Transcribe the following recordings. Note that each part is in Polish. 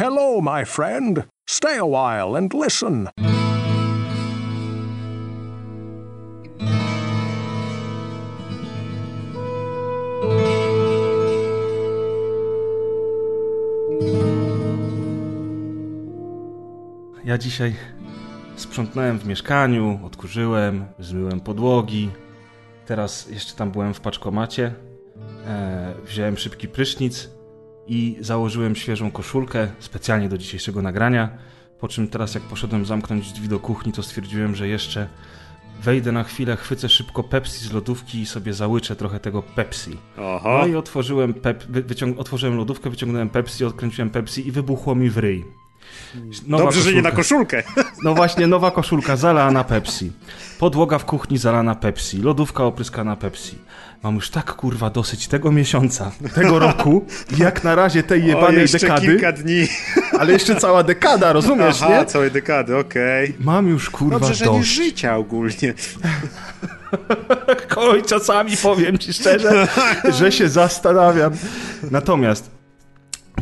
Hello, my friend. Stay a while and listen. Ja dzisiaj sprzątnąłem w mieszkaniu, odkurzyłem, zmyłem podłogi. Teraz jeszcze tam byłem w paczkomacie. E, wziąłem szybki prysznic i założyłem świeżą koszulkę specjalnie do dzisiejszego nagrania. Po czym teraz jak poszedłem zamknąć drzwi do kuchni, to stwierdziłem, że jeszcze wejdę na chwilę, chwycę szybko Pepsi z lodówki i sobie załyczę trochę tego Pepsi. Oho. No i otworzyłem, pep, wy, wyciąg, otworzyłem lodówkę, wyciągnąłem Pepsi, odkręciłem Pepsi i wybuchło mi w ryj. Nowa Dobrze, że nie na koszulkę. No właśnie, nowa koszulka zalana Pepsi. Podłoga w kuchni zalana Pepsi. Lodówka opryskana Pepsi. Mam już tak kurwa dosyć tego miesiąca, tego roku, jak na razie tej O, jebanej jeszcze dekady, kilka dni. ale jeszcze cała dekada, rozumiesz, Aha, nie? całej dekady, okej. Mam już kurwa Dobrze, że nie życia ogólnie. Oj, czasami powiem ci szczerze, że się zastanawiam. Natomiast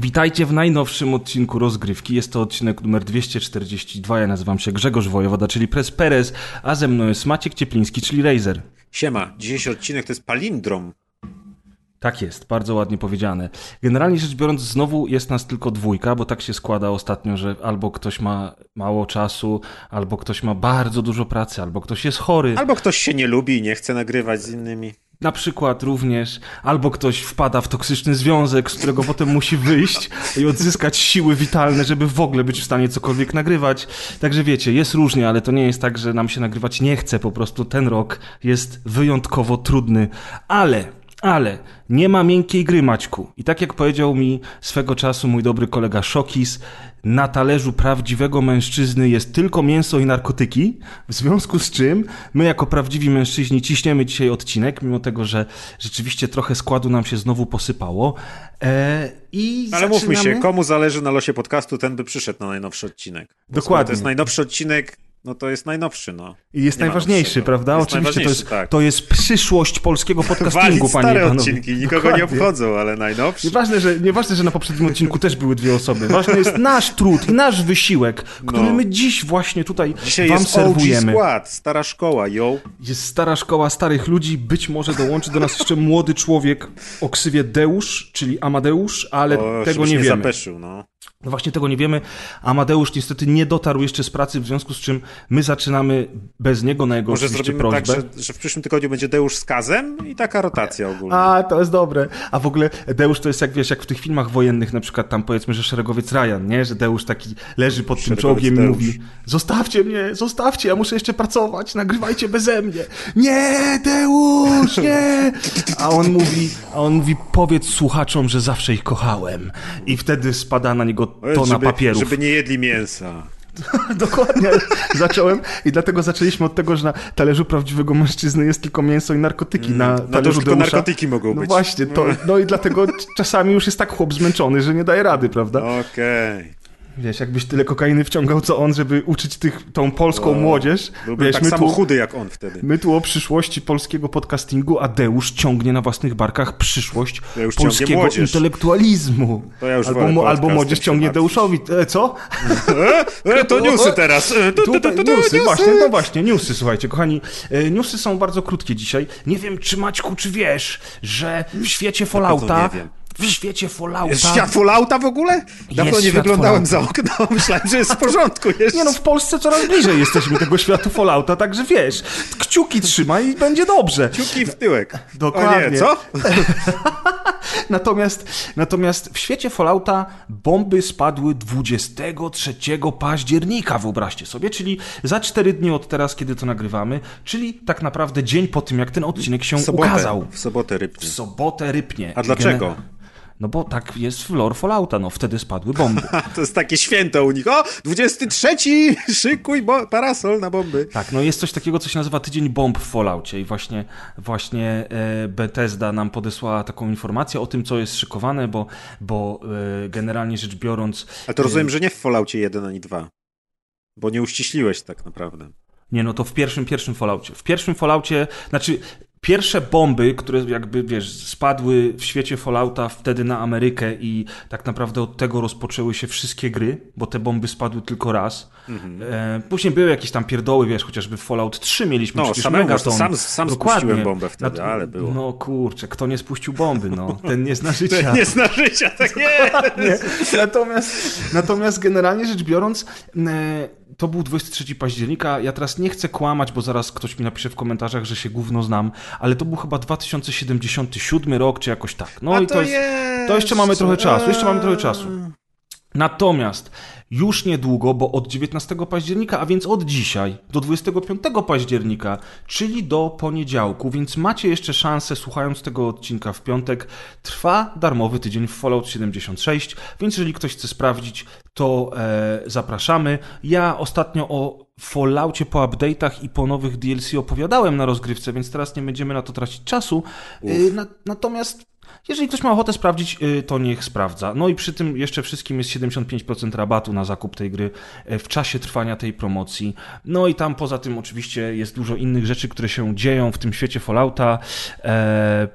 witajcie w najnowszym odcinku rozgrywki. Jest to odcinek numer 242. Ja nazywam się Grzegorz Wojewoda, czyli Pres Perez, a ze mną jest Maciek Ciepliński, czyli Razer. Siema, dzisiejszy odcinek to jest palindrom. Tak jest, bardzo ładnie powiedziane. Generalnie rzecz biorąc, znowu jest nas tylko dwójka, bo tak się składa ostatnio, że albo ktoś ma mało czasu, albo ktoś ma bardzo dużo pracy, albo ktoś jest chory. Albo ktoś się nie lubi i nie chce nagrywać z innymi. Na przykład również, albo ktoś wpada w toksyczny związek, z którego potem musi wyjść i odzyskać siły witalne, żeby w ogóle być w stanie cokolwiek nagrywać. Także wiecie, jest różnie, ale to nie jest tak, że nam się nagrywać nie chce. Po prostu ten rok jest wyjątkowo trudny. Ale, ale, nie ma miękkiej gry, Maćku. I tak jak powiedział mi swego czasu mój dobry kolega Szokis, na talerzu prawdziwego mężczyzny jest tylko mięso i narkotyki, w związku z czym my jako prawdziwi mężczyźni ciśniemy dzisiaj odcinek, mimo tego, że rzeczywiście trochę składu nam się znowu posypało. E, I Ale mówmy zaczynamy. się, komu zależy na losie podcastu, ten by przyszedł na najnowszy odcinek. Dokładnie. To jest najnowszy odcinek, no to jest najnowszy, no. I jest Nie najważniejszy, prawda? Jest Oczywiście to jest, najważniejszy, tak. to jest przyszłość polskiego podcastingu, panie stare panowie. odcinki, nikogo Dokładnie. nie obchodzą, ale najnowszy. Nieważne że, nieważne, że na poprzednim odcinku też były dwie osoby. Ważny jest nasz trud i nasz wysiłek, który No. my dziś właśnie tutaj Dzisiaj wam jest serwujemy. skład, stara szkoła, yo. Jest stara szkoła starych ludzi, być może dołączy do nas jeszcze młody człowiek o ksywie Deusz, czyli Amadeusz, ale O, tego nie nie wiemy. zapeszył, no. No właśnie tego nie wiemy. Amadeusz niestety nie dotarł jeszcze z pracy, w związku z czym my zaczynamy bez niego na jego Może zrobimy prośbę. tak, że, że w przyszłym tygodniu będzie Deusz z Kazem i taka rotacja ogólnie. A, to jest dobre. A w ogóle Deusz to jest jak wiesz, jak w tych filmach wojennych, na przykład tam powiedzmy, że szeregowiec Ryan, nie? Że Deusz taki leży pod tym Szeregowiec czołgiem i Deusz. mówi: Zostawcie mnie, zostawcie, ja muszę jeszcze pracować, nagrywajcie beze mnie. Nie, Deusz, nie! A on mówi, a on mówi, powiedz słuchaczom, że zawsze ich kochałem. I wtedy spada na niego tona żeby, papierów. Żeby nie jedli mięsa. Dokładnie, zacząłem i dlatego zaczęliśmy od tego, że na talerzu prawdziwego mężczyzny jest tylko mięso i narkotyki. Na no to talerzu już tylko narkotyki mogą no być. właśnie, to, no i dlatego czasami już jest tak chłop zmęczony, że nie daje rady, prawda? Okej. Wiesz, jakbyś tyle kokainy wciągał co on, żeby uczyć tych, tą polską młodzież. Byłbym Wiesz, tak my samo tu, chudy jak on wtedy. my tu o przyszłości polskiego podcastingu, a Deusz ciągnie na własnych barkach przyszłość Deusz polskiego młodzież. intelektualizmu. To ja już albo, albo młodzież ciągnie Deuszowi. E, co? E, e, to newsy teraz. E, newsy, właśnie, no właśnie, newsy, słuchajcie, kochani. E, Newsy są bardzo krótkie dzisiaj. Nie wiem, czy Maćku, czy wiesz, że w świecie Fallouta... W świecie Fallouta... Jest świat Fallouta w ogóle? Dawno nie wyglądałem Fallouta. za okno. Myślałem, że jest w porządku. Jest. Nie no, w Polsce coraz bliżej jesteśmy tego światu Fallouta, także wiesz, kciuki trzymaj i będzie dobrze. Ciuki w tyłek. Dokładnie. O nie, co? Natomiast, natomiast w świecie Fallouta bomby spadły 23 października, wyobraźcie sobie, czyli za 4 dni od teraz, kiedy to nagrywamy, czyli tak naprawdę dzień po tym, jak ten odcinek się W sobotę, ukazał. w sobotę W rybnie. sobotę rypnie. A dlaczego? Gene- No bo tak jest w lore Fallouta, no wtedy spadły bomby. To jest takie święto u nich. O, 23! Szykuj bo parasol na bomby. Tak, no jest coś takiego, co się nazywa Tydzień Bomb w Falloutie i właśnie, właśnie e, Bethesda nam podesłała taką informację o tym, co jest szykowane, bo, bo e, generalnie rzecz biorąc... Ale to rozumiem, że nie w Falloutie 1 ani 2. Bo nie uściśliłeś tak naprawdę. Nie, no to w pierwszym, pierwszym Falloutie. W pierwszym Falloutie, znaczy Pierwsze bomby, które jakby, wiesz, spadły w świecie Fallouta wtedy na Amerykę i tak naprawdę od tego rozpoczęły się wszystkie gry, bo te bomby spadły tylko raz. E, później były jakieś tam pierdoły, wiesz, chociażby w Fallout 3 mieliśmy No, przecież samemu, Megaton. sam- sam Dokładnie. spuściłem bombę wtedy, ale było. No kurczę, kto nie spuścił bomby, no? Ten nie zna życia. Nie zna życia, tak nie. Nie. Natomiast, natomiast generalnie rzecz biorąc, e, to był 23 października. Ja teraz nie chcę kłamać, bo zaraz ktoś mi napisze w komentarzach, że się gówno znam, ale to był chyba 2077 rok, czy jakoś tak. No A i to to jest. To jeszcze mamy trochę czasu, jeszcze mamy trochę czasu. Natomiast już niedługo, bo od 19 października, a więc od dzisiaj do 25 października, czyli do poniedziałku, więc macie jeszcze szansę, słuchając tego odcinka w piątek, trwa darmowy tydzień w Fallout 76, więc jeżeli ktoś chce sprawdzić, to e, zapraszamy. Ja ostatnio o Falloutie po update'ach i po nowych DLC opowiadałem na rozgrywce, więc teraz nie będziemy na to tracić czasu. E, na, natomiast jeżeli ktoś ma ochotę sprawdzić, y, to niech sprawdza. No i przy tym jeszcze wszystkim jest 75% rabatu na zakup tej gry y, w czasie trwania tej promocji. No i tam poza tym oczywiście jest dużo innych rzeczy, które się dzieją w tym świecie Fallouta. E,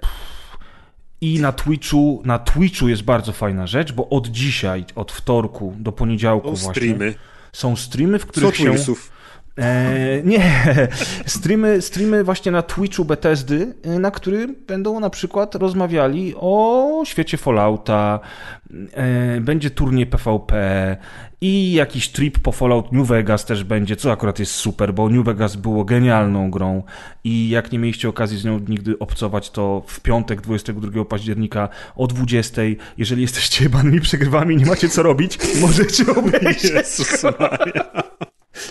I na Twitchu, na Twitchu jest bardzo fajna rzecz, bo od dzisiaj, od wtorku do poniedziałku Są właśnie streamy. są streamy, w Co których się Twilsów? E, nie, streamy, streamy właśnie na Twitchu Bethesdy, e, na którym będą na przykład rozmawiali o świecie Fallouta, e, będzie turniej PvP i jakiś trip po Fallout New Vegas też będzie, co akurat jest super, bo New Vegas było genialną grą i jak nie mieliście okazji z nią nigdy obcować, to w piątek 22 października o 20, jeżeli jesteście banymi przegrywami nie macie co robić, możecie obejrzeć. Jezus.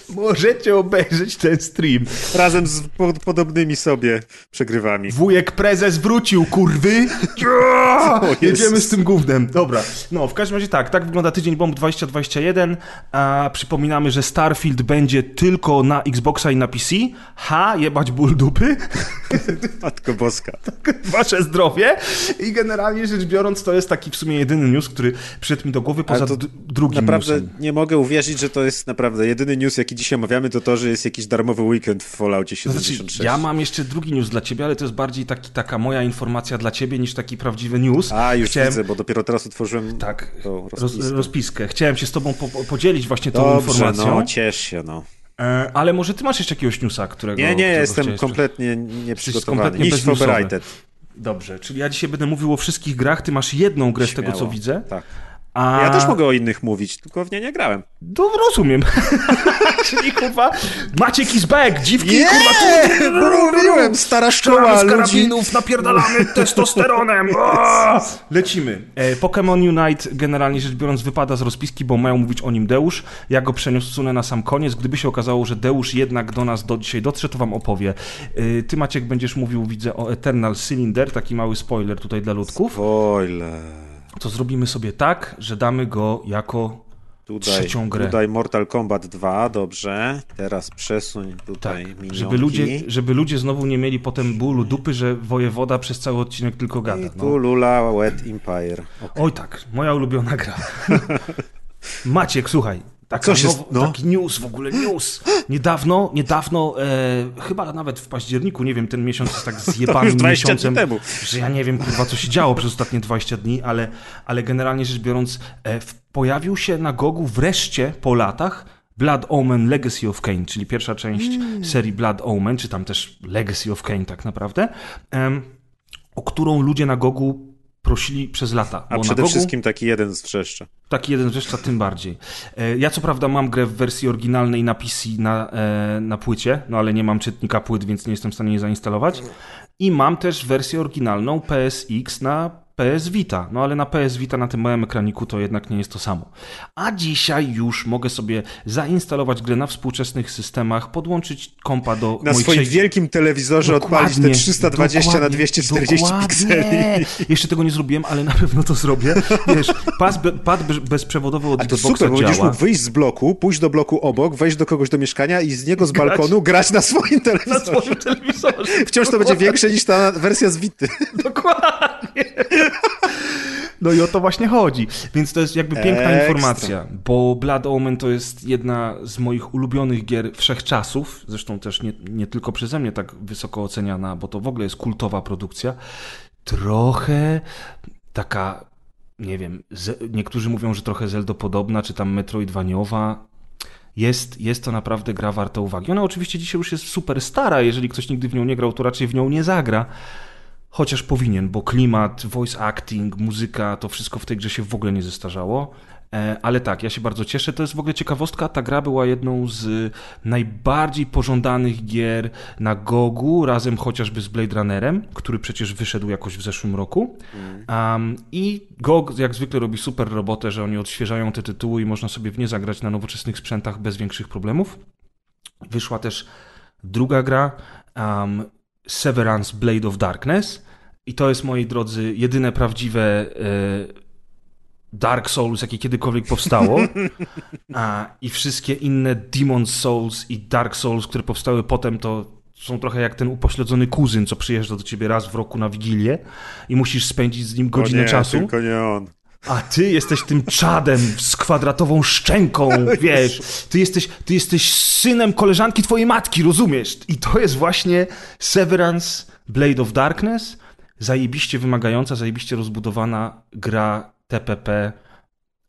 Możecie obejrzeć ten stream. Razem z po, podobnymi sobie przegrywami. Wujek prezes wrócił, kurwy! Jedziemy z tym gównem. Dobra, no w każdym razie tak, tak wygląda tydzień bomb 2021. A przypominamy, że Starfield będzie tylko na Xboxa i na PC. Ha, jebać ból dupy. Matko Boska. Wasze zdrowie. I generalnie rzecz biorąc, to jest taki w sumie jedyny news, który przyszedł mi do głowy poza drugim Naprawdę newsem. nie mogę uwierzyć, że to jest naprawdę jedyny news, jaki dzisiaj omawiamy, to to, że jest jakiś darmowy weekend w Falloutie To znaczy, 76. ja mam jeszcze drugi news dla ciebie, ale to jest bardziej taki, taka moja informacja dla ciebie niż taki prawdziwy news. A, już Chciałem- widzę, bo dopiero teraz otworzyłem Tak, tą roz, rozpiskę. rozpiskę. Chciałem się z tobą po, po- podzielić właśnie tą Dobrze, informacją. no, ciesz się, no. E, ale może ty masz jeszcze jakiegoś newsa, którego... Nie, nie, jestem kompletnie nieprzygotowany. kompletnie vorbereitet. Dobrze, czyli ja dzisiaj będę mówił o wszystkich grach, ty masz jedną grę z tego, co Śmiało. widzę. Tak. A... Ja też mogę o innych mówić, tylko w nie nie grałem. No, rozumiem. czyli kurwa, Maciek is back, dziwki, Nie! kurwa, tu... Mówiłem, stara szkoła z karabinów, napierdalamy testosteronem. O! Lecimy. E, Pokémon Unite generalnie rzecz biorąc wypada z rozpiski, bo mają mówić o nim Deusz. Ja go przesunę na sam koniec. Gdyby się okazało, że Deusz jednak do nas do dzisiaj dotrze, to wam opowie. E, Ty Maciek będziesz mówił, widzę, o Eternal Cylinder, taki mały spoiler tutaj dla ludków. Spoiler. To zrobimy sobie tak, że damy go jako Tutaj, trzecią grę. tutaj Mortal Kombat 2, dobrze. Teraz przesuń tutaj Tak, minionki. żeby ludzie, żeby ludzie znowu nie mieli potem bólu dupy, że wojewoda przez cały odcinek tylko gada. I No. tu Lula Wet Empire. Okay. Oj tak, moja ulubiona gra. Maciek, słuchaj. Taka Co się now, s- no? Taki news, w ogóle news. Niedawno, niedawno, e, chyba nawet w październiku, nie wiem, ten miesiąc jest tak zjebany Już 20 dni miesiącem, temu. że ja nie wiem, kurwa, co się działo przez ostatnie 20 dni, ale, ale generalnie rzecz biorąc, e, pojawił się na Gogu wreszcie po latach Blood Omen Legacy of Kain, czyli pierwsza część Mm. serii Blood Omen, czy tam też Legacy of Kain tak naprawdę, em, o którą ludzie na Gogu prosili przez lata. A przede Gogu, wszystkim taki jeden z wrzeszcza. Taki jeden wrzeszcza tym bardziej. E, Ja co prawda mam grę w wersji oryginalnej na PC na, e, na płycie, no ale nie mam czytnika płyt, więc nie jestem w stanie jej zainstalować. I mam też wersję oryginalną PSX na PS Vita. No ale na PS Vita na tym małym ekraniku to jednak nie jest to samo. A dzisiaj już mogę sobie zainstalować grę na współczesnych systemach, podłączyć kompa do Na swoim wielkim telewizorze odpalić te Dokładnie, 320 na dokładnie, 240 dokładnie. pikseli. Jeszcze tego nie zrobiłem, ale na pewno to zrobię. Wiesz, pas, be, pad be, bezprzewodowy od A to Xboxa super, bo będziesz działa. mógł wyjść z bloku, pójść do bloku obok, wejść do kogoś do mieszkania i z niego z Grać. balkonu grać na swoim na telewizorze. swoim telewizorze. Wciąż to będzie większe niż ta wersja z Wity. Dokładnie. No i o to właśnie chodzi. Więc to jest jakby piękna Ekstra. informacja, bo Blood Omen to jest jedna z moich ulubionych gier wszechczasów, zresztą też nie, nie tylko przeze mnie tak wysoko oceniana, bo to w ogóle jest kultowa produkcja. Trochę taka, nie wiem, z, niektórzy mówią, że trochę Zeldo-podobna, czy tam Metroidvaniowa. Jest, jest to naprawdę gra warta uwagi. Ona oczywiście dzisiaj już jest super stara, jeżeli ktoś nigdy w nią nie grał, to raczej w nią nie zagra. Chociaż powinien, bo klimat, voice acting, muzyka, to wszystko w tej grze się w ogóle nie zestarzało. E, Ale tak, ja się bardzo cieszę. To jest w ogóle ciekawostka. Ta gra była jedną z najbardziej pożądanych gier na Gogu, razem chociażby z Blade Runnerem, który przecież wyszedł jakoś w zeszłym roku. Um, I GOG jak zwykle robi super robotę, że oni odświeżają te tytuły i można sobie w nie zagrać na nowoczesnych sprzętach bez większych problemów. Wyszła też druga gra, um, Severance Blade of Darkness. I to jest, moi drodzy, jedyne prawdziwe e, Dark Souls, jakie kiedykolwiek powstało. A, I wszystkie inne Demon Souls i Dark Souls, które powstały potem, to są trochę jak ten upośledzony kuzyn, co przyjeżdża do ciebie raz w roku na Wigilię i musisz spędzić z nim godzinę o nie, czasu. tylko nie on. A ty jesteś tym czadem z kwadratową szczęką, wiesz. Ty jesteś, ty jesteś synem koleżanki twojej matki, rozumiesz? I to jest właśnie Severance Blade of Darkness. Zajebiście wymagająca, zajebiście rozbudowana gra TPP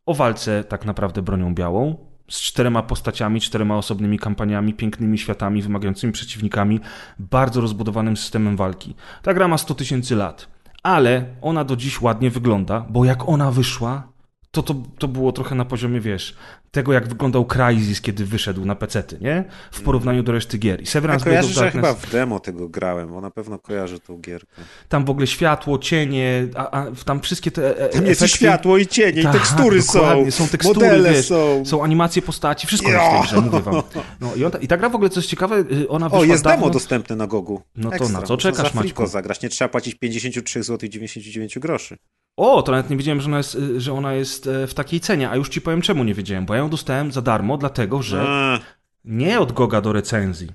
o walce tak naprawdę bronią białą. Z czterema postaciami, czterema osobnymi kampaniami, pięknymi światami, wymagającymi przeciwnikami, bardzo rozbudowanym systemem walki. Ta gra ma 100 tysięcy lat ale ona do dziś ładnie wygląda, bo jak ona wyszła, to, to to było trochę na poziomie, wiesz, tego jak wyglądał Crysis, kiedy wyszedł na pecety, nie? W porównaniu do reszty gier. I Ja Severance Blade of Darkness, chyba w demo tego grałem, bo na pewno kojarzę tą gierkę. tam w ogóle światło, cienie, a, a tam wszystkie te e, Tam jest efekty- światło, i cienie, i Tak, tekstury są. są tekstury, modele wiesz, są. są animacje postaci, wszystko jest w tej grze, mówię wam. No, i, on, I ta gra w ogóle, co jest ciekawe, y, ona wyszła O, jest dawno... demo dostępne na Gogu. No to Ekstra. na co czekasz, Maćku? zagrać, nie trzeba płacić 53 zł 99 groszy. O, to nawet nie wiedziałem, że ona, jest, y, że ona jest e, w takiej cenie, a już ci powiem czemu nie wiedziałem, bo ja ją dostałem za darmo, dlatego że nie od Goga do recenzji.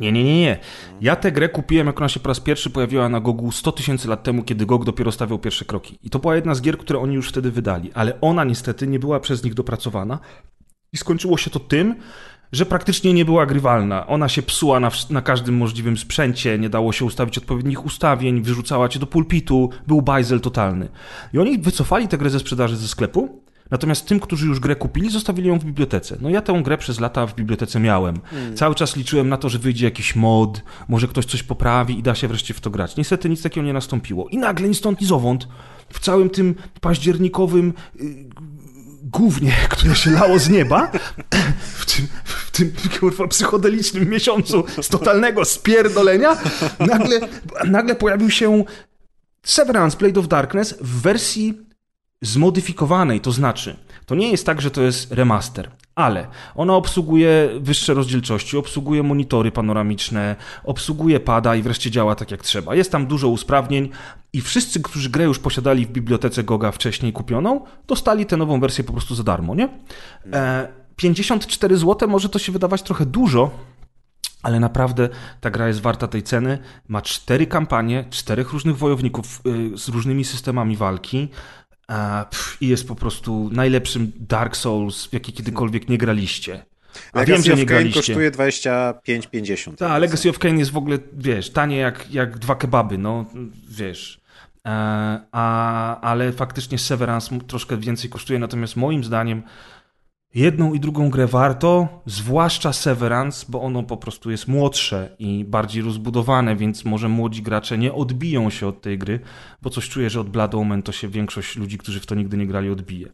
Nie, nie, nie, nie. Ja tę grę kupiłem, jak ona się po raz pierwszy pojawiła na Gogu 100 tysięcy lat temu, kiedy Gog dopiero stawiał pierwsze kroki. I to była jedna z gier, które oni już wtedy wydali, ale ona niestety nie była przez nich dopracowana i skończyło się to tym, że praktycznie nie była grywalna. Ona się psuła na, na każdym możliwym sprzęcie, nie dało się ustawić odpowiednich ustawień, wyrzucała cię do pulpitu, był bajzel totalny. I oni wycofali tę grę ze sprzedaży ze sklepu, natomiast tym, którzy już grę kupili, zostawili ją w bibliotece. No ja tę grę przez lata w bibliotece miałem. Cały czas liczyłem na to, że wyjdzie jakiś mod, może ktoś coś poprawi i da się wreszcie w to grać. Niestety nic takiego nie nastąpiło. I nagle ni stąd, ni zowąd, w całym tym październikowym głównie, które się lało z nieba, w tym, w tym kurwa, psychodelicznym miesiącu z totalnego spierdolenia, nagle, nagle pojawił się Severance Blade of Darkness w wersji zmodyfikowanej, to znaczy, to nie jest tak, że to jest remaster, ale ona obsługuje wyższe rozdzielczości, obsługuje monitory panoramiczne, obsługuje pada i wreszcie działa tak jak trzeba. Jest tam dużo usprawnień i wszyscy, którzy grę już posiadali w bibliotece Goga wcześniej kupioną, dostali tę nową wersję po prostu za darmo, nie? E, 54 zł może to się wydawać trochę dużo, ale naprawdę ta gra jest warta tej ceny. Ma cztery kampanie, czterech różnych wojowników y, z różnymi systemami walki. I jest po prostu najlepszym Dark Souls, w jaki kiedykolwiek nie graliście. A Legacy wiem, że nie graliście. kosztuje 25,50. Tak, Legacy of Kain jest w ogóle, wiesz, tanie jak, jak dwa kebaby, no, wiesz. E, a, ale faktycznie Severance troszkę więcej kosztuje, natomiast moim zdaniem jedną i drugą grę warto, zwłaszcza Severance, bo ono po prostu jest młodsze i bardziej rozbudowane, więc może młodzi gracze nie odbiją się od tej gry, bo coś czuję, że od Blood Omen to się większość ludzi, którzy w to nigdy nie grali, odbije.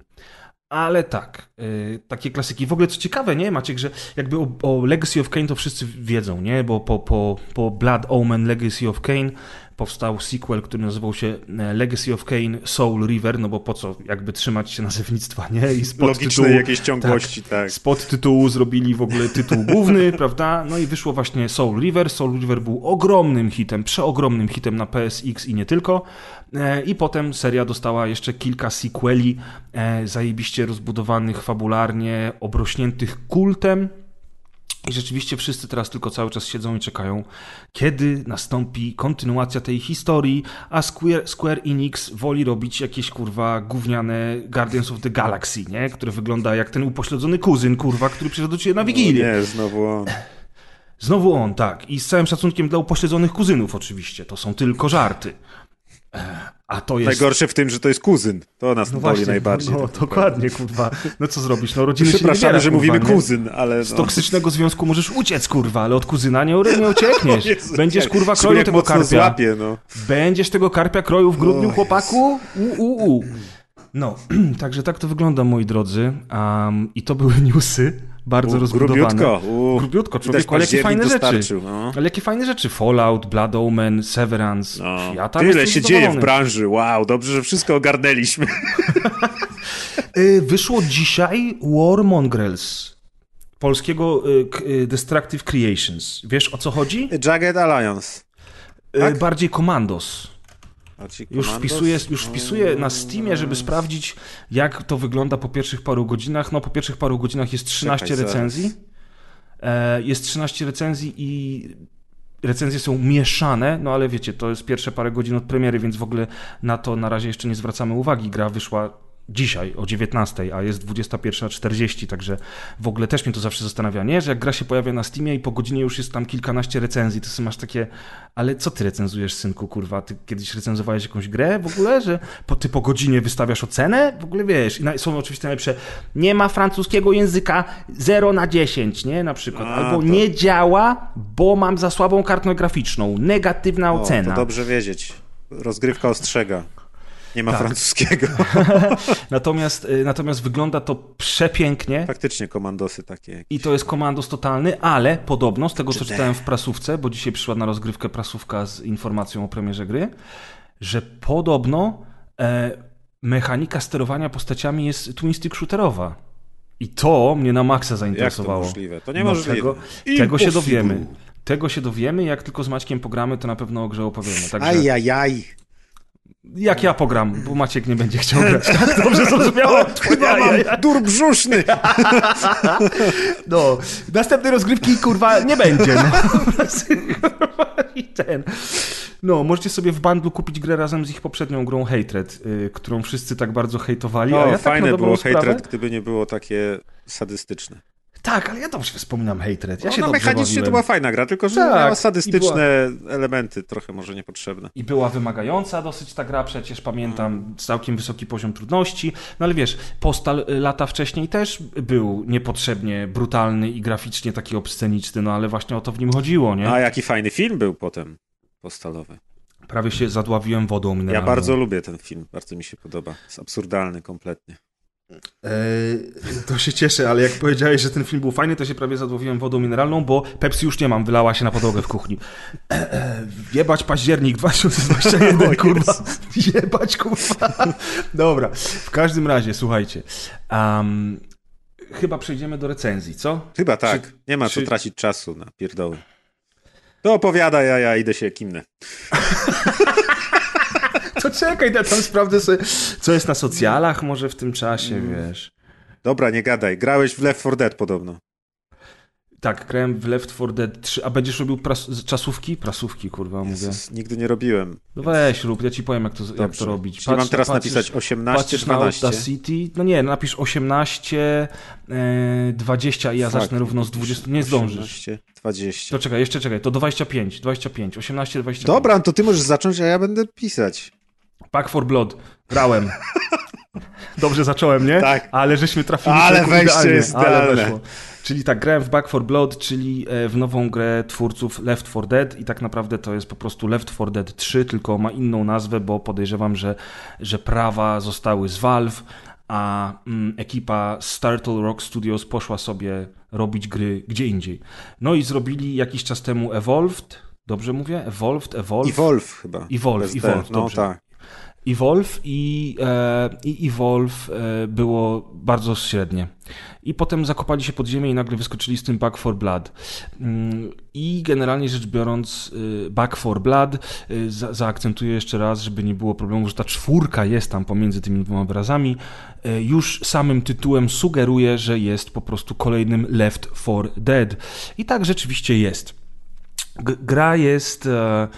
Ale tak, yy, takie klasyki. W ogóle co ciekawe, nie Maciek, że jakby o, o Legacy of Kain to wszyscy wiedzą, nie? Bo po, po, po Blood Omen Legacy of Kain powstał sequel, który nazywał się e, Legacy of Kain Soul River, no bo po co jakby trzymać się nazewnictwa, nie? I z Logicznej podtytułu- jakiejś ciągłości, tak. z podtytułu zrobili w ogóle tytuł główny, prawda? No i wyszło właśnie Soul River. Soul River był ogromnym hitem, przeogromnym hitem na PSX i nie tylko. E, I potem seria dostała jeszcze kilka sequeli, e, zajebiście rozbudowanych fabularnie, obrośniętych kultem. I rzeczywiście wszyscy teraz tylko cały czas siedzą i czekają, kiedy nastąpi kontynuacja tej historii, a Square, Square Enix woli robić jakieś kurwa gówniane Guardians of the Galaxy, nie? Które wygląda jak ten upośledzony kuzyn, kurwa, który przyszedł do ciebie na Wigilię. Nie, znowu on. Znowu on, tak. I z całym szacunkiem dla upośledzonych kuzynów oczywiście. To są tylko żarty. A to jest... Najgorsze w tym, że to jest kuzyn. To nas No boli najbardziej. No, tak dokładnie, kurwa. No co zrobisz? No rodziny się nie Przepraszamy, biera, że kurwa, mówimy nie? kuzyn, ale Z no. toksycznego związku możesz uciec, kurwa, ale od kuzyna nie, nie uciekniesz. Jezu, Będziesz, kurwa, kroił tego karpia. Złapie, no. Będziesz tego karpia kroił w grudniu, O, chłopaku? U, u, u. No, także tak to wygląda, moi drodzy. Um, I to były newsy, bardzo U, rozbudowane. grubiutko, u. Grubiutko, człowieku, ale jakie fajne rzeczy. No. Ale jakie fajne rzeczy. Fallout, Blood Omen, Severance. No. Ja tam Tyle się dzieje w branży. Wow, dobrze, że wszystko ogarnęliśmy. Y, Wyszło dzisiaj War Mongrels. Polskiego y, y, Destructive Creations. Wiesz o co chodzi? Jagged Alliance. Tak? Bardziej Commandos. Już wpisuję, już wpisuję na Steamie, żeby sprawdzić, jak to wygląda po pierwszych paru godzinach. No, po pierwszych paru godzinach jest 13 Czekaj, recenzji. E, Jest 13 recenzji i recenzje są mieszane, no ale wiecie, to jest pierwsze parę godzin od premiery, więc w ogóle na to na razie jeszcze nie zwracamy uwagi. Gra wyszła dzisiaj o 19, a jest 21.40, także w ogóle też mnie to zawsze zastanawia, nie? Że jak gra się pojawia na Steamie i po godzinie już jest tam kilkanaście recenzji, to masz takie, ale co ty recenzujesz, synku, kurwa? Ty kiedyś recenzowałeś jakąś grę w ogóle, że po, ty po godzinie wystawiasz ocenę? W ogóle wiesz, i na, są oczywiście najlepsze, nie ma francuskiego języka 0 na 10, nie? Na przykład, A, albo to- nie działa, bo mam za słabą kartę graficzną, negatywna O, ocena. to dobrze wiedzieć. Rozgrywka ostrzega. Nie ma Tak. francuskiego. Natomiast, y, natomiast wygląda to przepięknie. Faktycznie komandosy takie. I to jest komandos totalny, ale podobno, z tego co czytałem w prasówce, bo dzisiaj przyszła na rozgrywkę prasówka z informacją o premierze gry, że podobno e, mechanika sterowania postaciami jest twin stick shooterowa. I to mnie na maksa Jak to zainteresowało. możliwe? To No, niemożliwe. tego, tego się dowiemy. Tego się dowiemy, jak tylko z Maćkiem pogramy, to na pewno o grze opowiemy. Także Ajajaj. Jak ja pogram, bo Maciek nie będzie chciał grać. Tak dobrze zrozumiałem? Chyba mam dur brzuszny. No, następnej rozgrywki kurwa nie będzie. No. I ten. No, możecie sobie w bundlu kupić grę razem z ich poprzednią grą Hatred, y, którą wszyscy tak bardzo hejtowali. a O, ja tak fajne dobrą było sprawę... Hatred, gdyby nie było takie sadystyczne. Tak, ale ja dobrze wspominam Hatred. Ja się no, mechanicznie to bawiłem. była fajna gra, tylko że Tak, miała sadystyczne elementy, trochę może niepotrzebne. I była wymagająca dosyć ta gra, przecież pamiętam, całkiem wysoki poziom trudności. No ale wiesz, Postal y, lata wcześniej też był niepotrzebnie brutalny i graficznie taki obsceniczny, no ale właśnie o to w nim chodziło, nie? A jaki fajny film był potem postalowy. Prawie się zadławiłem wodą Ja mineralną. bardzo lubię ten film, bardzo mi się podoba. Jest absurdalny kompletnie. Eee, to się cieszę, ale jak powiedziałeś, że ten film był fajny, to się prawie zadłowiłem wodą mineralną, bo Pepsi już nie mam, wylała się na podłogę w kuchni. Eee, jebać październik 2021, O kurwa. Jebać, kurwa. Dobra, w każdym razie, słuchajcie. Um, chyba przejdziemy do recenzji, co? Chyba tak. Czy- nie ma czy- co tracić czasu na pierdoły. To opowiada, ja, ja idę się kimnę. To czekaj, ja tam sprawdzę sobie, co jest na socjalach może w tym czasie, wiesz. Dobra, nie gadaj. Grałeś w Left 4 Dead podobno. Tak, grałem w Left 4 Dead 3, a będziesz robił pras- czasówki? Prasówki, kurwa, mówię. Jezus, nigdy nie robiłem. No weź rób, ja ci powiem jak to, jak to robić. Czyli mam teraz patrzysz- napisać 18, patrzysz na 12. Audacity, no nie, napisz 18, e, 20 i ja Fuck, zacznę równo z 20, nie zdążysz. 18, 20. To czekaj, jeszcze czekaj, to do 25, 25, 18, 25. Dobra, no to ty możesz zacząć, a ja będę pisać. Pack for Blood, grałem. Dobrze zacząłem, nie? Tak. Ale żeśmy trafili Ale wejście idealnie, jest ale weszło. Czyli tak, grałem w Back for Blood, czyli e, w nową grę twórców Left 4 Dead i tak naprawdę to jest po prostu Left 4 Dead 3, tylko ma inną nazwę, bo podejrzewam, że, że prawa zostały z Valve, a mm, ekipa Startle Rock Studios poszła sobie robić gry gdzie indziej. No i zrobili jakiś czas temu Evolved, dobrze mówię? Evolved, Evolved. Evolve chyba. Evolve, Bez. Evolve, No dobrze. tak. Evolve i, e, i Evolve e, było bardzo średnie. I potem zakopali się pod ziemię i nagle wyskoczyli z tym Back for Blood. Mm, I generalnie rzecz biorąc, y, Back for Blood, y, za, zaakcentuję jeszcze raz, żeby nie było problemu, że ta czwórka jest tam pomiędzy tymi dwoma obrazami, y, już samym tytułem sugeruje, że jest po prostu kolejnym Left 4 Dead. I tak rzeczywiście jest. G gra jest e, E,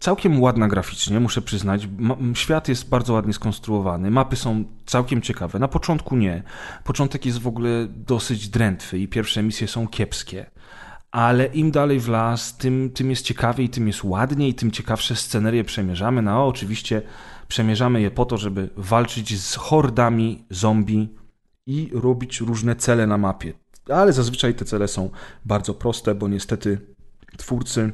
całkiem ładna graficznie, muszę przyznać. Świat jest bardzo ładnie skonstruowany, mapy są całkiem ciekawe. Na początku nie. Początek jest w ogóle dosyć drętwy i pierwsze misje są kiepskie. Ale im dalej w las, tym, tym jest ciekawiej, tym jest ładniej, tym ciekawsze scenerie przemierzamy. No, oczywiście przemierzamy je po to, żeby walczyć z hordami zombie i robić różne cele na mapie. Ale zazwyczaj te cele są bardzo proste, bo niestety twórcy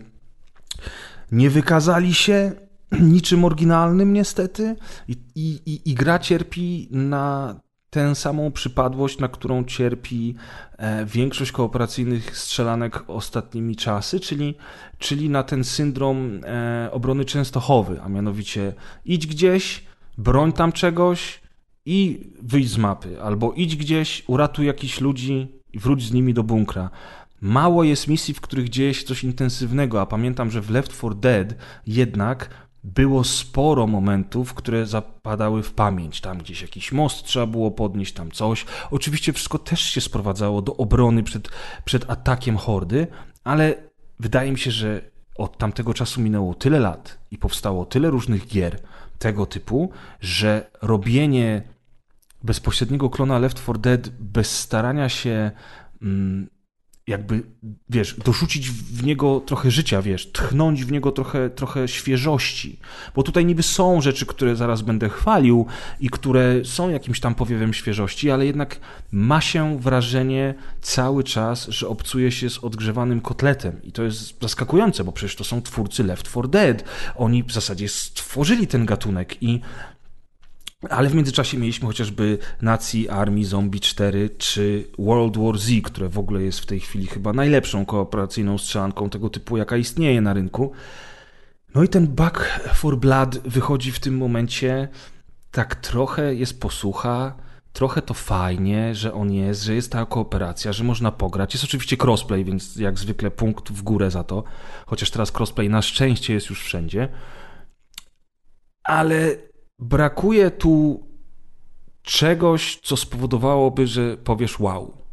nie wykazali się niczym oryginalnym niestety i, i, i gra cierpi na tę samą przypadłość, na którą cierpi e, większość kooperacyjnych strzelanek ostatnimi czasy, czyli, czyli na ten syndrom e, obrony Częstochowy, a mianowicie idź gdzieś, broń tam czegoś i wyjdź z mapy, albo idź gdzieś, uratuj jakichś ludzi i wróć z nimi do bunkra. Mało jest misji, w których dzieje się coś intensywnego, a pamiętam, że w Left 4 Dead jednak było sporo momentów, które zapadały w pamięć. Tam gdzieś jakiś most trzeba było podnieść, tam coś. Oczywiście wszystko też się sprowadzało do obrony przed, przed atakiem hordy, ale wydaje mi się, że od tamtego czasu minęło tyle lat i powstało tyle różnych gier tego typu, że robienie bezpośredniego klona Left 4 Dead bez starania się mm, jakby, wiesz, dorzucić w niego trochę życia, wiesz, tchnąć w niego trochę, trochę świeżości. Bo tutaj niby są rzeczy, które zaraz będę chwalił i które są jakimś tam powiewem świeżości, ale jednak ma się wrażenie cały czas, że obcuje się z odgrzewanym kotletem. I to jest zaskakujące, bo przecież to są twórcy Left 4 Dead. Oni w zasadzie stworzyli ten gatunek i ale w międzyczasie mieliśmy chociażby Nazi Army Zombie 4 czy World War Z, które w ogóle jest w tej chwili chyba najlepszą kooperacyjną strzelanką tego typu, jaka istnieje na rynku. No i ten Back for Blood wychodzi w tym momencie tak trochę jest posłucha, trochę to fajnie, że on jest, że jest ta kooperacja, że można pograć. Jest oczywiście crossplay, więc jak zwykle punkt w górę za to, chociaż teraz crossplay na szczęście jest już wszędzie. Ale brakuje tu czegoś, co spowodowałoby, że powiesz wow.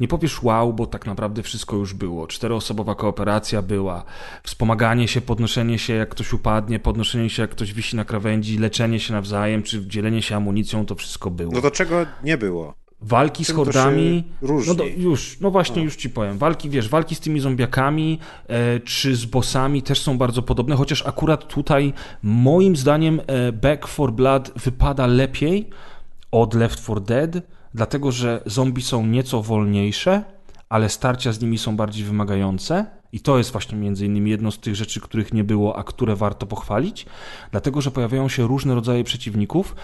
Nie powiesz wow, bo tak naprawdę wszystko już było. Czteroosobowa kooperacja była, wspomaganie się, podnoszenie się jak ktoś upadnie, podnoszenie się jak ktoś wisi na krawędzi, leczenie się nawzajem, czy dzielenie się amunicją, to wszystko było. No do czego nie było? Walki z hordami. No do, już, no właśnie, no. już ci powiem. Walki, wiesz, walki z tymi zombiakami e, czy z bossami też są bardzo podobne, chociaż akurat tutaj moim zdaniem e, Back for Blood wypada lepiej od Left 4 Dead, dlatego że zombie są nieco wolniejsze, ale starcia z nimi są bardziej wymagające. I to jest właśnie między innymi jedno z tych rzeczy, których nie było, a które warto pochwalić, dlatego że pojawiają się różne rodzaje przeciwników,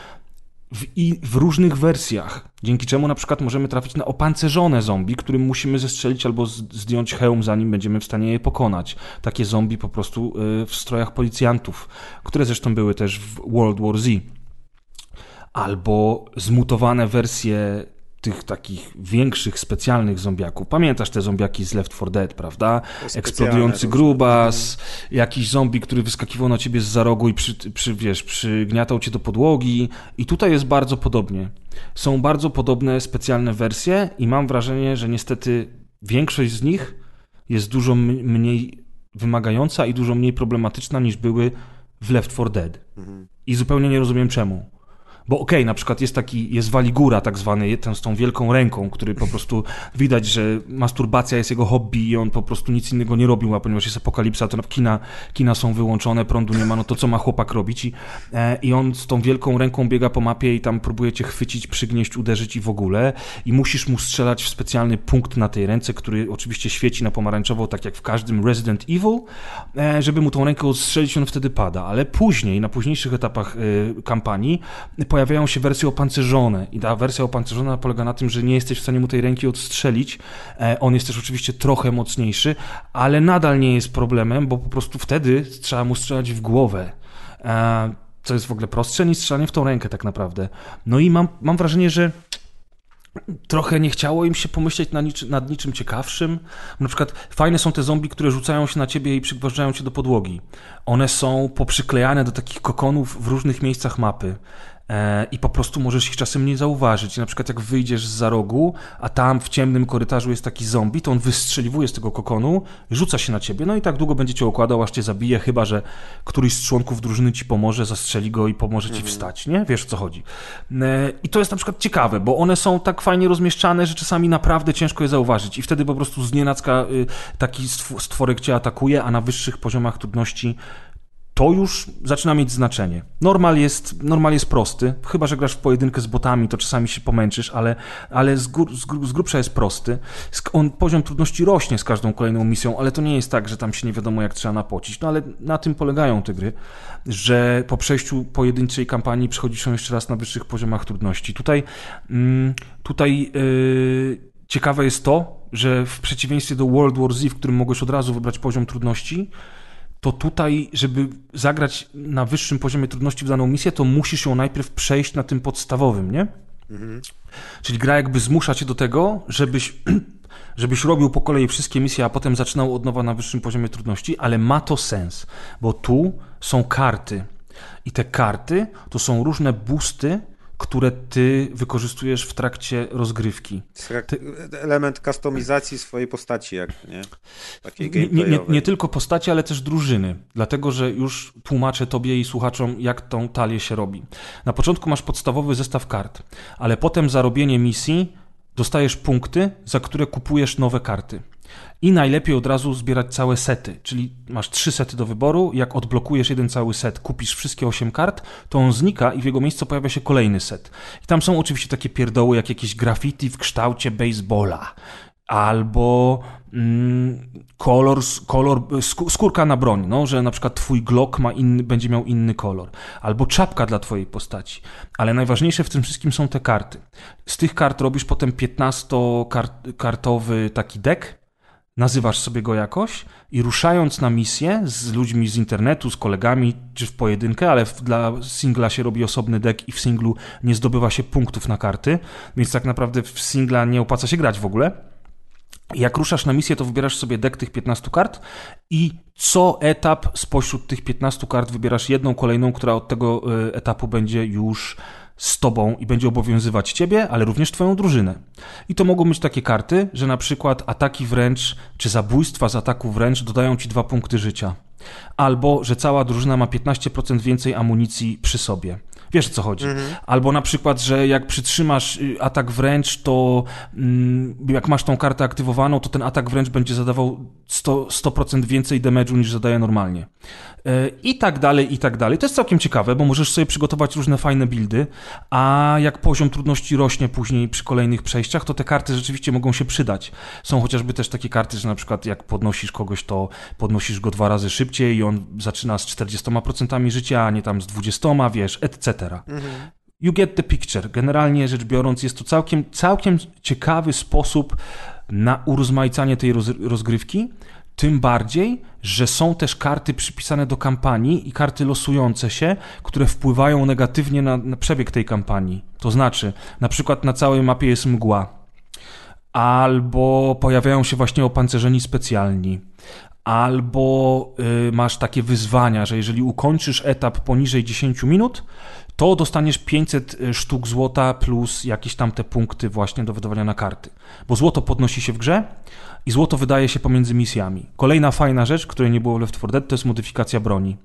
w, i w różnych wersjach, dzięki czemu na przykład możemy trafić na opancerzone zombie, którym musimy zestrzelić albo zdjąć hełm, zanim będziemy w stanie je pokonać. Takie zombie po prostu y, w strojach policjantów, które zresztą były też w World War Z. Albo zmutowane wersje tych takich większych, specjalnych zombiaków. Pamiętasz te zombiaki z Left 4 Dead, prawda? Eksplodujący grubas, jakiś zombie, który wyskakiwał na ciebie z za rogu i przy, przy, wiesz, przygniatał cię do podłogi. I tutaj jest bardzo podobnie. Są bardzo podobne specjalne wersje i mam wrażenie, że niestety większość z nich jest dużo mniej wymagająca i dużo mniej problematyczna niż były w Left 4 Dead. Mhm. I zupełnie nie rozumiem czemu. Bo okej, okay, na przykład jest taki, jest Waligura tak zwany, ten z tą wielką ręką, który po prostu widać, że masturbacja jest jego hobby i on po prostu nic innego nie robił, a ponieważ jest apokalipsa, to kina, kina są wyłączone, prądu nie ma, no to co ma chłopak robić? I, e, I on z tą wielką ręką biega po mapie i tam próbuje cię chwycić, przygnieść, uderzyć i w ogóle. I musisz mu strzelać w specjalny punkt na tej ręce, który oczywiście świeci na pomarańczowo, tak jak w każdym Resident Evil, e, żeby mu tą rękę odstrzelić, on wtedy pada. Ale później, na późniejszych etapach e, kampanii, pojawiają się wersje opancerzone i ta wersja opancerzona polega na tym, że nie jesteś w stanie mu tej ręki odstrzelić. E, on jest też oczywiście trochę mocniejszy, ale nadal nie jest problemem, bo po prostu wtedy trzeba mu strzelać w głowę. E, co jest w ogóle prostsze niż strzelanie w tą rękę tak naprawdę. No i mam, mam wrażenie, że trochę nie chciało im się pomyśleć nad niczym, nad niczym ciekawszym. Na przykład fajne są te zombie, które rzucają się na ciebie i przygwożdżają cię do podłogi. One są poprzyklejane do takich kokonów w różnych miejscach mapy. E, i po prostu możesz ich czasem nie zauważyć. Na przykład jak wyjdziesz z za rogu, a tam w ciemnym korytarzu jest taki zombie, to on wystrzeliwuje z tego kokonu, rzuca się na ciebie, no i tak długo będzie cię okładał, aż cię zabije, chyba że któryś z członków drużyny ci pomoże, zastrzeli go i pomoże ci mhm. wstać, nie? Wiesz o co chodzi. E, I to jest na przykład ciekawe, bo one są tak fajnie rozmieszczane, że czasami naprawdę ciężko je zauważyć i wtedy po prostu z nienacka y, taki stworek cię atakuje, a na wyższych poziomach trudności to już zaczyna mieć znaczenie. Normal jest, normal jest prosty, chyba że grasz w pojedynkę z botami, to czasami się pomęczysz, ale, ale z, gór, z, z grubsza jest prosty. On, poziom trudności rośnie z każdą kolejną misją, ale to nie jest tak, że tam się nie wiadomo jak trzeba napocić. No ale na tym polegają te gry, że po przejściu pojedynczej kampanii przechodzisz ją jeszcze raz na wyższych poziomach trudności. Tutaj, mm, tutaj yy, ciekawe jest to, że w przeciwieństwie do World War Z, w którym mogłeś od razu wybrać poziom trudności, to tutaj, żeby zagrać na wyższym poziomie trudności w daną misję, to musisz ją najpierw przejść na tym podstawowym, nie? Mhm. Czyli gra jakby zmusza cię do tego, żebyś, żebyś robił po kolei wszystkie misje, a potem zaczynał od nowa na wyższym poziomie trudności, ale ma to sens, bo tu są karty. I te karty to są różne boosty, które ty wykorzystujesz w trakcie rozgrywki. Ty... Element kustomizacji swojej postaci, jak nie? Takiej nie, nie, nie, tylko postaci, ale też drużyny. Dlatego, że już tłumaczę tobie i słuchaczom, jak tą talię się robi. Na początku masz podstawowy zestaw kart, ale potem za robienie misji dostajesz punkty, za które kupujesz nowe karty. I najlepiej od razu zbierać całe sety, czyli masz trzy sety do wyboru. Jak odblokujesz jeden cały set, kupisz wszystkie osiem kart, to on znika i w jego miejscu pojawia się kolejny set. I tam są oczywiście takie pierdoły, jak jakieś graffiti w kształcie baseballa albo mm, kolor, kolor, skórka na broń, no, że na przykład twój Glock ma inny, będzie miał inny kolor, albo czapka dla twojej postaci. Ale najważniejsze w tym wszystkim są te karty. Z tych kart robisz potem 15-kartowy taki deck, nazywasz sobie go jakoś i ruszając na misję z ludźmi z internetu, z kolegami czy w pojedynkę, ale dla singla się robi osobny deck i w singlu nie zdobywa się punktów na karty, więc tak naprawdę w singla nie opłaca się grać w ogóle. Jak ruszasz na misję, to wybierasz sobie deck tych 15 kart i co etap spośród tych 15 kart wybierasz jedną kolejną, która od tego e, etapu będzie już z tobą i będzie obowiązywać ciebie, ale również twoją drużynę. I to mogą być takie karty, że na przykład ataki wręcz, czy zabójstwa z ataku wręcz dodają ci dwa punkty życia. Albo, że cała drużyna ma 15% więcej amunicji przy sobie. Wiesz o co chodzi. Mhm. Albo na przykład, że jak przytrzymasz y, atak wręcz, to mm, jak masz tą kartę aktywowaną, to ten atak wręcz będzie zadawał 100%, 100% więcej damage'u niż zadaje normalnie. E, I tak dalej, i tak dalej. To jest całkiem ciekawe, bo możesz sobie przygotować różne fajne buildy, a jak poziom trudności rośnie później przy kolejnych przejściach, to te karty rzeczywiście mogą się przydać. Są chociażby też takie karty, że na przykład jak podnosisz kogoś, to podnosisz go dwa razy szybciej i on zaczyna z 40% życia, a nie tam z 20, wiesz, etc. Mhm. You get the picture. Generalnie rzecz biorąc, jest to całkiem, całkiem ciekawy sposób na urozmaicanie tej roz, rozgrywki. Tym bardziej, że są też karty przypisane do kampanii i karty losujące się, które wpływają negatywnie na, na przebieg tej kampanii. To znaczy, na przykład na całej mapie jest mgła, albo pojawiają się właśnie opancerzeni specjalni, albo y, masz takie wyzwania, że jeżeli ukończysz etap poniżej 10 minut, to dostaniesz 500 y, sztuk złota plus jakieś tam te punkty właśnie do wydawania na karty. Bo złoto podnosi się w grze i złoto wydaje się pomiędzy misjami. Kolejna fajna rzecz, której nie było w Left 4 Dead, to jest modyfikacja broni.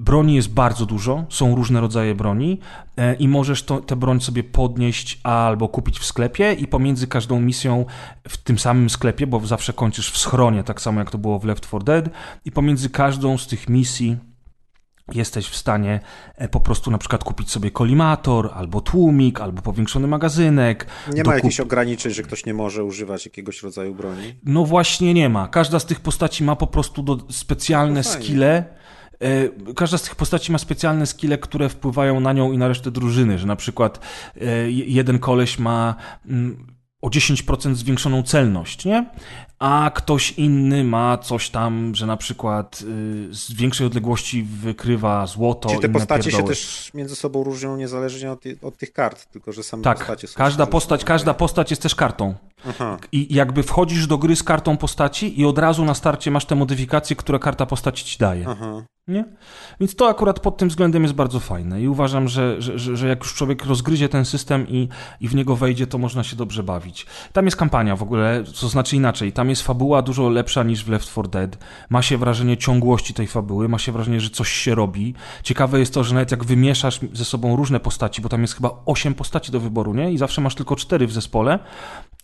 Broni jest bardzo dużo, są różne rodzaje broni e, i możesz tę broń sobie podnieść albo kupić w sklepie i pomiędzy każdą misją w tym samym sklepie, bo zawsze kończysz w schronie, tak samo jak to było w Left 4 Dead i pomiędzy każdą z tych misji jesteś w stanie e, po prostu na przykład kupić sobie kolimator, albo tłumik, albo powiększony magazynek. Nie ma jakichś ograniczeń, że ktoś nie może używać jakiegoś rodzaju broni? No właśnie nie ma. Każda z tych postaci ma po prostu do specjalne no skille. E, każda z tych postaci ma specjalne skille, które wpływają na nią i na resztę drużyny, że na przykład e, jeden koleś ma mm, o 10% zwiększoną celność, nie? A ktoś inny ma coś tam, że na przykład y, z większej odległości wykrywa złoto. Czyli te postacie pierdoły. się też między sobą różnią niezależnie od, od tych kart, tylko że same tak, postacie są... każda postać, każda postać jest też kartą. Aha. I jakby wchodzisz do gry z kartą postaci i od razu na starcie masz te modyfikacje, które karta postaci ci daje. Aha. Nie? Więc to akurat pod tym względem jest bardzo fajne i uważam, że, że, że, że jak już człowiek rozgryzie ten system i, i w niego wejdzie, to można się dobrze bawić. Tam jest kampania w ogóle, co znaczy inaczej. Tam jest fabuła dużo lepsza niż w Left 4 Dead. Ma się wrażenie ciągłości tej fabuły, ma się wrażenie, że coś się robi. Ciekawe jest to, że nawet jak wymieszasz ze sobą różne postaci, bo tam jest chyba 8 postaci do wyboru, nie? I zawsze masz tylko 4 w zespole,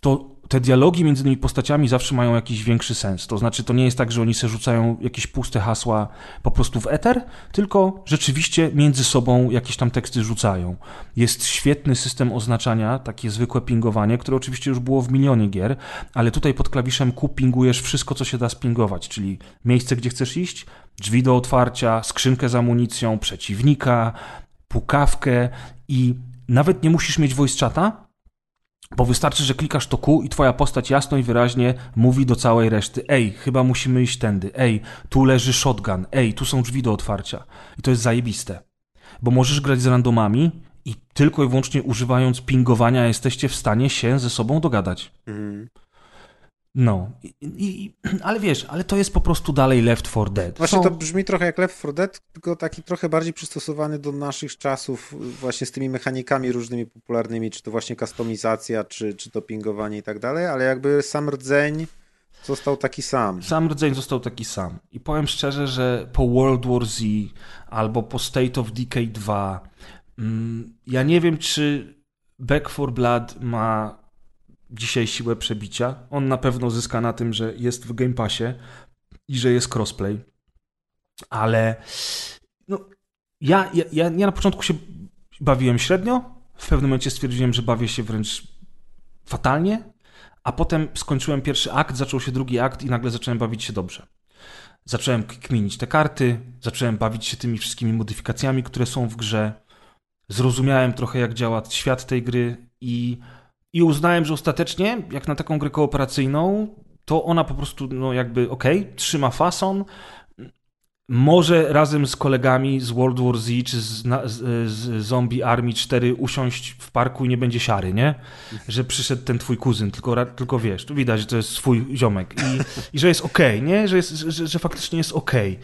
to te dialogi między tymi postaciami zawsze mają jakiś większy sens. To znaczy, to nie jest tak, że oni se rzucają jakieś puste hasła po prostu w eter, tylko rzeczywiście między sobą jakieś tam teksty rzucają. Jest świetny system oznaczania, takie zwykłe pingowanie, które oczywiście już było w milionie gier, ale tutaj pod klawiszem Q pingujesz wszystko, co się da spingować, czyli miejsce, gdzie chcesz iść, drzwi do otwarcia, skrzynkę z amunicją, przeciwnika, pukawkę i nawet nie musisz mieć voice chata, bo wystarczy, że klikasz to Q i twoja postać jasno i wyraźnie mówi do całej reszty: Ej, chyba musimy iść tędy. Ej, tu leży shotgun. Ej, tu są drzwi do otwarcia. I to jest zajebiste. Bo możesz grać z randomami i tylko i wyłącznie używając pingowania jesteście w stanie się ze sobą dogadać. Mhm. No, I, i, ale wiesz, ale to jest po prostu dalej Left 4 Dead. Właśnie Są- to brzmi trochę jak Left 4 Dead, tylko taki trochę bardziej przystosowany do naszych czasów, właśnie z tymi mechanikami różnymi popularnymi, czy to właśnie kustomizacja, czy, czy to pingowanie i tak dalej, ale jakby sam rdzeń został taki sam. Sam rdzeń został taki sam. I powiem szczerze, że po World War Z albo po State of Decay 2, mm, ja nie wiem, czy Back 4 Blood ma dzisiaj siłę przebicia. On na pewno zyska na tym, że jest w Game Passie i że jest crossplay. Ale no, ja, ja, ja, ja na początku się bawiłem średnio. W pewnym momencie stwierdziłem, że bawię się wręcz fatalnie. A potem skończyłem pierwszy akt, zaczął się drugi akt i nagle zacząłem bawić się dobrze. Zacząłem kminić te karty, zacząłem bawić się tymi wszystkimi modyfikacjami, które są w grze. Zrozumiałem trochę, jak działa świat tej gry i, i uznałem, że ostatecznie, jak na taką grę kooperacyjną, to ona po prostu, no jakby, okej, trzyma fason. Może razem z kolegami z World War Z czy z, z, z Zombie Army 4 usiąść w parku i nie będzie siary, nie? Że przyszedł ten twój kuzyn, tylko, tylko wiesz, tu widać, że to jest swój ziomek i, i że jest okej, nie? Że, jest, że, że faktycznie jest okej.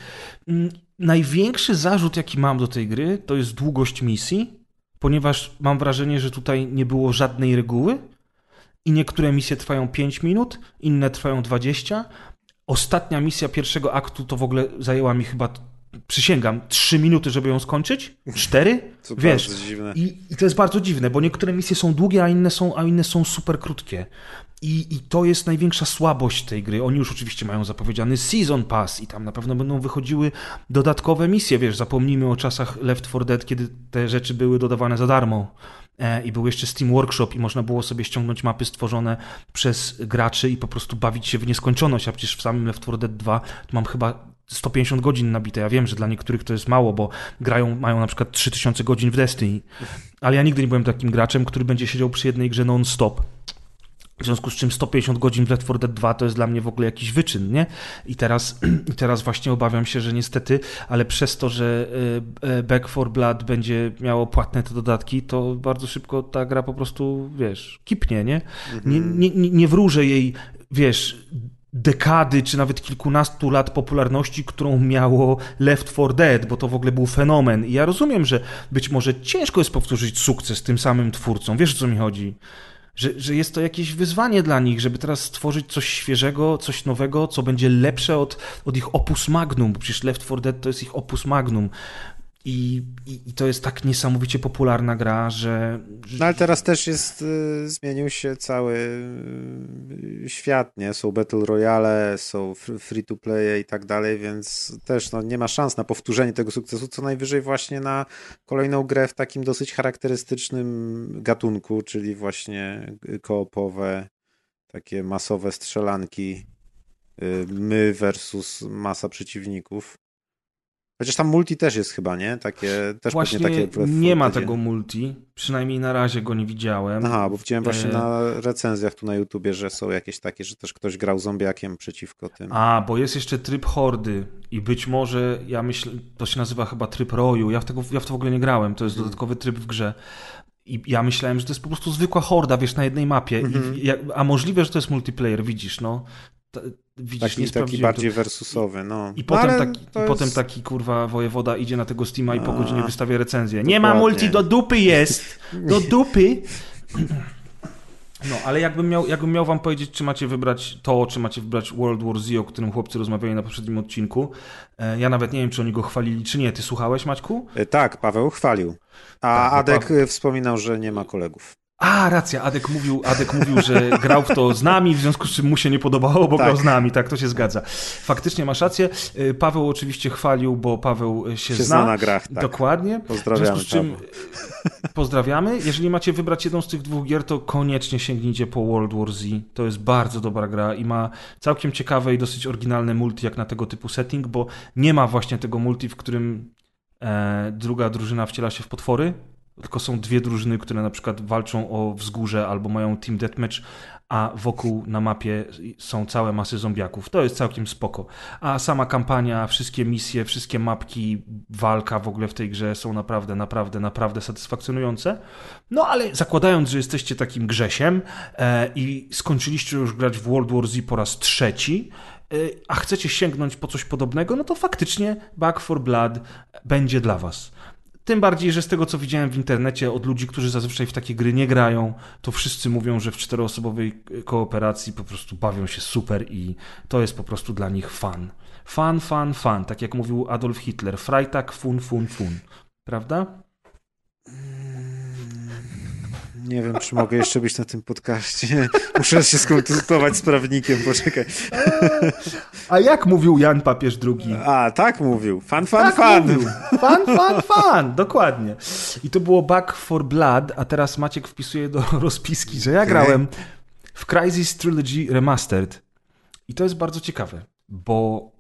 Mm, Największy zarzut, jaki mam do tej gry, to jest długość misji, ponieważ mam wrażenie, że tutaj nie było żadnej reguły i niektóre misje trwają 5 minut, inne trwają 20. Ostatnia misja pierwszego aktu to w ogóle zajęła mi chyba, przysięgam, 3 minuty, żeby ją skończyć? 4? Co Wiesz, bardzo dziwne. i, I to jest bardzo dziwne, bo niektóre misje są długie, a inne są, a inne są super krótkie. I, I to jest największa słabość tej gry. Oni już oczywiście mają zapowiedziany Season Pass i tam na pewno będą wychodziły dodatkowe misje. Wiesz, zapomnijmy o czasach Left 4 Dead, kiedy te rzeczy były dodawane za darmo. E, I był jeszcze Steam Workshop i można było sobie ściągnąć mapy stworzone przez graczy i po prostu bawić się w nieskończoność, a przecież w samym Left 4 Dead 2 to mam chyba 150 godzin nabite. Ja wiem, że dla niektórych to jest mało, bo grają, mają na przykład 3000 godzin w Destiny. Ale ja nigdy nie byłem takim graczem, który będzie siedział przy jednej grze non-stop. W związku z czym 150 godzin w Left 4 Dead 2 to jest dla mnie w ogóle jakiś wyczyn, nie? I teraz, i teraz właśnie obawiam się, że niestety, ale przez to, że e, e, Back 4 Blood będzie miało płatne te dodatki, to bardzo szybko ta gra po prostu, wiesz, kipnie, nie? Nie, nie, nie, nie wróżę jej, wiesz, dekady, czy nawet kilkunastu lat popularności, którą miało Left 4 Dead, bo to w ogóle był fenomen. I ja rozumiem, że być może ciężko jest powtórzyć sukces tym samym twórcom. Wiesz, o co mi chodzi? Że, że jest to jakieś wyzwanie dla nich, żeby teraz stworzyć coś świeżego, coś nowego, co będzie lepsze od, od ich opus magnum, bo przecież Left 4 Dead to jest ich opus magnum. I, i, I to jest tak niesamowicie popularna gra, że. No ale teraz też jest, y, zmienił się cały y, świat, nie? Są Battle Royale, są fr- free to play i tak dalej, więc też no, nie ma szans na powtórzenie tego sukcesu, co najwyżej właśnie na kolejną grę w takim dosyć charakterystycznym gatunku, czyli właśnie koopowe, takie masowe strzelanki, y, my versus masa przeciwników. Chociaż tam multi też jest chyba, nie? Takie, też Właśnie takie w nie ma tego multi, przynajmniej na razie go nie widziałem. Aha, bo widziałem właśnie E, na recenzjach tu na YouTubie, że są jakieś takie, że też ktoś grał zombiakiem przeciwko tym. A, bo jest jeszcze tryb hordy i być może, ja myślę, to się nazywa chyba tryb roju, ja w, tego, ja w to w ogóle nie grałem, to jest Mhm. dodatkowy tryb w grze. I ja myślałem, że to jest po prostu zwykła horda, wiesz, na jednej mapie. Mhm. I, jak- a możliwe, że to jest multiplayer, widzisz, no. Widzisz, nie Taki, taki bardziej to. wersusowy, no. I no, potem, taki, i jest- potem taki kurwa wojewoda idzie na tego Steama i po godzinie wystawia recenzję. Nie ma dokładnie. multi, do dupy jest! Do dupy! No, ale jakbym miał, jakbym miał wam powiedzieć, czy macie wybrać to, czy macie wybrać World War Z, o którym chłopcy rozmawiali na poprzednim odcinku. e, Ja nawet nie wiem, czy oni go chwalili, czy nie. Ty słuchałeś, Maćku? E, Tak, Paweł chwalił. A Tak, bo Adek Paweł- wspominał, że nie ma kolegów. A, racja, Adek mówił, Adek mówił, że grał w to z nami, w związku z czym mu się nie podobało, bo Tak. grał z nami, tak, to się zgadza. Faktycznie masz rację. Y, Paweł oczywiście chwalił, bo Paweł y, się, Się zna. zna na grach, tak. Dokładnie. Pozdrawiamy, W związku z czym Paweł. y, pozdrawiamy. Jeżeli macie wybrać jedną z tych dwóch gier, to koniecznie sięgnijcie po World War Z. To jest bardzo dobra gra i ma całkiem ciekawe i dosyć oryginalne multi jak na tego typu setting, bo nie ma właśnie tego multi, w którym e, druga drużyna wciela się w potwory, tylko są dwie drużyny, które na przykład walczą o wzgórze albo mają team deathmatch, a wokół na mapie są całe masy zombiaków. To jest całkiem spoko. A sama kampania, wszystkie misje, wszystkie mapki, walka w ogóle w tej grze są naprawdę, naprawdę, naprawdę satysfakcjonujące. No ale zakładając, że jesteście takim grzesiem e, i skończyliście już grać w World War Z po raz trzeci, e, a chcecie sięgnąć po coś podobnego, no to faktycznie Back for Blood będzie dla was. Tym bardziej, że z tego co widziałem w internecie od ludzi, którzy zazwyczaj w takie gry nie grają, to wszyscy mówią, że w czteroosobowej kooperacji po prostu bawią się super i to jest po prostu dla nich fan. Fan, fan, fan. Tak jak mówił Adolf Hitler. Freitag, fun, fun, fun. Prawda? Nie wiem, czy mogę jeszcze być na tym podcaście. Muszę się skonsultować z prawnikiem, poczekaj. A jak mówił Jan Papież II? A, tak mówił. Fan, fan, Tak fan. mówił. Fan, fan, fan. Dokładnie. I to było Back for Blood, a teraz Maciek wpisuje do rozpiski, że ja grałem w Crysis Trilogy Remastered. I to jest bardzo ciekawe, bo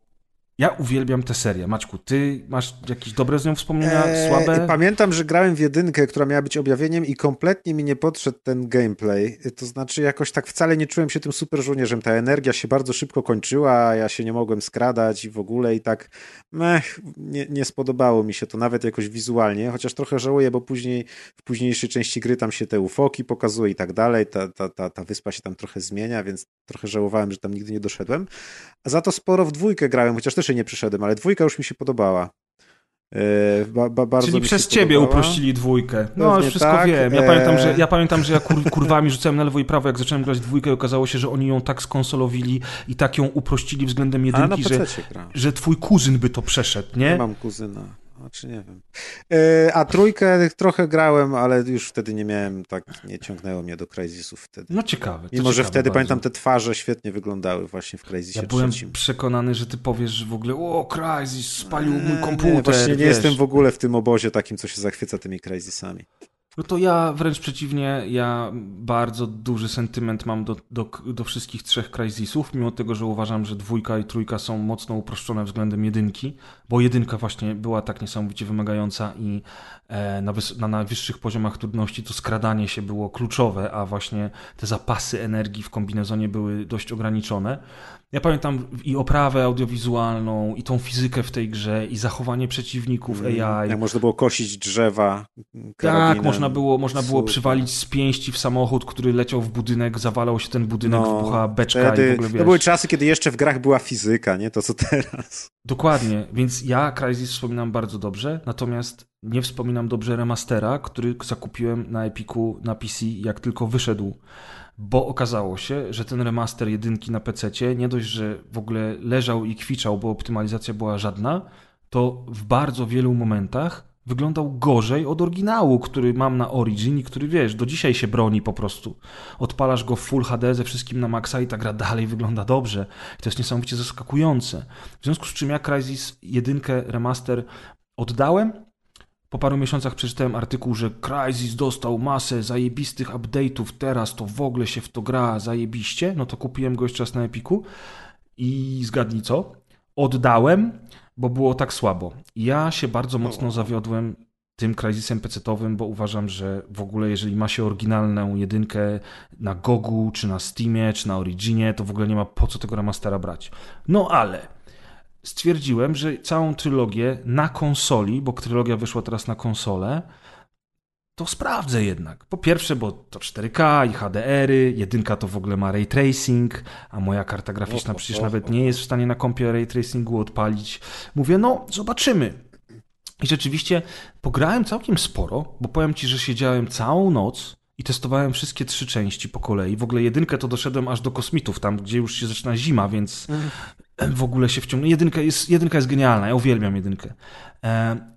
ja uwielbiam tę serię. Maćku, ty masz jakieś dobre z nią wspomnienia, Eee, słabe? Pamiętam, że grałem w jedynkę, która miała być objawieniem i kompletnie mi nie podszedł ten gameplay. To znaczy jakoś tak wcale nie czułem się tym super żołnierzem. Ta energia się bardzo szybko kończyła, ja się nie mogłem skradać i w ogóle i tak mech, nie, nie spodobało mi się to nawet jakoś wizualnie, chociaż trochę żałuję, bo później w późniejszej części gry tam się te ufoki pokazuje i tak dalej. Ta, ta, ta, ta wyspa się tam trochę zmienia, więc trochę żałowałem, że tam nigdy nie doszedłem. A za to sporo w dwójkę grałem, chociaż też jej nie przyszedłem, ale dwójka już mi się podobała. Eee, ba, ba, bardzo Czyli przez ciebie podobała. uprościli dwójkę. No, Pewnie już wszystko tak, wiem. Ja e- pamiętam, że ja, pamiętam, że ja kur, kurwami rzucałem na lewo i prawo, jak zacząłem grać dwójkę i okazało się, że oni ją tak skonsolowili i tak ją uprościli względem jedynki, że, że twój kuzyn by to przeszedł, nie? Nie mam kuzyna. Znaczy nie wiem. E, a trójkę trochę grałem, ale już wtedy nie miałem, tak nie ciągnęło mnie do Crysisów wtedy. No ciekawe. Mimo, że ciekawe wtedy bardzo. pamiętam te twarze świetnie wyglądały właśnie w Crysisie Ja byłem trzecim. przekonany, że ty powiesz, że w ogóle o, Crysis spalił mój Eee, komputer, Nie, właśnie nie wiesz. jestem w ogóle w tym obozie takim, co się zachwyca tymi Crysisami. No to ja wręcz przeciwnie, ja bardzo duży sentyment mam do, do, do wszystkich trzech Crysisów, mimo tego, że uważam, że dwójka i trójka są mocno uproszczone względem jedynki, bo jedynka właśnie była tak niesamowicie wymagająca i e, na, na najwyższych poziomach trudności to skradanie się było kluczowe, a właśnie te zapasy energii w kombinezonie były dość ograniczone. Ja pamiętam i oprawę audiowizualną, i tą fizykę w tej grze, i zachowanie przeciwników AI. Jak można było kosić drzewa Tak, można było, można było Super. przywalić z pięści w samochód, który leciał w budynek, zawalał się ten budynek, No, wybuchała beczka i Wtedy, w ogóle wiesz. to były czasy, kiedy jeszcze w grach była fizyka, nie to co teraz. Dokładnie, więc ja Crysis wspominam bardzo dobrze, natomiast nie wspominam dobrze remastera, który zakupiłem na Epiku na PC jak tylko wyszedł, bo okazało się, że ten remaster jedynki na PC nie dość, że w ogóle leżał i kwiczał, bo optymalizacja była żadna, to w bardzo wielu momentach wyglądał gorzej od oryginału, który mam na Origin i który wiesz, do dzisiaj się broni po prostu. Odpalasz go w Full HD ze wszystkim na maksa i ta gra dalej wygląda dobrze. I to jest niesamowicie zaskakujące. W związku z czym ja Crysis 1 remaster oddałem. Po paru miesiącach przeczytałem artykuł, że Crysis dostał masę zajebistych update'ów, teraz to w ogóle się w to gra zajebiście. No to kupiłem go jeszcze raz na Epiku i zgadnij co? Oddałem, bo było tak słabo. Ja się bardzo mocno zawiodłem tym Crysisem PC-owym, bo uważam, że w ogóle jeżeli ma się oryginalną jedynkę na Gogu, czy na Steamie, czy na Originie, to w ogóle nie ma po co tego remastera brać. No ale stwierdziłem, że całą trylogię na konsoli, bo trylogia wyszła teraz na konsolę, to sprawdzę jednak. Po pierwsze, bo to 4K i HDR-y, jedynka to w ogóle ma ray tracing, a moja karta graficzna przecież nawet nie jest w stanie na kompie ray tracingu odpalić. Mówię, no zobaczymy. I rzeczywiście pograłem całkiem sporo, bo powiem ci, że siedziałem całą noc i testowałem wszystkie trzy części po kolei. W ogóle jedynkę to doszedłem aż do kosmitów, tam gdzie już się zaczyna zima, więc w ogóle się wciągnę. Jedynka jest, jedynka jest genialna, ja uwielbiam jedynkę.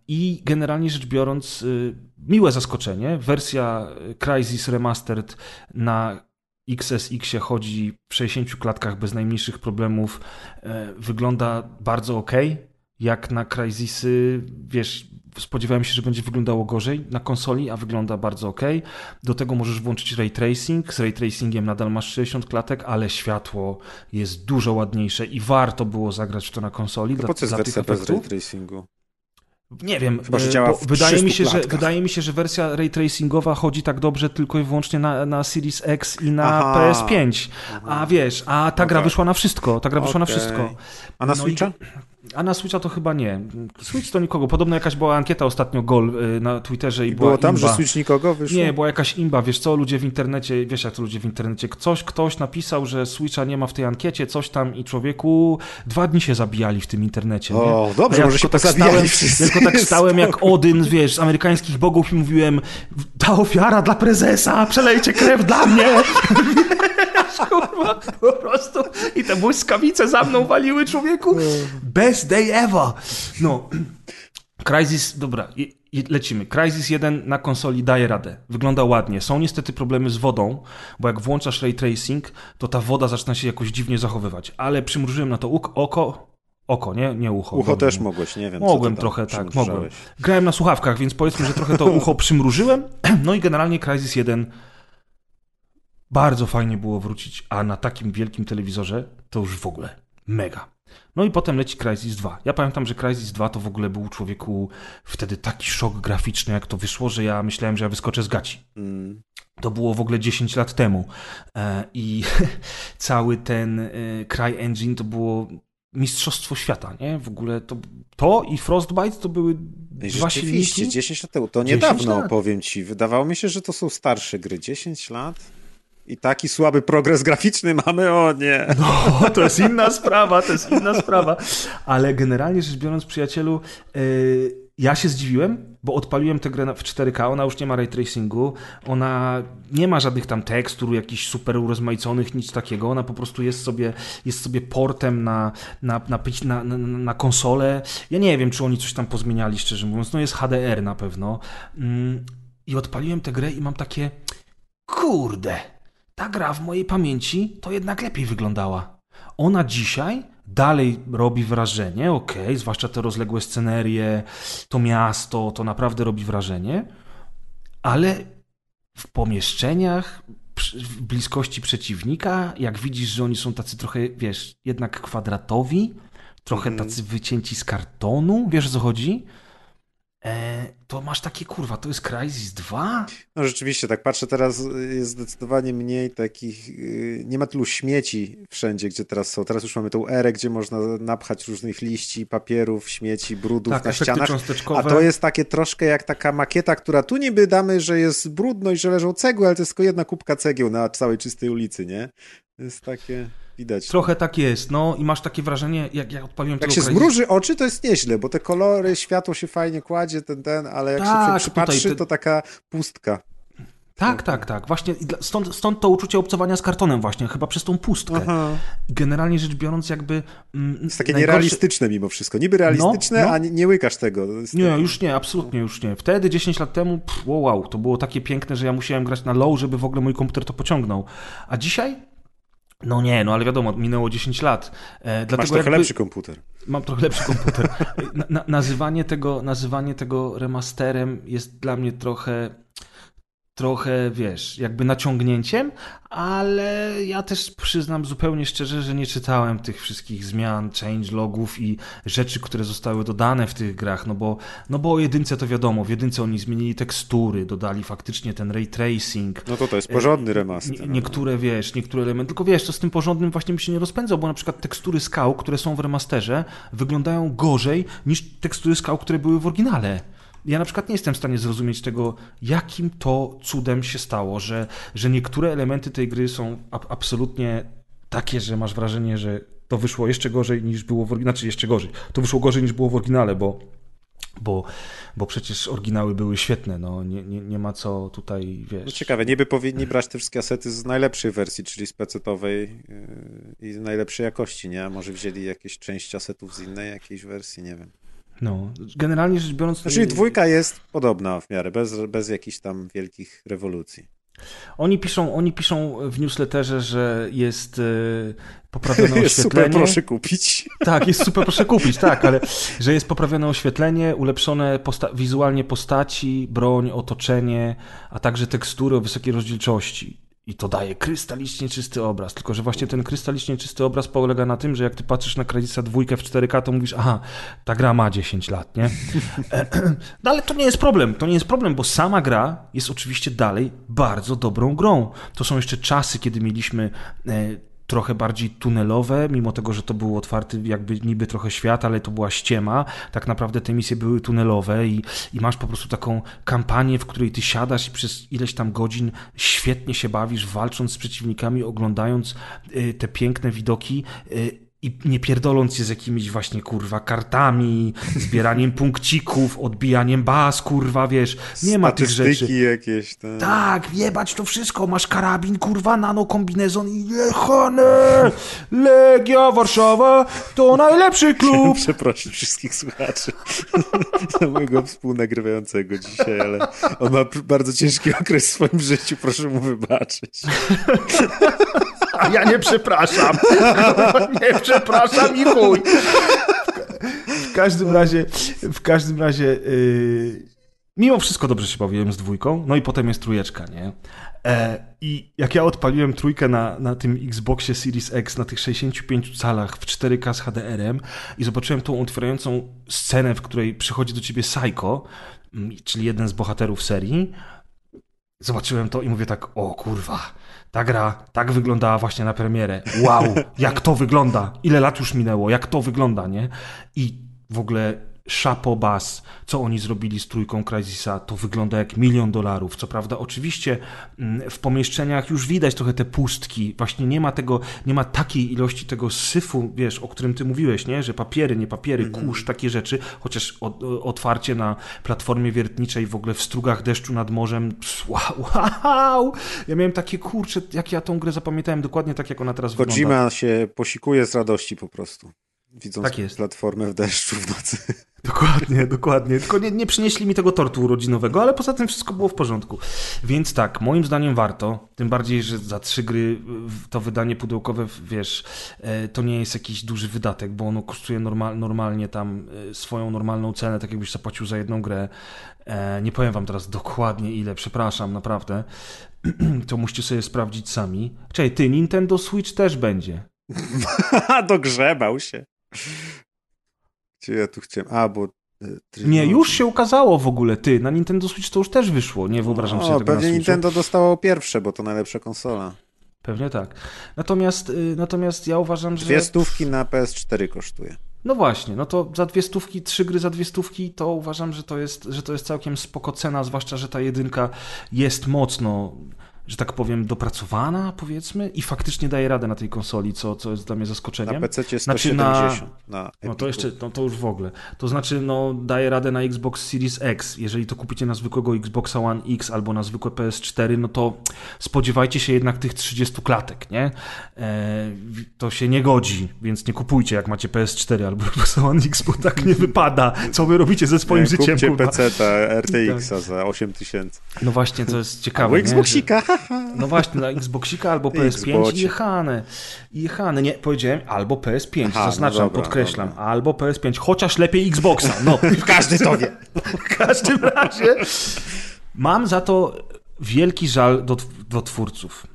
I generalnie rzecz biorąc, y, miłe zaskoczenie. Wersja Crysis Remastered na XSX chodzi w 60 klatkach bez najmniejszych problemów. E, wygląda bardzo ok. Jak na Crysisy, wiesz, spodziewałem się, że będzie wyglądało gorzej na konsoli, a wygląda bardzo ok. Do tego możesz włączyć ray tracing. Z ray tracingiem nadal masz 60 klatek, ale światło jest dużo ładniejsze i warto było zagrać w to na konsoli. To po co jest wersja bez ray tracingu? Nie wiem, Chyba, że działa w wydaje, mi się, że, wydaje mi się, że wersja ray tracingowa chodzi tak dobrze tylko i wyłącznie na, na Series X i na Aha. PS5. A wiesz, a ta gra Okej. wyszła na wszystko. Ta gra wyszła na wszystko. A na No i- Switcha? A na Switcha to chyba nie. Switch to nikogo. Podobno jakaś była ankieta ostatnio Gol y, na Twitterze i, I była było tam, imba. że Switch nikogo wyszło? Nie, była jakaś imba, wiesz co, ludzie w internecie, wiesz jak to ludzie w internecie, coś, ktoś napisał, że Switcha nie ma w tej ankiecie, coś tam i człowieku, dwa dni się zabijali w tym internecie, nie? O, dobrze, A ja może się tak stałem, wszyscy. tylko tak stałem jak Odyn, wiesz, z amerykańskich bogów i mówiłem, ta ofiara dla prezesa, przelejcie krew dla mnie. Kurwa, po prostu. I te błyskawice za mną waliły, człowieku. Best day ever. No, Crysis, dobra, lecimy. Crysis 1 na konsoli daje radę. Wygląda ładnie. Są niestety problemy z wodą, bo jak włączasz ray tracing, to ta woda zaczyna się jakoś dziwnie zachowywać. Ale przymrużyłem na to oko. Oko, nie? Nie ucho. Ucho też mogłeś, nie wiem. Mogłem trochę, tak, mogłem. Grałem na słuchawkach, więc powiedzmy, że trochę to ucho przymrużyłem. No i generalnie Crysis 1 bardzo fajnie było wrócić, a na takim wielkim telewizorze to już w ogóle mega. No i potem leci Crysis 2. Ja pamiętam, że Crysis 2 to w ogóle był człowieku wtedy taki szok graficzny, jak to wyszło, że ja myślałem, że ja wyskoczę z gaci. Mm. To było w ogóle 10 lat temu. E, I cały ten e, Cry Engine to było mistrzostwo świata, nie? W ogóle to, to i Frostbite to były dwa silniki. 10 lat temu. To 10 niedawno, lat. powiem ci. Wydawało mi się, że to są starsze gry. 10 lat? I taki słaby progres graficzny mamy? O nie. O, to jest inna sprawa, to jest inna sprawa. Ale generalnie rzecz biorąc, przyjacielu, yy, ja się zdziwiłem, bo odpaliłem tę grę w 4K, ona już nie ma ray tracingu, ona nie ma żadnych tam tekstur, jakichś super urozmaiconych, nic takiego, ona po prostu jest sobie, jest sobie portem na, na, na, na, na, konsolę. Ja nie wiem, czy oni coś tam pozmieniali, szczerze mówiąc, no jest HDR na pewno. Mm, I odpaliłem tę grę i mam takie, kurde, ta gra w mojej pamięci to jednak lepiej wyglądała. Ona dzisiaj dalej robi wrażenie, okej, zwłaszcza te rozległe scenerie, to miasto, to naprawdę robi wrażenie, ale w pomieszczeniach, w bliskości przeciwnika, jak widzisz, że oni są tacy trochę, wiesz, jednak kwadratowi, trochę Mhm. tacy wycięci z kartonu, wiesz o co chodzi? E, to masz takie, kurwa, to jest Crysis 2? No rzeczywiście, tak patrzę teraz, jest zdecydowanie mniej takich, y, nie ma tylu śmieci wszędzie, gdzie teraz są. Teraz już mamy tą erę, gdzie można napchać różnych liści, papierów, śmieci, brudów Tak, na ścianach. A to jest takie troszkę jak taka makieta, która tu niby damy, że jest brudno i że leżą cegły, ale to jest tylko jedna kubka cegieł na całej czystej ulicy, nie? To jest takie, widać. Trochę tak jest, no i masz takie wrażenie, jak ja odpaliłem Jak się zmruży oczy, to jest nieźle, bo te kolory, światło się fajnie kładzie, ten, ten, ale jak Tak, się przypatrzy, te- to taka pustka. Tak, tak, tak. Właśnie stąd, stąd to uczucie obcowania z kartonem właśnie, chyba przez tą pustkę. Aha. Generalnie rzecz biorąc jakby... Mm, Jest takie najgorsze- nierealistyczne mimo wszystko. Niby realistyczne, No, no. a nie, nie łykasz tego. Nie, tak- już nie, absolutnie już nie. Wtedy, 10 lat temu, pff, wow, wow, to było takie piękne, że ja musiałem grać na low, żeby w ogóle mój komputer to pociągnął. A dzisiaj? No nie, no ale wiadomo, minęło 10 lat. E, Masz dlatego trochę jakby... lepszy komputer. Mam trochę lepszy komputer. Na, na, nazywanie, tego, nazywanie tego remasterem jest dla mnie trochę. Trochę, wiesz, jakby naciągnięciem, ale ja też przyznam zupełnie szczerze, że nie czytałem tych wszystkich zmian, changelogów i rzeczy, które zostały dodane w tych grach, no bo, no bo o jedynce to wiadomo, w jedynce oni zmienili tekstury, dodali faktycznie ten ray tracing. No to to jest porządny remaster. Nie, niektóre, wiesz, niektóre elementy, tylko wiesz, to z tym porządnym właśnie mi się nie rozpędzał, bo na przykład tekstury skał, które są w remasterze, wyglądają gorzej niż tekstury skał, które były w oryginale ja na przykład nie jestem w stanie zrozumieć tego, jakim to cudem się stało, że, że niektóre elementy tej gry są ab absolutnie takie, że masz wrażenie, że to wyszło jeszcze gorzej niż było w oryginale, znaczy jeszcze gorzej. To wyszło gorzej niż było w oryginale, bo bo, bo przecież oryginały były świetne, no nie, nie, nie ma co tutaj, wiesz... No ciekawe, niby powinni brać te wszystkie asety z najlepszej wersji, czyli z PC-owej yy, i z najlepszej jakości, nie? A może wzięli jakieś część asetów z innej jakiejś wersji, nie wiem. No, generalnie rzecz biorąc... Czyli znaczy, dwójka jest podobna w miarę, bez, bez jakichś tam wielkich rewolucji. Oni piszą, oni piszą w newsletterze, że jest yy, poprawione jest oświetlenie. super, proszę kupić. Tak, jest super, proszę kupić, tak, ale że jest poprawione oświetlenie, ulepszone posta wizualnie postaci, broń, otoczenie, a także tekstury o wysokiej rozdzielczości i to daje krystalicznie czysty obraz. Tylko, że właśnie ten krystalicznie czysty obraz polega na tym, że jak ty patrzysz na Crysis dwójkę w 4K, to mówisz, aha, ta gra ma 10 lat, nie? No ale to nie jest problem. To nie jest problem, bo sama gra jest oczywiście dalej bardzo dobrą grą. To są jeszcze czasy, kiedy mieliśmy e, trochę bardziej tunelowe, mimo tego, że to był otwarty jakby niby trochę świat, ale to była ściema. Tak naprawdę te misje były tunelowe i, i masz po prostu taką kampanię, w której ty siadasz i przez ileś tam godzin świetnie się bawisz, walcząc z przeciwnikami, oglądając y, te piękne widoki y, i nie pierdoląc się z jakimiś właśnie, kurwa, kartami, zbieraniem punkcików, odbijaniem baz, kurwa, wiesz, nie ma tych rzeczy. jakieś, tak. Tak, jebać to wszystko, masz karabin, kurwa, nano kombinezon i jechane! Legia Warszawa to najlepszy klub! Przepraszam wszystkich słuchaczy mojego współnagrywającego dzisiaj, ale on ma bardzo ciężki okres w swoim życiu, proszę mu wybaczyć. Ja nie przepraszam. Nie przepraszam i chuj. W każdym razie, w każdym razie, yy, mimo wszystko dobrze się bawiłem z dwójką, no i potem jest trójeczka, nie? E, I jak ja odpaliłem trójkę na, na tym Xboxie Series X na tych 65 calach w 4K z HDR-em i zobaczyłem tą otwierającą scenę, w której przychodzi do ciebie Psycho, mm, czyli jeden z bohaterów serii, zobaczyłem to i mówię tak, o kurwa, ta gra tak wyglądała właśnie na premierę. Wow, jak to wygląda. Ile lat już minęło, jak to wygląda, nie? I w ogóle Bass, co oni zrobili z trójką Crysisa, to wygląda jak milion dolarów. Co prawda, oczywiście mm, w pomieszczeniach już widać trochę te pustki. Właśnie nie ma tego, nie ma takiej ilości tego syfu, wiesz, o którym ty mówiłeś, nie? Że papiery, nie papiery, mm -hmm. kurz, takie rzeczy, chociaż otwarcie na platformie wiertniczej w ogóle w strugach deszczu nad morzem, wow, wow! Ja miałem takie, kurcze, jak ja tą grę zapamiętałem dokładnie tak, jak ona teraz Kojima wygląda. Kojima się posikuje z radości po prostu widząc tak jest. platformę w deszczu w nocy. Dokładnie, dokładnie. Tylko nie, nie, przynieśli mi tego tortu urodzinowego, ale poza tym wszystko było w porządku. Więc tak, moim zdaniem warto. Tym bardziej, że za trzy gry to wydanie pudełkowe, wiesz, e, to nie jest jakiś duży wydatek, bo ono kosztuje normal, normalnie tam e, swoją normalną cenę, tak jakbyś zapłacił za jedną grę. E, nie powiem wam teraz dokładnie ile, przepraszam, naprawdę. To musicie sobie sprawdzić sami. Czekaj, ty, Nintendo Switch też będzie. Dogrzebał się. Gdzie ja tu chciałem? A, bo... E, nie, już się ukazało w ogóle, ty. Na Nintendo Switch to już też wyszło, nie wyobrażam sobie tego pewnie Nintendo dostało pierwsze, bo to najlepsza konsola. Pewnie tak. Natomiast, y, natomiast ja uważam, że... Dwie stówki na PS4 kosztuje. No właśnie, no to za dwie stówki, trzy gry za dwie stówki, to uważam, że to jest, że to jest całkiem spoko cena, zwłaszcza, że ta jedynka jest mocno że tak powiem, dopracowana, powiedzmy, i faktycznie daje radę na tej konsoli, co, co jest dla mnie zaskoczeniem. Na PC 170. Znaczy na, na no to jeszcze, no to już w ogóle. To znaczy, no daje radę na Xbox Series X. Jeżeli to kupicie na zwykłego Xboxa One X albo na zwykłe PS4, no to spodziewajcie się jednak tych 30 klatek, nie? E, to się nie godzi, więc nie kupujcie, jak macie PS4 albo Xbox One X, bo tak nie wypada. Co wy robicie ze swoim nie, życiem, kupcie PC RTX-a za 8000. No właśnie, to jest ciekawe. Albo Xboxika, no właśnie, na Xboxika albo PS5 i jechane. Jechane. Nie, powiedziałem albo PS5, Aha, no zaznaczam, no dobra, podkreślam. Dobra. Albo PS5, chociaż lepiej Xboxa. No, każdy to wie. W każdym razie mam za to wielki żal do, do twórców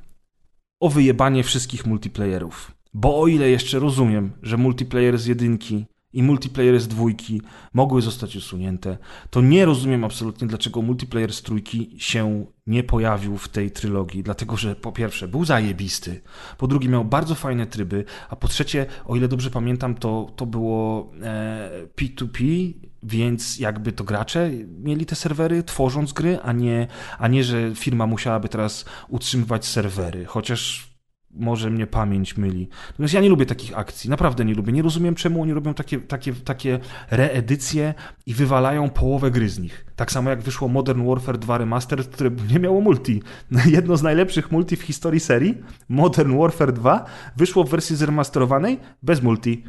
o wyjebanie wszystkich multiplayerów. Bo o ile jeszcze rozumiem, że multiplayer z jedynki i multiplayer z dwójki mogły zostać usunięte, to nie rozumiem absolutnie, dlaczego multiplayer z trójki się nie pojawił w tej trylogii. Dlatego, że po pierwsze był zajebisty, po drugie miał bardzo fajne tryby, a po trzecie, o ile dobrze pamiętam, to, to było e, P2P, więc jakby to gracze mieli te serwery tworząc gry, a nie, a nie, że firma musiałaby teraz utrzymywać serwery. Chociaż może mnie pamięć myli. Natomiast ja nie lubię takich akcji, naprawdę nie lubię. Nie rozumiem, czemu oni robią takie, takie, takie reedycje i wywalają połowę gry z nich. Tak samo jak wyszło Modern Warfare 2 Remastered, które nie miało multi. Jedno z najlepszych multi w historii serii, Modern Warfare 2, wyszło w wersji zremasterowanej bez multi.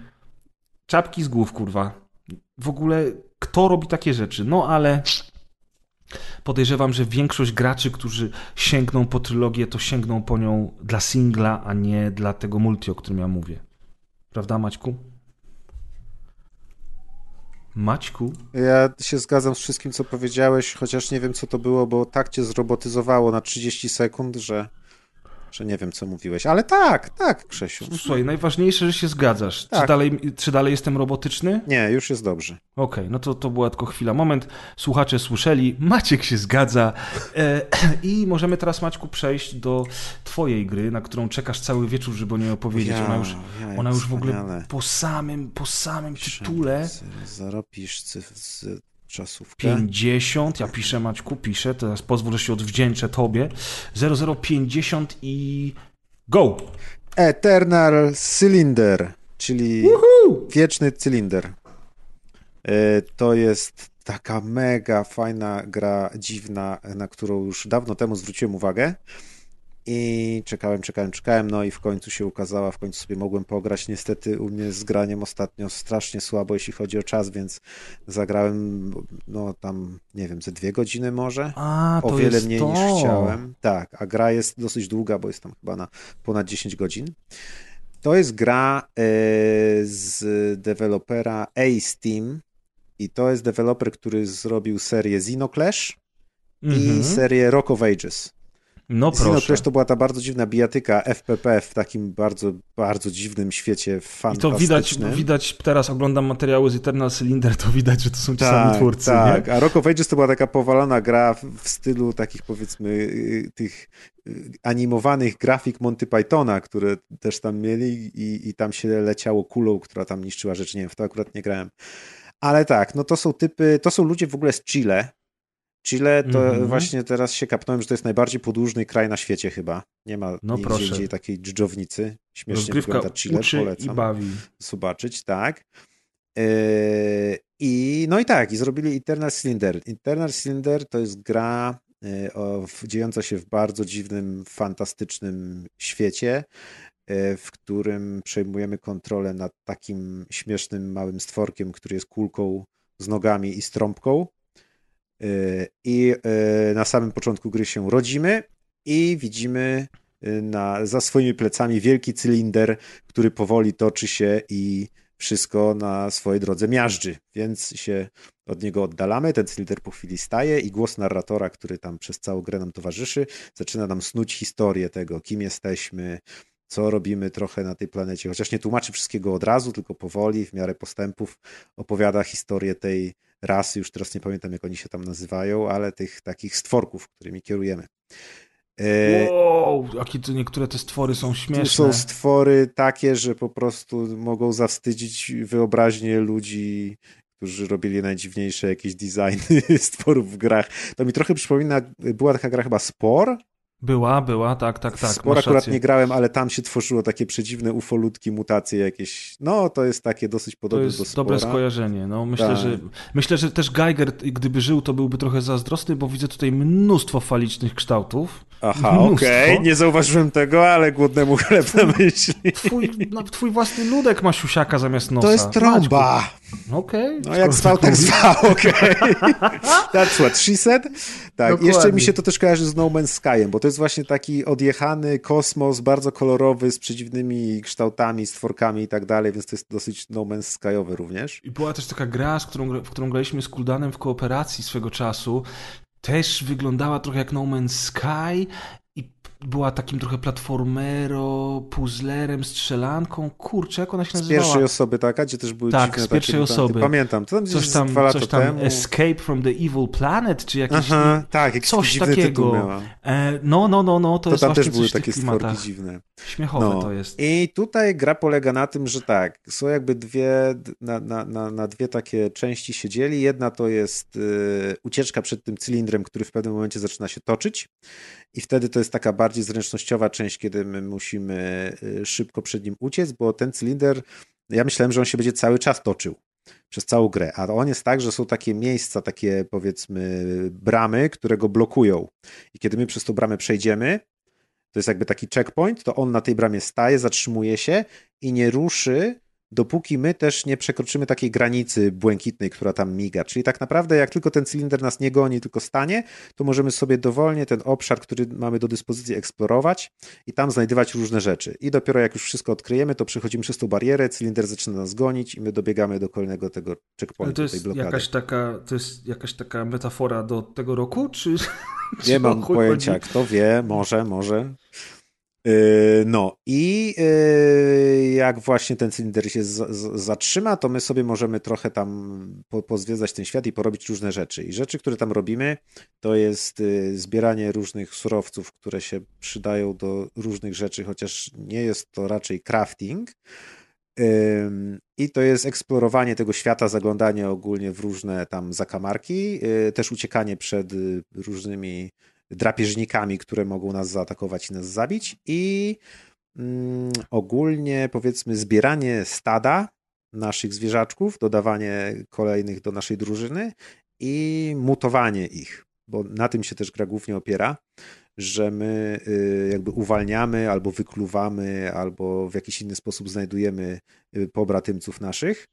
Czapki z głów, kurwa. W ogóle kto robi takie rzeczy? No ale Podejrzewam, że większość graczy, którzy sięgną po trylogię, to sięgną po nią dla singla, a nie dla tego multi, o którym ja mówię. Prawda, Maćku? Maćku? Ja się zgadzam z wszystkim, co powiedziałeś, chociaż nie wiem, co to było, bo tak cię zrobotyzowało na 30 sekund, że że nie wiem, co mówiłeś, ale tak, tak, Krzesiu. Słuchaj, najważniejsze, że się zgadzasz. Tak. Czy, dalej, czy dalej jestem robotyczny? Nie, już jest dobrze. Okej, okay, no to, to była tylko chwila, moment. Słuchacze słyszeli, Maciek się zgadza e, i możemy teraz, Maćku, przejść do twojej gry, na którą czekasz cały wieczór, żeby o niej opowiedzieć. Ja, ona już, ja, ona już w ogóle po samym, po samym tytule... Zarobisz czasówkę. 50, ja piszę Maćku, piszę, teraz pozwól, że się odwdzięczę tobie. 0050 i go! Eternal Cylinder, czyli Woohoo! wieczny cylinder. E, to jest taka mega fajna gra, dziwna, na którą już dawno temu zwróciłem uwagę. I czekałem, czekałem, czekałem, no i w końcu się ukazała, w końcu sobie mogłem pograć. Niestety u mnie z graniem ostatnio strasznie słabo, jeśli chodzi o czas, więc zagrałem, no tam, nie wiem, ze dwie godziny może. A, o wiele mniej to. niż chciałem. Tak, a gra jest dosyć długa, bo jest tam chyba na ponad 10 godzin. To jest gra e, z dewelopera Ace Team i to jest deweloper, który zrobił serię Xenoclash mm -hmm. i mhm. serię Rock of Ages. No proszę. też to była ta bardzo dziwna bijatyka FPP w takim bardzo, bardzo dziwnym świecie fantastycznym. I to widać, widać teraz oglądam materiały z Eternal Cylinder, to widać, że to są ci tak, sami twórcy. Tak, nie? a Rock of Ages to była taka powalona gra w stylu takich powiedzmy y, tych y, animowanych grafik Monty Pythona, które też tam mieli i, i tam się leciało kulą, która tam niszczyła rzeczy. Nie wiem, w to akurat nie grałem. Ale tak, no to są typy, to są ludzie w ogóle z Chile, Chile to mm -hmm. właśnie teraz się kapnąłem, że to jest najbardziej podłużny kraj na świecie chyba. Nie ma no nigdzie indziej takiej dżdżownicy. Śmiesznie Rozgrywka wygląda Chile, uczy polecam. i bawi. Zobaczyć, tak. Yy, I no i tak, i zrobili Eternal Cylinder. Eternal Cylinder to jest gra yy, o, dziejąca się w bardzo dziwnym, fantastycznym świecie, yy, w którym przejmujemy kontrolę nad takim śmiesznym, małym stworkiem, który jest kulką z nogami i strąbką i e, na samym początku gry się rodzimy i widzimy e, na, za swoimi plecami wielki cylinder, który powoli toczy się i wszystko na swojej drodze miażdży, więc się od niego oddalamy. Ten cylinder po chwili staje i głos narratora, który tam przez całą grę nam towarzyszy, zaczyna nam snuć historię tego, kim jesteśmy, co robimy trochę na tej planecie. Chociaż nie tłumaczy wszystkiego od razu, tylko powoli, w miarę postępów opowiada historię tej rasy, już teraz nie pamiętam jak oni się tam nazywają, ale tych takich stworków, którymi kierujemy. E, wow, jakie to niektóre te stwory są śmieszne. Tu są stwory takie, że po prostu mogą zawstydzić wyobraźnię ludzi, którzy robili najdziwniejsze jakieś designy stworów w grach. To mi trochę przypomina, była taka gra chyba Spor, była, była, tak, tak, tak. Sporo akurat nie grałem, ale tam się tworzyło takie przedziwne ufolutki, mutacje jakieś. No, to jest takie dosyć podobne do To jest dobre skojarzenie. No, myślę, tak. że, myślę, że też Geiger, gdyby żył, to byłby trochę zazdrosny, bo widzę tutaj mnóstwo falicznych kształtów. Aha, okej, okay. nie zauważyłem tego, ale głodnemu chleb na myśli. Twój, no, twój własny ludek ma siusiaka zamiast nosa. To jest trąba. Okej. Okay. No jak zwał, tak zwał, okej. Okay. That's what she said. Tak, Dokładnie. jeszcze mi się to też kojarzy z No Man's Skyem, bo to jest właśnie taki odjechany kosmos, bardzo kolorowy, z przedziwnymi kształtami, stworkami i tak dalej, więc to jest dosyć No Man's Skyowy również. I była też taka gra, z którą, w którą graliśmy z Kuldanem w kooperacji swego czasu, też wyglądała trochę jak No Man's Sky była takim trochę platformero, puzzlerem, strzelanką. Kurczę, jak ona się nazywała? Z pierwszej osoby taka, gdzie też były Tak, z pierwszej takie osoby. Pamiętam, to tam coś tam, dwa lata coś tam temu. Escape from the Evil Planet, czy jakiś... Aha, tak, jakiś coś takiego. E, no, no, no, no, to, To jest tam właśnie też były takie stworki klimatach. dziwne. Śmiechowe No. to jest. I tutaj gra polega na tym, że tak, są jakby dwie, na, na, na, na dwie takie części się dzieli. Jedna to jest y, ucieczka przed tym cylindrem, który w pewnym momencie zaczyna się toczyć. I wtedy to jest taka bardziej zręcznościowa część, kiedy my musimy y, szybko przed nim uciec, bo ten cylinder, ja myślałem, że on się będzie cały czas toczył przez całą grę, a on jest tak, że są takie miejsca, takie powiedzmy bramy, które go blokują. I kiedy my przez tą bramę przejdziemy, to jest jakby taki checkpoint, to on na tej bramie staje, zatrzymuje się i nie ruszy, dopóki my też nie przekroczymy takiej granicy błękitnej, która tam miga. Czyli tak naprawdę, jak tylko ten cylinder nas nie goni, tylko stanie, to możemy sobie dowolnie ten obszar, który mamy do dyspozycji, eksplorować i tam znajdywać różne rzeczy. I dopiero jak już wszystko odkryjemy, to przechodzimy przez tą barierę, cylinder zaczyna nas gonić i my dobiegamy do kolejnego tego checkpointu, to tej jest, blokady. jakaś taka, to jest jakaś taka metafora do tego roku, czy... Nie mam pojęcia, chodzi? kto wie, może, może. Yy, No i yy, jak właśnie ten cylinder się zatrzyma, to my sobie możemy trochę tam po, pozwiedzać ten świat i porobić różne rzeczy. I rzeczy, które tam robimy, to jest yy, zbieranie różnych surowców, które się przydają do różnych rzeczy, chociaż nie jest to raczej crafting. I to jest eksplorowanie tego świata, zaglądanie ogólnie w różne tam zakamarki, też uciekanie przed różnymi drapieżnikami, które mogą nas zaatakować i nas zabić. I mm, ogólnie powiedzmy zbieranie stada naszych zwierzaczków, dodawanie kolejnych do naszej drużyny i mutowanie ich, bo na tym się też gra głównie opiera, że my y, jakby uwalniamy albo wykluwamy, albo w jakiś inny sposób znajdujemy y, pobratymców naszych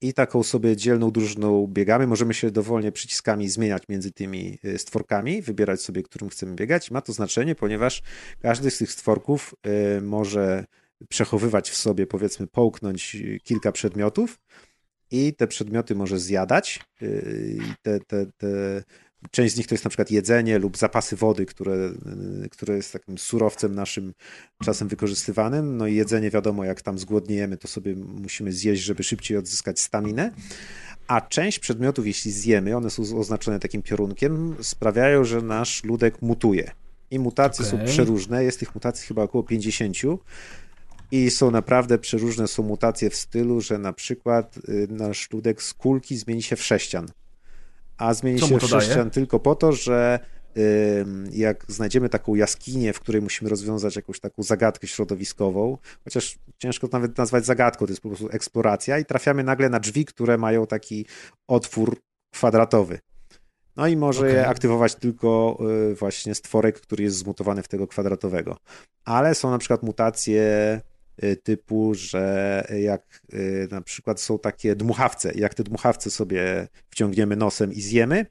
i taką sobie dzielną drużyną biegamy. Możemy się dowolnie przyciskami zmieniać między tymi y, stworkami, wybierać sobie, którym chcemy biegać. Ma to znaczenie, ponieważ każdy z tych stworków y, może przechowywać w sobie, powiedzmy, połknąć y, kilka przedmiotów i te przedmioty może zjadać. Te, te, te, część z nich to jest na przykład jedzenie lub zapasy wody, które, y, które jest takim surowcem naszym czasem wykorzystywanym. No i jedzenie wiadomo, jak tam zgłodniejemy, to sobie musimy zjeść, żeby szybciej odzyskać staminę. A część przedmiotów, jeśli zjemy, one są oznaczone takim piorunkiem, sprawiają, że nasz ludek mutuje. I mutacje są Okej. przeróżne. Jest tych mutacji chyba około 50. I są naprawdę przeróżne są mutacje w stylu, że na przykład y, nasz ludek z kulki zmieni się w sześcian. A zmieni Co się to daje? sześcian tylko po to, że jak znajdziemy taką jaskinię, w której musimy rozwiązać jakąś taką zagadkę środowiskową, chociaż ciężko to nawet nazwać zagadką, to jest po prostu eksploracja i trafiamy nagle na drzwi, które mają taki otwór kwadratowy. No i może je Okej. aktywować tylko y, właśnie stworek, który jest zmutowany w tego kwadratowego. Ale są na przykład mutacje typu, że jak y, na przykład są takie dmuchawce, jak te dmuchawce sobie wciągniemy nosem i zjemy,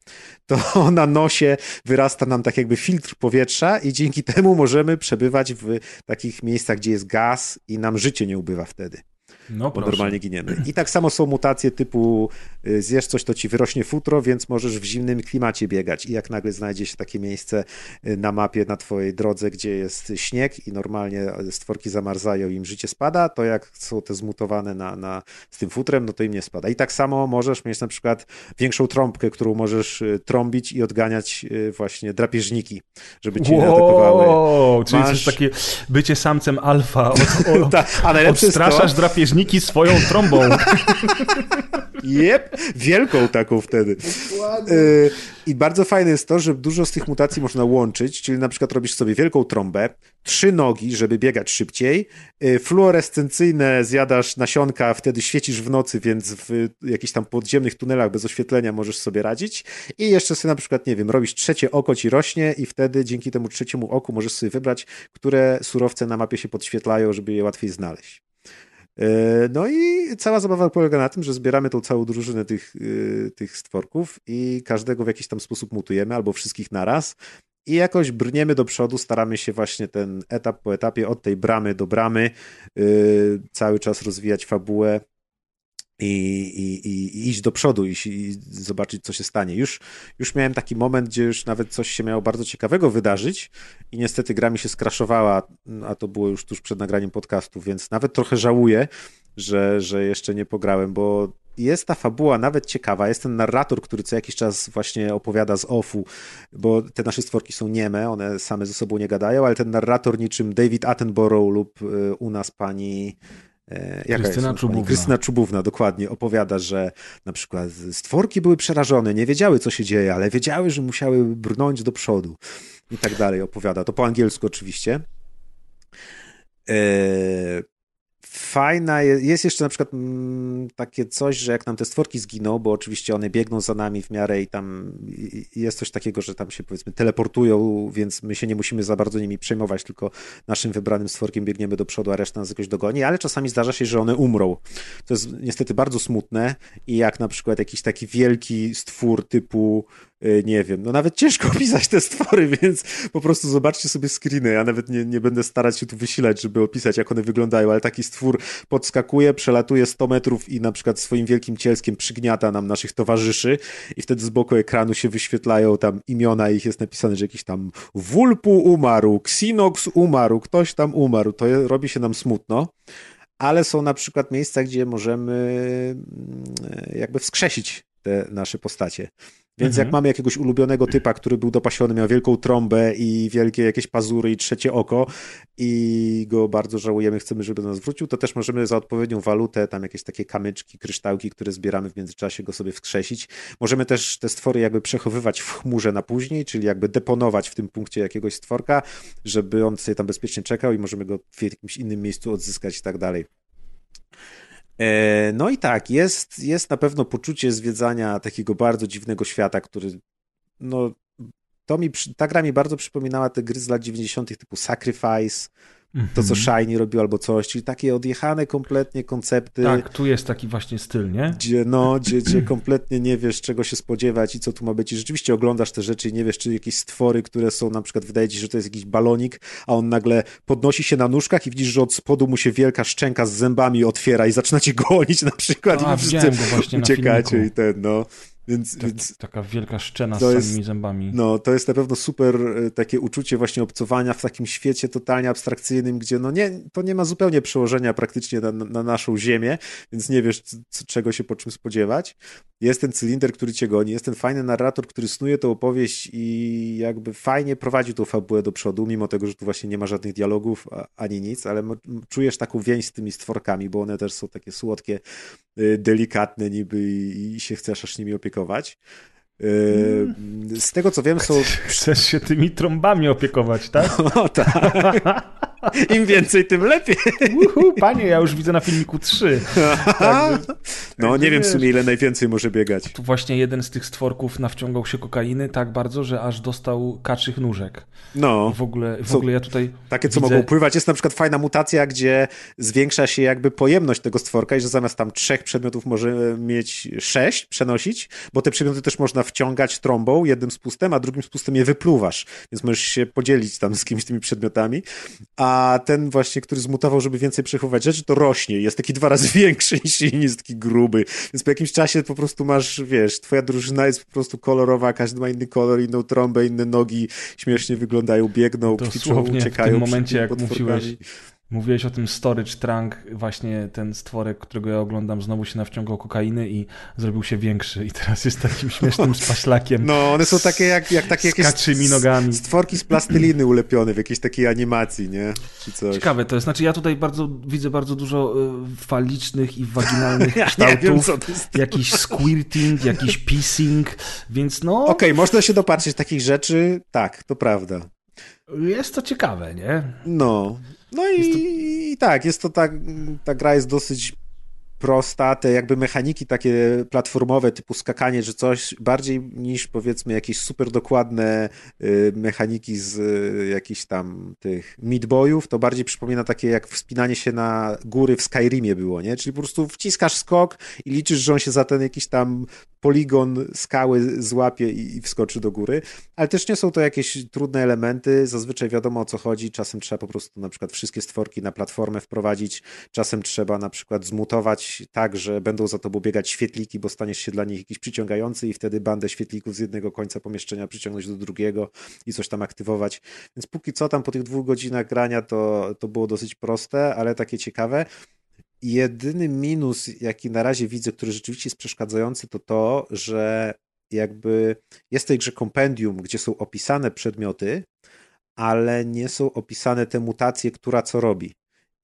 to na nosie wyrasta nam tak jakby filtr powietrza i dzięki temu możemy przebywać w takich miejscach, gdzie jest gaz i nam życie nie ubywa wtedy No bo normalnie giniemy. I tak samo są mutacje typu y, zjesz coś, to ci wyrośnie futro, więc możesz w zimnym klimacie biegać. I jak nagle znajdzie się takie miejsce y, na mapie na twojej drodze, gdzie jest śnieg i normalnie stworki zamarzają im życie spada, to jak są te zmutowane na, na, z tym futrem, no to im nie spada. I tak samo możesz mieć na przykład większą trąbkę, którą możesz y, trąbić i odganiać y, właśnie drapieżniki, żeby cię nie atakowały. Wow, czyli Masz- coś takie bycie samcem alfa. Od, o, Tak, a najlepsze jest to, odstraszasz drapieżniki swoją trąbą. Jep, wielką taką wtedy. Y, I bardzo fajne jest to, że dużo z tych mutacji można łączyć, czyli na przykład robisz sobie wielką trąbę, trzy nogi, żeby biegać szybciej, y, fluorescencyjne zjadasz nasionka, wtedy świecisz w nocy, więc w jakichś tam podziemnych tunelach bez oświetlenia możesz sobie radzić i jeszcze sobie na przykład, nie wiem, robisz trzecie oko ci rośnie i wtedy dzięki temu trzeciemu oku możesz sobie wybrać, które surowce na mapie się podświetlają, żeby je łatwiej znaleźć. E, No i cała zabawa polega na tym, że zbieramy tą całą drużynę tych, y, tych stworków i każdego w jakiś tam sposób mutujemy, albo wszystkich naraz. I jakoś brniemy do przodu, staramy się właśnie ten etap po etapie, od tej bramy do bramy, y, cały czas rozwijać fabułę i, i, i iść do przodu i, i, zobaczyć, co się stanie. Już, już miałem taki moment, gdzie już nawet coś się miało bardzo ciekawego wydarzyć i niestety gra mi się skraszowała, a to było już tuż przed nagraniem podcastu, więc nawet trochę żałuję, że, że jeszcze nie pograłem, bo jest ta fabuła nawet ciekawa, jest ten narrator, który co jakiś czas właśnie opowiada z offu, bo te nasze stworki są nieme, one same ze sobą nie gadają, ale ten narrator niczym David Attenborough lub y, u nas pani Jaka Krystyna jest Czubówna. Krystyna Czubówna, dokładnie, opowiada, że na przykład stworki były przerażone, nie wiedziały, co się dzieje, ale wiedziały, że musiały brnąć do przodu i tak dalej opowiada. To po angielsku oczywiście. Eee, fajna jest jeszcze na przykład mm, takie coś, że jak nam te stworki zginą, bo oczywiście one biegną za nami w miarę i tam jest coś takiego, że tam się powiedzmy teleportują, więc my się nie musimy za bardzo nimi przejmować, tylko naszym wybranym stworkiem biegniemy do przodu, a reszta nas jakoś dogoni, ale czasami zdarza się, że one umrą. To jest niestety bardzo smutne i jak na przykład jakiś taki wielki stwór typu nie wiem, no nawet ciężko opisać te stwory, więc po prostu zobaczcie sobie screeny. Ja nawet nie, nie będę starać się tu wysilać, żeby opisać, jak one wyglądają, ale taki stwór podskakuje, przelatuje 100 metrów i na przykład swoim wielkim cielskiem przygniata nam naszych towarzyszy i wtedy z boku ekranu się wyświetlają tam imiona ich jest napisane, że jakiś tam Wulpu umarł, Xinox umarł, ktoś tam umarł. To je, robi się nam smutno ale są na przykład miejsca, gdzie możemy mm, jakby wskrzesić te nasze postacie. Więc mhm. jak mamy jakiegoś ulubionego typa, który był dopasiony, miał wielką trąbę i wielkie jakieś pazury i trzecie oko i go bardzo żałujemy, chcemy, żeby do nas wrócił, to też możemy za odpowiednią walutę, tam jakieś takie kamyczki, kryształki, które zbieramy w międzyczasie, go sobie wskrzesić. Możemy też te stwory jakby przechowywać w chmurze na później, czyli jakby deponować w tym punkcie jakiegoś stworka, żeby on sobie tam bezpiecznie czekał i możemy go w jakimś innym miejscu odzyskać i tak dalej. E, no i tak, jest, jest na pewno poczucie zwiedzania takiego bardzo dziwnego świata, który no, to mi, ta gra mi bardzo przypominała te gry z lat 90. typu Sacrifice, to, co mhm. Shiny robił albo coś, czyli takie odjechane kompletnie koncepty. Tak, tu jest taki właśnie styl, nie? Gdzie, no, gdzie, gdzie kompletnie nie wiesz, czego się spodziewać i co tu ma być. I rzeczywiście oglądasz te rzeczy i nie wiesz, czy jakieś stwory, które są, na przykład wydaje ci się, że to jest jakiś balonik, a on nagle podnosi się na nóżkach i widzisz, że od spodu mu się wielka szczęka z zębami otwiera i zaczyna cię gonić na przykład a, i wszyscy uciekacie i ten, no. Więc, tak, więc taka wielka szczena z samymi jest, zębami. No, to jest na pewno super e, takie uczucie właśnie obcowania w takim świecie totalnie abstrakcyjnym, gdzie no nie, to nie ma zupełnie przełożenia praktycznie na, na naszą ziemię, więc nie wiesz czego się po czym spodziewać. Jest ten cylinder, który cię goni, jest ten fajny narrator, który snuje tą opowieść i jakby fajnie prowadzi tą fabułę do przodu, mimo tego, że tu właśnie nie ma żadnych dialogów ani nic, ale czujesz taką więź z tymi stworkami, bo one też są takie słodkie, y, delikatne niby i się chcesz aż nimi opiekować opiekować. Yy, z tego co wiem, są. Chcesz się tymi trąbami opiekować, tak? No tak. Im więcej, tym lepiej. Uhu, panie, ja już widzę na filmiku trzy. Tak, no, nie wiem w sumie, ile najwięcej może biegać. Tu właśnie jeden z tych stworków nawciągał się kokainy tak bardzo, że aż dostał kaczych nóżek. No. I w ogóle, w ogóle ja tutaj. Takie, co widzę... mogą pływać. Jest na przykład fajna mutacja, gdzie zwiększa się jakby pojemność tego stworka i że zamiast tam trzech przedmiotów może mieć sześć, przenosić, bo te przedmioty też można wciągać trąbą, jednym spustem, a drugim spustem je wypluwasz. Więc możesz się podzielić tam z kimś tymi przedmiotami. A ten właśnie, który zmutował, żeby więcej przechowywać rzeczy, to rośnie. Jest taki dwa razy większy niż inni, jest taki gruby. Więc po jakimś czasie po prostu masz, wiesz, twoja drużyna jest po prostu kolorowa, każdy ma inny kolor, inną trąbę, inne nogi, śmiesznie wyglądają, biegną, kwiczą, uciekają. w tym momencie, jak mówiłeś, Mówiłeś o tym storage trunk, właśnie ten stworek, którego ja oglądam, znowu się nawciągał kokainy i zrobił się większy i teraz jest takim śmiesznym spaślakiem. No, one są takie jak, jak takie jakieś kaczymi nogami. stworki z plasteliny ulepione w jakiejś takiej animacji, nie? Czy coś. Ciekawe to jest. Znaczy ja tutaj bardzo widzę bardzo dużo y, falicznych i waginalnych ja kształtów. Wiem, jakiś squirting, jakiś pissing, więc no... Okej, okay, można się dopatrzyć takich rzeczy, tak, to prawda. Jest to ciekawe, nie? No, no i, to... i, tak, jest to tak, ta gra jest dosyć prosta, te jakby mechaniki takie platformowe, typu skakanie czy coś, bardziej niż powiedzmy jakieś super dokładne y, mechaniki z y, jakichś tam tych midboyów, to bardziej przypomina takie jak wspinanie się na góry w Skyrimie było, nie? Czyli po prostu wciskasz skok i liczysz, że on się za ten jakiś tam poligon skały złapie i, i wskoczy do góry, ale też nie są to jakieś trudne elementy, zazwyczaj wiadomo o co chodzi, czasem trzeba po prostu na przykład wszystkie stworki na platformę wprowadzić, czasem trzeba na przykład zmutować tak, że będą za tobą biegać świetliki, bo staniesz się dla nich jakiś przyciągający i wtedy bandę świetlików z jednego końca pomieszczenia przyciągnąć do drugiego i coś tam aktywować. Więc póki co tam po tych dwóch godzinach grania to, to było dosyć proste, ale takie ciekawe. Jedyny minus, jaki na razie widzę, który rzeczywiście jest przeszkadzający, to to, że jakby jest w tej grze kompendium, gdzie są opisane przedmioty, ale nie są opisane te mutacje, która co robi.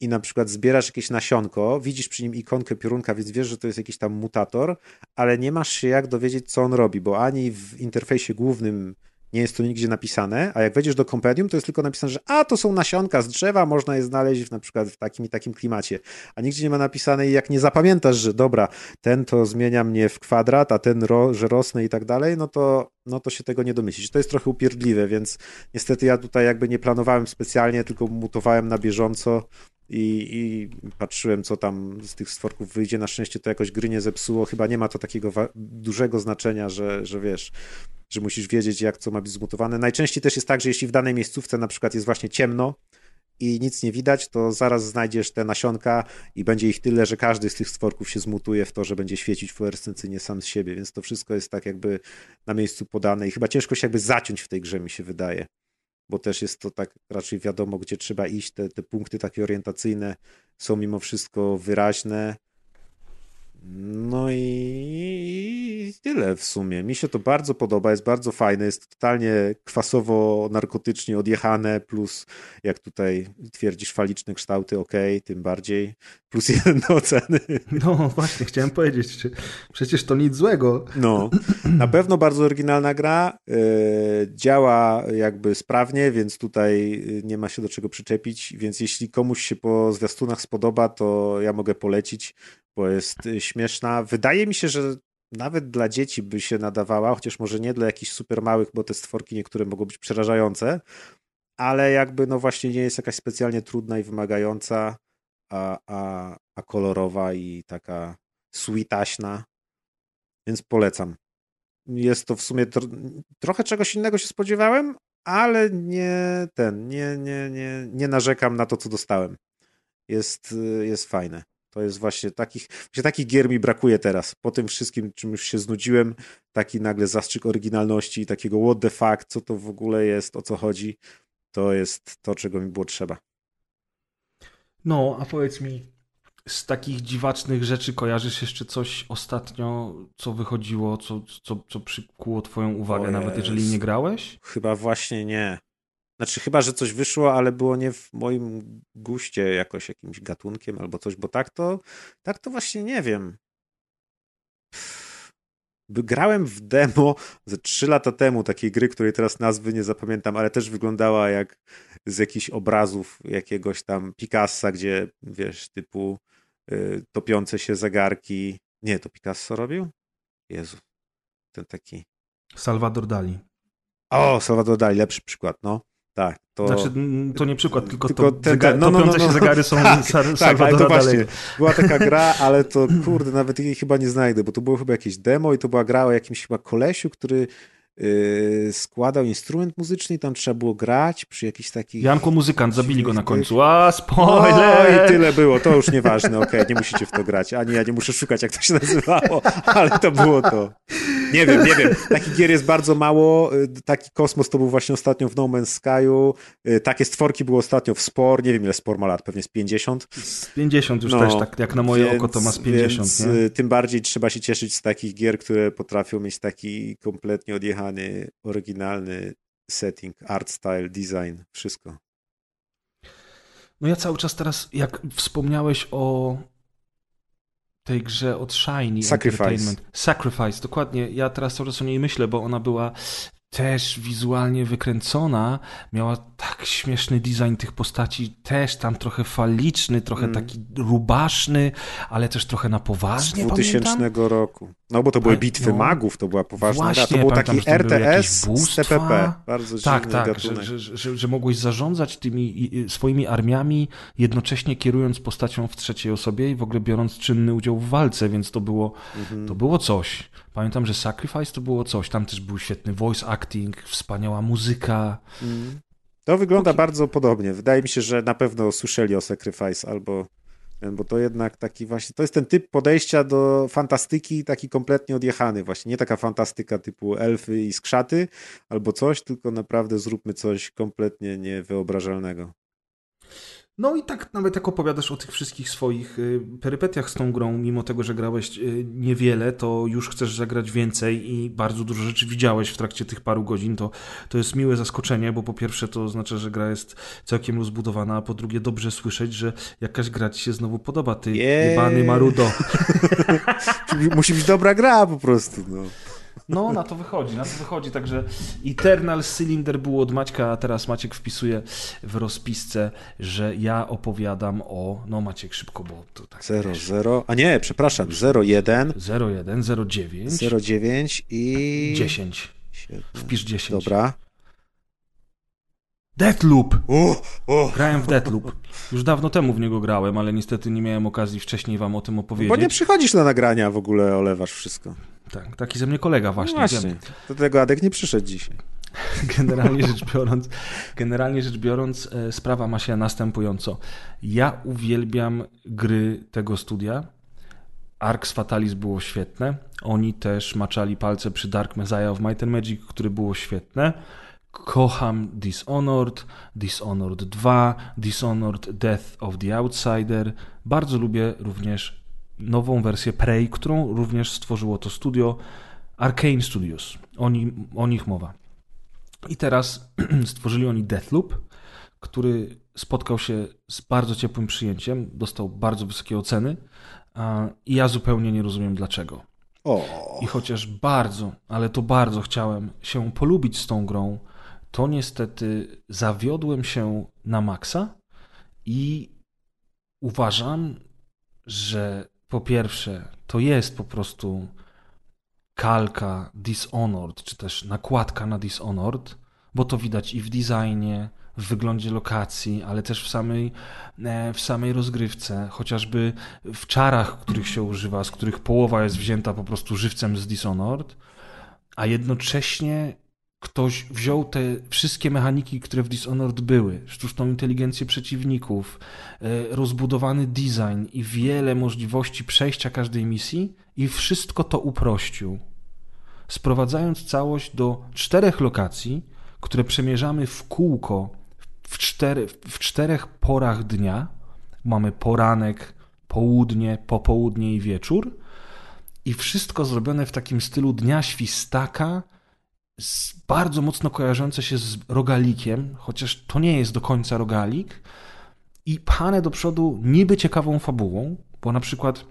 I na przykład zbierasz jakieś nasionko, widzisz przy nim ikonkę piorunka, więc wiesz, że to jest jakiś tam mutator, ale nie masz się jak dowiedzieć, co on robi, bo ani w interfejsie głównym nie jest to nigdzie napisane, a jak wejdziesz do kompendium, to jest tylko napisane, że a, to są nasionka z drzewa, można je znaleźć w, na przykład w takim i takim klimacie, a nigdzie nie ma napisane i jak nie zapamiętasz, że dobra, ten to zmienia mnie w kwadrat, a ten, ro, że rosnę i tak dalej, no to, no to się tego nie domyślisz. To jest trochę upierdliwe, więc niestety ja tutaj jakby nie planowałem specjalnie, tylko mutowałem na bieżąco i, i, patrzyłem, co tam z tych stworków wyjdzie. Na szczęście to jakoś gry nie zepsuło. Chyba nie ma to takiego dużego znaczenia, że, że wiesz, że musisz wiedzieć, jak co ma być zmutowane. Najczęściej też jest tak, że jeśli w danej miejscówce na przykład jest właśnie ciemno i nic nie widać, to zaraz znajdziesz te nasionka i będzie ich tyle, że każdy z tych stworków się zmutuje w to, że będzie świecić fluorescencyjnie sam z siebie, więc to wszystko jest tak jakby na miejscu podane i chyba ciężko się jakby zaciąć w tej grze, mi się wydaje bo też jest to tak raczej wiadomo, gdzie trzeba iść. Te, te punkty takie orientacyjne są mimo wszystko wyraźne. No i tyle w sumie. Mi się to bardzo podoba, jest bardzo fajne, jest totalnie kwasowo-narkotycznie odjechane, plus jak tutaj twierdzisz faliczne kształty, ok, tym bardziej, plus jeden do oceny. No właśnie, chciałem powiedzieć, przecież to nic złego. No, na pewno bardzo oryginalna gra, yy, działa jakby sprawnie, więc tutaj nie ma się do czego przyczepić, więc jeśli komuś się po zwiastunach spodoba, to ja mogę polecić bo jest y, śmieszna. Wydaje mi się, że nawet dla dzieci by się nadawała, chociaż może nie dla jakichś super małych, bo te stworki niektóre mogą być przerażające, ale jakby no właśnie nie jest jakaś specjalnie trudna i wymagająca, a, a, a kolorowa i taka sweetaśna, więc polecam. Jest to w sumie tro trochę czegoś innego się spodziewałem, ale nie ten, nie, nie, nie, nie narzekam na to, co dostałem. Jest, y, jest fajne. To jest właśnie takich, właśnie takich gier mi brakuje teraz. Po tym wszystkim, czym już się znudziłem, taki nagle zastrzyk oryginalności, takiego what the fuck, co to w ogóle jest, o co chodzi, to jest to, czego mi było trzeba. No, a powiedz mi, z takich dziwacznych rzeczy kojarzysz jeszcze coś ostatnio, co wychodziło, co, co, co przykuło twoją uwagę, nawet jeżeli nie grałeś? Chyba właśnie nie. Znaczy chyba, że coś wyszło, ale było nie w moim guście jakoś jakimś gatunkiem albo coś, bo tak to, tak to właśnie nie wiem. Grałem w demo ze 3 lata temu takiej gry, której teraz nazwy nie zapamiętam, ale też wyglądała jak z jakichś obrazów jakiegoś tam Picassa, gdzie wiesz, typu y, topiące się zegarki. Nie, to Picasso robił? Jezu, ten taki. Salvador Dali. O, Salvador Dali, lepszy przykład, no. Tak. To... Znaczy, no, to nie przykład, tylko, tylko to, te, no, no, no, no, się zegary są tak, Sal tak, ale to właśnie, była taka gra, ale to kurde, nawet jej chyba nie znajdę, bo to było chyba jakieś demo i to była gra o jakimś chyba kolesiu, który yy, składał instrument muzyczny i tam trzeba było grać przy jakichś takich... Janko Muzykant, zabili go na końcu. A, spoiler! No i tyle było, to już nieważne, okej, okay, nie musicie w to grać, ani ja nie muszę szukać, jak to się nazywało, ale to było to. Nie wiem, nie wiem. Takich gier jest bardzo mało. Y, taki kosmos to był właśnie ostatnio w No Man's Sky'u. Y, takie stworki było ostatnio w Spor. Nie wiem, ile Spor ma lat, pewnie z 50. Z 50 już no, też, tak jak na moje więc, oko to ma z 50. Więc nie? Y, tym bardziej trzeba się cieszyć z takich gier, które potrafią mieć taki kompletnie odjechany, oryginalny setting, art style, design, wszystko. No ja cały czas teraz, jak wspomniałeś o tej grze od Shiny Sacrifice. Entertainment. Sacrifice, dokładnie. Ja teraz czas o niej myślę, bo ona była też wizualnie wykręcona, miała tak śmieszny design tych postaci, też tam trochę faliczny, trochę Mm. taki rubaszny, ale też trochę na Z poważnie, 2000 pamiętam. roku. No bo to były bitwy no. magów, to była poważna gra. To Właśnie, był taki RTS z bóstwa. TPP. Bardzo Tak, tak, gatunek. że, że, że, że mogłeś zarządzać tymi swoimi armiami, jednocześnie kierując postacią w trzeciej osobie i w ogóle biorąc czynny udział w walce, więc to było, Mhm. to było coś. Pamiętam, że Sacrifice to było coś. Tam też był świetny voice acting, wspaniała muzyka. Mm. To wygląda Póki- bardzo podobnie. Wydaje mi się, że na pewno słyszeli o Sacrifice albo bo to jednak taki właśnie, to jest ten typ podejścia do fantastyki taki kompletnie odjechany właśnie, nie taka fantastyka typu elfy i skrzaty albo coś, tylko naprawdę zróbmy coś kompletnie niewyobrażalnego. No i tak nawet jak opowiadasz o tych wszystkich swoich y, perypetiach z tą grą, mimo tego, że grałeś y, niewiele, to już chcesz zagrać więcej i bardzo dużo rzeczy widziałeś w trakcie tych paru godzin, to, to jest miłe zaskoczenie, bo po pierwsze to oznacza, że gra jest całkiem rozbudowana, a po drugie dobrze słyszeć, że jakaś gra ci się znowu podoba, ty Jej. jebany marudo. Musi być dobra gra po prostu, no. No, na to wychodzi, na to wychodzi, także Eternal Cylinder był od Maćka, a teraz Maciek wpisuje w rozpisce, że ja opowiadam o, no Maciek szybko, bo to tak 0, wiesz, 0, a nie, przepraszam, 0, 1, 01, 09, 0, 9 i... 10. Świetnie. Wpisz 10. Dobra. Deathloop! Grałem w Deathloop. Już dawno temu w niego grałem, ale niestety nie miałem okazji wcześniej wam o tym opowiedzieć. Bo nie przychodzisz na nagrania, w ogóle olewasz wszystko. Tak, taki ze mnie kolega właśnie. No właśnie. Wiem. Do tego Adek nie przyszedł dzisiaj. Generalnie rzecz biorąc, generalnie rzecz biorąc, e, sprawa ma się następująco. Ja uwielbiam gry tego studia. Arx Fatalis było świetne. Oni też maczali palce przy Dark Messiah of Might and Magic, które było świetne. Kocham Dishonored, Dishonored 2, Dishonored Death of the Outsider. Bardzo lubię również nową wersję Prey, którą również stworzyło to studio Arcane Studios. O, nim, o nich mowa. I teraz stworzyli oni Deathloop, który spotkał się z bardzo ciepłym przyjęciem, dostał bardzo wysokie oceny i ja zupełnie nie rozumiem dlaczego. O, I chociaż bardzo, ale to bardzo chciałem się polubić z tą grą, to niestety zawiodłem się na maksa i uważam, że po pierwsze to jest po prostu kalka Dishonored, czy też nakładka na Dishonored, bo to widać i w designie, w wyglądzie lokacji, ale też w samej, e, w samej rozgrywce, chociażby w czarach, których się używa, z których połowa jest wzięta po prostu żywcem z Dishonored, a jednocześnie ktoś wziął te wszystkie mechaniki, które w Dishonored były, sztuczną inteligencję przeciwników, e, rozbudowany design i wiele możliwości przejścia każdej misji i wszystko to uprościł. Sprowadzając całość do czterech lokacji, które przemierzamy w kółko w, cztery, w czterech porach dnia. Mamy poranek, południe, popołudnie i wieczór. I wszystko zrobione w takim stylu dnia świstaka, bardzo mocno kojarzące się z rogalikiem, chociaż to nie jest do końca rogalik. I pchane do przodu niby ciekawą fabułą, bo na przykład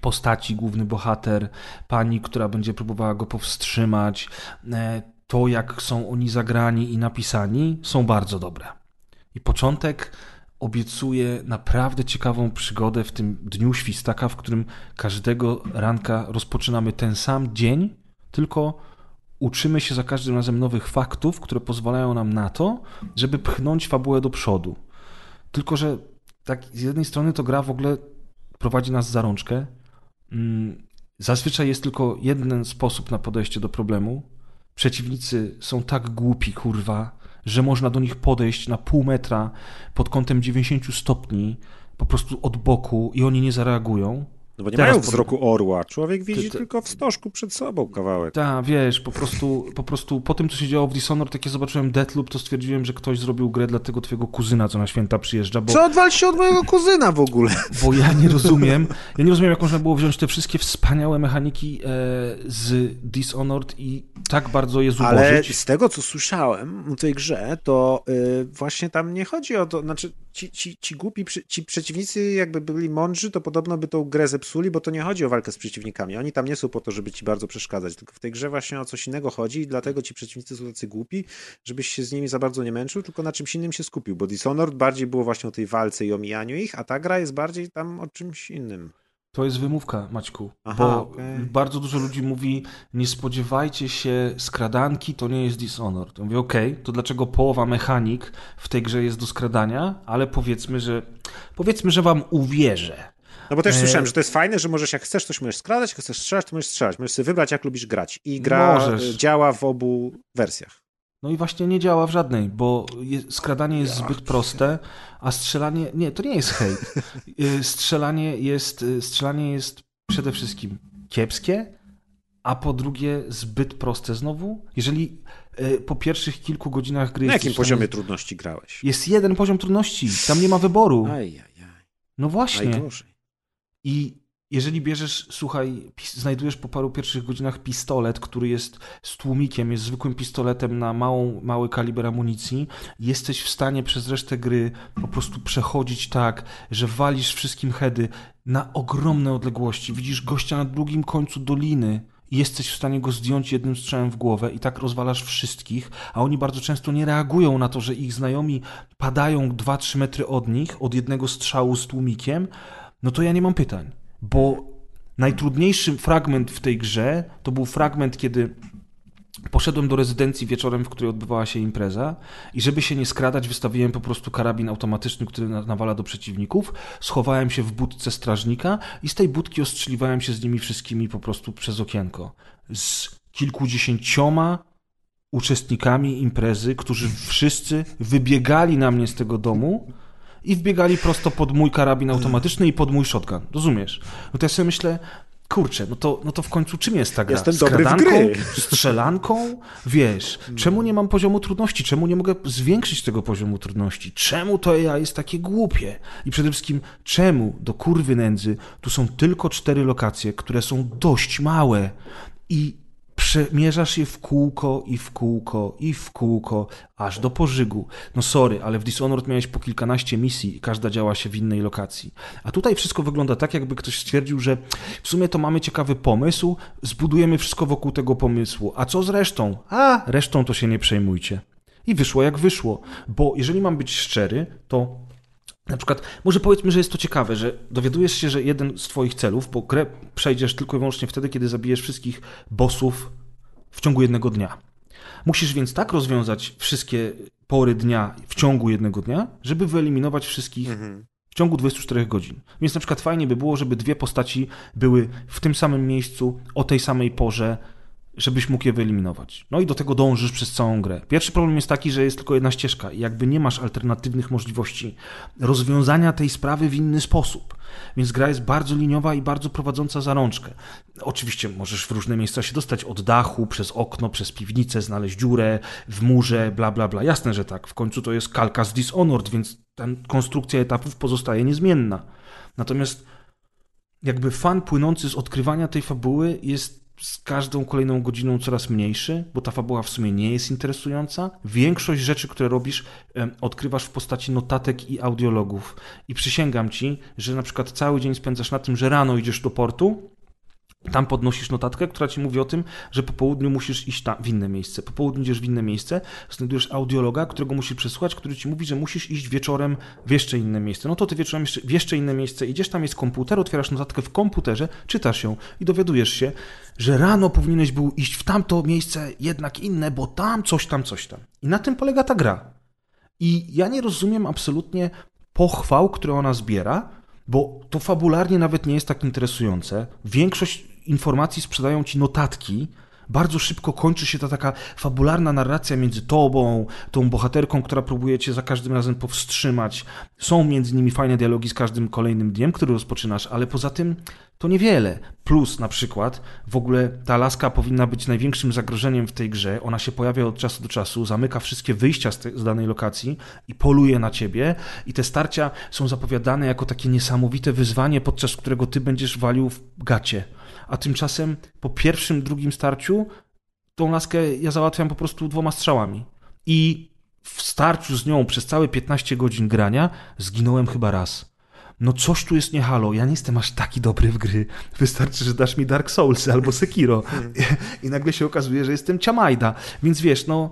postaci, główny bohater, pani, która będzie próbowała go powstrzymać, e, to jak są oni zagrani i napisani, są bardzo dobre. I początek obiecuje naprawdę ciekawą przygodę w tym dniu świstaka, w którym każdego ranka rozpoczynamy ten sam dzień, tylko uczymy się za każdym razem nowych faktów, które pozwalają nam na to, żeby pchnąć fabułę do przodu. Tylko, że tak z jednej strony to gra w ogóle prowadzi nas za rączkę. Mm, Zazwyczaj jest tylko jeden sposób na podejście do problemu. Przeciwnicy są tak głupi, kurwa, że można do nich podejść na pół metra pod kątem 90 stopni, po prostu od boku i oni nie zareagują. No bo nie Teraz mają wzroku orła. Człowiek widzi Ty- ty- tylko wstążku przed sobą kawałek. Tak, wiesz, po prostu, po prostu po tym, co się działo w Dishonored, jak ja zobaczyłem Deathloop, to stwierdziłem, że ktoś zrobił grę dla tego twojego kuzyna, co na święta przyjeżdża, bo, Co odwal się od mojego kuzyna w ogóle? bo ja nie rozumiem, ja nie rozumiem, jak można było wziąć te wszystkie wspaniałe mechaniki e, z Dishonored i tak bardzo je Ale zubożyć. z tego, co słyszałem o tej grze, to y, właśnie tam nie chodzi o to, znaczy ci, ci, ci głupi, ci przeciwnicy jakby byli mądrzy, to podobno by tą grę zepsuli bo to nie chodzi o walkę z przeciwnikami. Oni tam nie są po to, żeby ci bardzo przeszkadzać, tylko w tej grze właśnie o coś innego chodzi i dlatego ci przeciwnicy są tacy głupi, żebyś się z nimi za bardzo nie męczył, tylko na czymś innym się skupił, bo Dishonored bardziej było właśnie o tej walce i omijaniu ich, a ta gra jest bardziej tam o czymś innym. To jest wymówka, Maćku. Aha, bo okej. bardzo dużo ludzi mówi, nie spodziewajcie się skradanki, to nie jest Dishonored. Ja mówię, okej, to dlaczego połowa mechanik w tej grze jest do skradania, ale powiedzmy, że powiedzmy, że wam uwierzę. No bo też E, słyszałem, że to jest fajne, że możesz jak chcesz, coś możesz skradać, jak chcesz strzelać, to możesz strzelać. Możesz sobie wybrać, jak lubisz grać. I gra Możesz. y, działa w obu wersjach. No i właśnie nie działa w żadnej, bo skradanie jest zbyt proste, a strzelanie. Nie, to nie jest hejt. Y, Strzelanie jest, strzelanie jest przede wszystkim kiepskie, a po drugie zbyt proste znowu. Jeżeli po pierwszych kilku godzinach gry. Na jakim poziomie trudności grałeś? Jest jeden poziom trudności, tam nie ma wyboru. Ajajaj, No właśnie. najgorzej. I jeżeli bierzesz, słuchaj, znajdujesz po paru pierwszych godzinach pistolet, który jest z tłumikiem, jest zwykłym pistoletem na małą, mały kaliber amunicji, jesteś w stanie przez resztę gry po prostu przechodzić tak, że walisz wszystkim heady na ogromne odległości. Widzisz gościa na drugim końcu doliny jesteś w stanie go zdjąć jednym strzałem w głowę i tak rozwalasz wszystkich, a oni bardzo często nie reagują na to, że ich znajomi padają 2-3 metry od nich, od jednego strzału z tłumikiem, no to ja nie mam pytań, bo najtrudniejszy fragment w tej grze to był fragment, kiedy poszedłem do rezydencji wieczorem, w której odbywała się impreza i żeby się nie skradać, wystawiłem po prostu karabin automatyczny, który na- nawala do przeciwników, schowałem się w budce strażnika i z tej budki ostrzeliwałem się z nimi wszystkimi po prostu przez okienko. Z kilkudziesięcioma uczestnikami imprezy, którzy wszyscy wybiegali na mnie z tego domu i wbiegali prosto pod mój karabin automatyczny i pod mój shotgun. Rozumiesz? No to ja sobie myślę, kurczę, no to, no to w końcu czym jest ta gra? Jestem dobry w Skradanką? gry. Strzelanką? Wiesz, czemu nie mam poziomu trudności? Czemu nie mogę zwiększyć tego poziomu trudności? Czemu to ja jest takie głupie? I przede wszystkim, czemu do kurwy nędzy tu są tylko cztery lokacje, które są dość małe i przemierzasz je w kółko i w kółko i w kółko, aż do pożygu. No sorry, ale w Dishonored miałeś po kilkanaście misji i każda działa się w innej lokacji. A tutaj wszystko wygląda tak, jakby ktoś stwierdził, że w sumie to mamy ciekawy pomysł, zbudujemy wszystko wokół tego pomysłu. A co z resztą? A, resztą to się nie przejmujcie. I wyszło jak wyszło, bo jeżeli mam być szczery, to na przykład, może powiedzmy, że jest to ciekawe, że dowiadujesz się, że jeden z Twoich celów, bo grę przejdziesz tylko i wyłącznie wtedy, kiedy zabijesz wszystkich bossów w ciągu jednego dnia. Musisz więc tak rozwiązać wszystkie pory dnia w ciągu jednego dnia, żeby wyeliminować wszystkich w ciągu 24 godzin. Więc na przykład fajnie by było, żeby dwie postaci były w tym samym miejscu, o tej samej porze, żebyś mógł je wyeliminować. No i do tego dążysz przez całą grę. Pierwszy problem jest taki, że jest tylko jedna ścieżka i jakby nie masz alternatywnych możliwości rozwiązania tej sprawy w inny sposób. Więc gra jest bardzo liniowa i bardzo prowadząca za rączkę. Oczywiście możesz w różne miejsca się dostać od dachu, przez okno, przez piwnicę, znaleźć dziurę w murze, bla bla bla. Jasne, że tak. W końcu to jest kalka z Dishonored, więc ta konstrukcja etapów pozostaje niezmienna. Natomiast jakby fan płynący z odkrywania tej fabuły jest z każdą kolejną godziną coraz mniejszy, bo ta fabuła w sumie nie jest interesująca. Większość rzeczy, które robisz, odkrywasz w postaci notatek i audiologów. I przysięgam ci, że na przykład cały dzień spędzasz na tym, że rano idziesz do portu, tam podnosisz notatkę, która ci mówi o tym, że po południu musisz iść tam, w inne miejsce. Po południu idziesz w inne miejsce, znajdujesz audiologa, którego musisz przesłuchać, który ci mówi, że musisz iść wieczorem w jeszcze inne miejsce. No to ty wieczorem w jeszcze inne miejsce idziesz, tam jest komputer, otwierasz notatkę w komputerze, czytasz ją i dowiadujesz się, że rano powinieneś był iść w tamto miejsce, jednak inne, bo tam coś tam, coś tam. I na tym polega ta gra. I ja nie rozumiem absolutnie pochwał, które ona zbiera, bo to fabularnie nawet nie jest tak interesujące. Większość informacji sprzedają ci notatki. Bardzo szybko kończy się ta taka fabularna narracja między tobą, tą bohaterką, która próbuje cię za każdym razem powstrzymać. Są między nimi fajne dialogi z każdym kolejnym dniem, który rozpoczynasz, ale poza tym to niewiele. Plus na przykład w ogóle ta laska powinna być największym zagrożeniem w tej grze. Ona się pojawia od czasu do czasu, zamyka wszystkie wyjścia z, te, z danej lokacji i poluje na ciebie. I te starcia są zapowiadane jako takie niesamowite wyzwanie, podczas którego ty będziesz walił w gacie. A tymczasem po pierwszym, drugim starciu tą laskę ja załatwiam po prostu dwoma strzałami. I w starciu z nią przez całe 15 godzin grania zginąłem chyba raz. no coś tu jest nie halo, ja nie jestem aż taki dobry w gry. Wystarczy, że dasz mi Dark Soulsy albo Sekiro. I nagle się okazuje, że jestem Ciamajda. Więc wiesz, no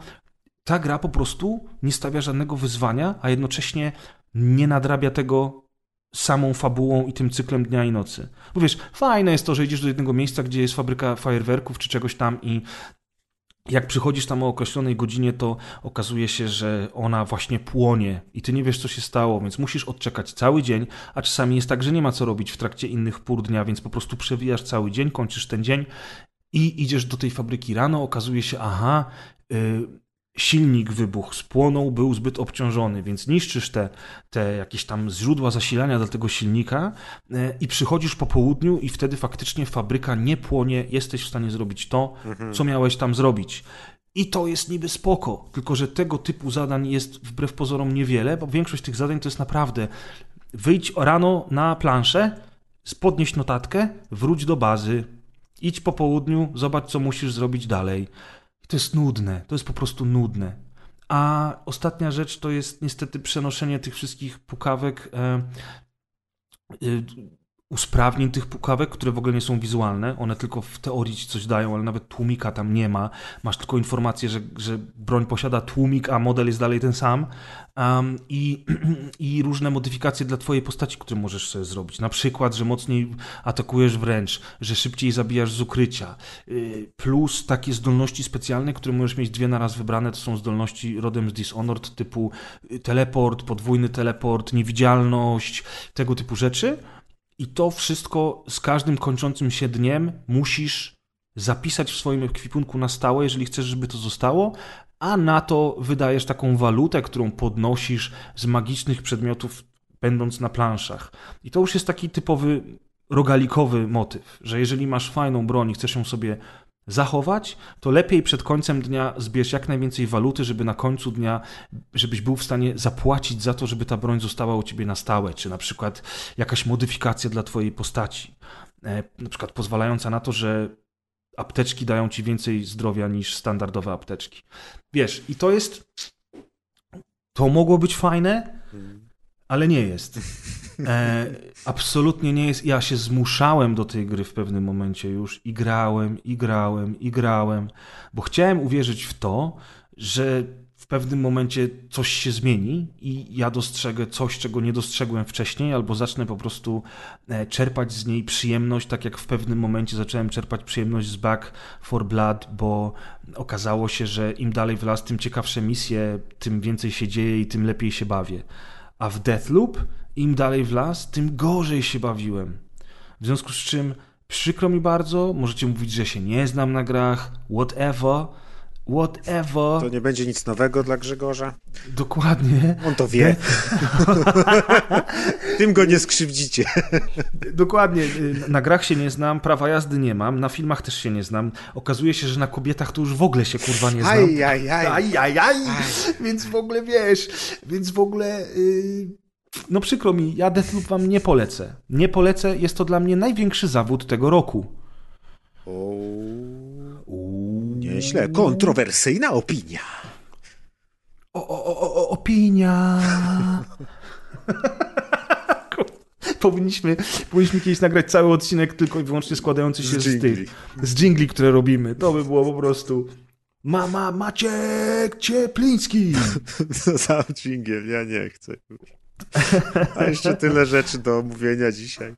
ta gra po prostu nie stawia żadnego wyzwania, a jednocześnie nie nadrabia tego samą fabułą i tym cyklem dnia i nocy. Bo wiesz, fajne jest to, że idziesz do jednego miejsca, gdzie jest fabryka fajerwerków czy czegoś tam i jak przychodzisz tam o określonej godzinie, to okazuje się, że ona właśnie płonie i ty nie wiesz, co się stało, więc musisz odczekać cały dzień, a czasami jest tak, że nie ma co robić w trakcie innych pór dnia, więc po prostu przewijasz cały dzień, kończysz ten dzień i idziesz do tej fabryki rano, okazuje się, aha, yy, silnik wybuchł, spłonął, był zbyt obciążony, więc niszczysz te, te jakieś tam źródła zasilania dla tego silnika e, i przychodzisz po południu i wtedy faktycznie fabryka nie płonie, jesteś w stanie zrobić to, mhm. co miałeś tam zrobić. I to jest niby spoko, tylko że tego typu zadań jest wbrew pozorom niewiele, bo większość tych zadań to jest naprawdę wyjdź rano na planszę, podnieś notatkę, wróć do bazy, idź po południu, zobacz co musisz zrobić dalej. To jest nudne, to jest po prostu nudne. A ostatnia rzecz to jest niestety przenoszenie tych wszystkich pukawek, e, e, usprawnień tych pukawek, które w ogóle nie są wizualne. One tylko w teorii ci coś dają, ale nawet tłumika tam nie ma. Masz tylko informację, że, że broń posiada tłumik, a model jest dalej ten sam. Um, i, I różne modyfikacje dla twojej postaci, które możesz sobie zrobić. Na przykład, że mocniej atakujesz wręcz, że szybciej zabijasz z ukrycia. Yy, plus takie zdolności specjalne, które możesz mieć dwie na raz wybrane, to są zdolności rodem z Dishonored, typu y, teleport, podwójny teleport, niewidzialność, tego typu rzeczy. I to wszystko z każdym kończącym się dniem musisz zapisać w swoim ekwipunku na stałe, jeżeli chcesz, żeby to zostało, a na to wydajesz taką walutę, którą podnosisz z magicznych przedmiotów, będąc na planszach. I to już jest taki typowy rogalikowy motyw, że jeżeli masz fajną broń i chcesz ją sobie zachować, to lepiej przed końcem dnia zbierz jak najwięcej waluty, żeby na końcu dnia, żebyś był w stanie zapłacić za to, żeby ta broń została u ciebie na stałe, czy na przykład jakaś modyfikacja dla twojej postaci, e, na przykład pozwalająca na to, że apteczki dają ci więcej zdrowia niż standardowe apteczki. Wiesz, i to jest. To mogło być fajne, ale nie jest. E, absolutnie nie jest. Ja się zmuszałem do tej gry w pewnym momencie już i grałem, i grałem, i grałem, bo chciałem uwierzyć w to, że pewnym momencie coś się zmieni i ja dostrzegę coś, czego nie dostrzegłem wcześniej, albo zacznę po prostu e, czerpać z niej przyjemność, tak jak w pewnym momencie zacząłem czerpać przyjemność z Back for Blood, bo okazało się, że im dalej w las, tym ciekawsze misje, tym więcej się dzieje i tym lepiej się bawię. A w Deathloop im dalej w las, tym gorzej się bawiłem. W związku z czym przykro mi bardzo, możecie mówić, że się nie znam na grach, whatever, whatever. To nie będzie nic nowego dla Grzegorza. Dokładnie. On to wie. Tym go nie skrzywdzicie. Dokładnie. Na grach się nie znam, prawa jazdy nie mam, na filmach też się nie znam. Okazuje się, że na kobietach to już w ogóle się kurwa nie znam. Aj, aj, aj. aj, aj, aj. Więc w ogóle wiesz, więc w ogóle... Yy... No przykro mi, ja Deathloop wam nie polecę. Nie polecę, jest to dla mnie największy zawód tego roku. O... Nieźle. Kontrowersyjna opinia. O, o, o, opinia. powinniśmy, powinniśmy kiedyś nagrać cały odcinek tylko i wyłącznie składający się z, z tych, z dżingli, które robimy. To by było po prostu Mama Maciek Ciepliński. Sam dżingiel, ja nie chcę. A jeszcze tyle rzeczy do omówienia dzisiaj.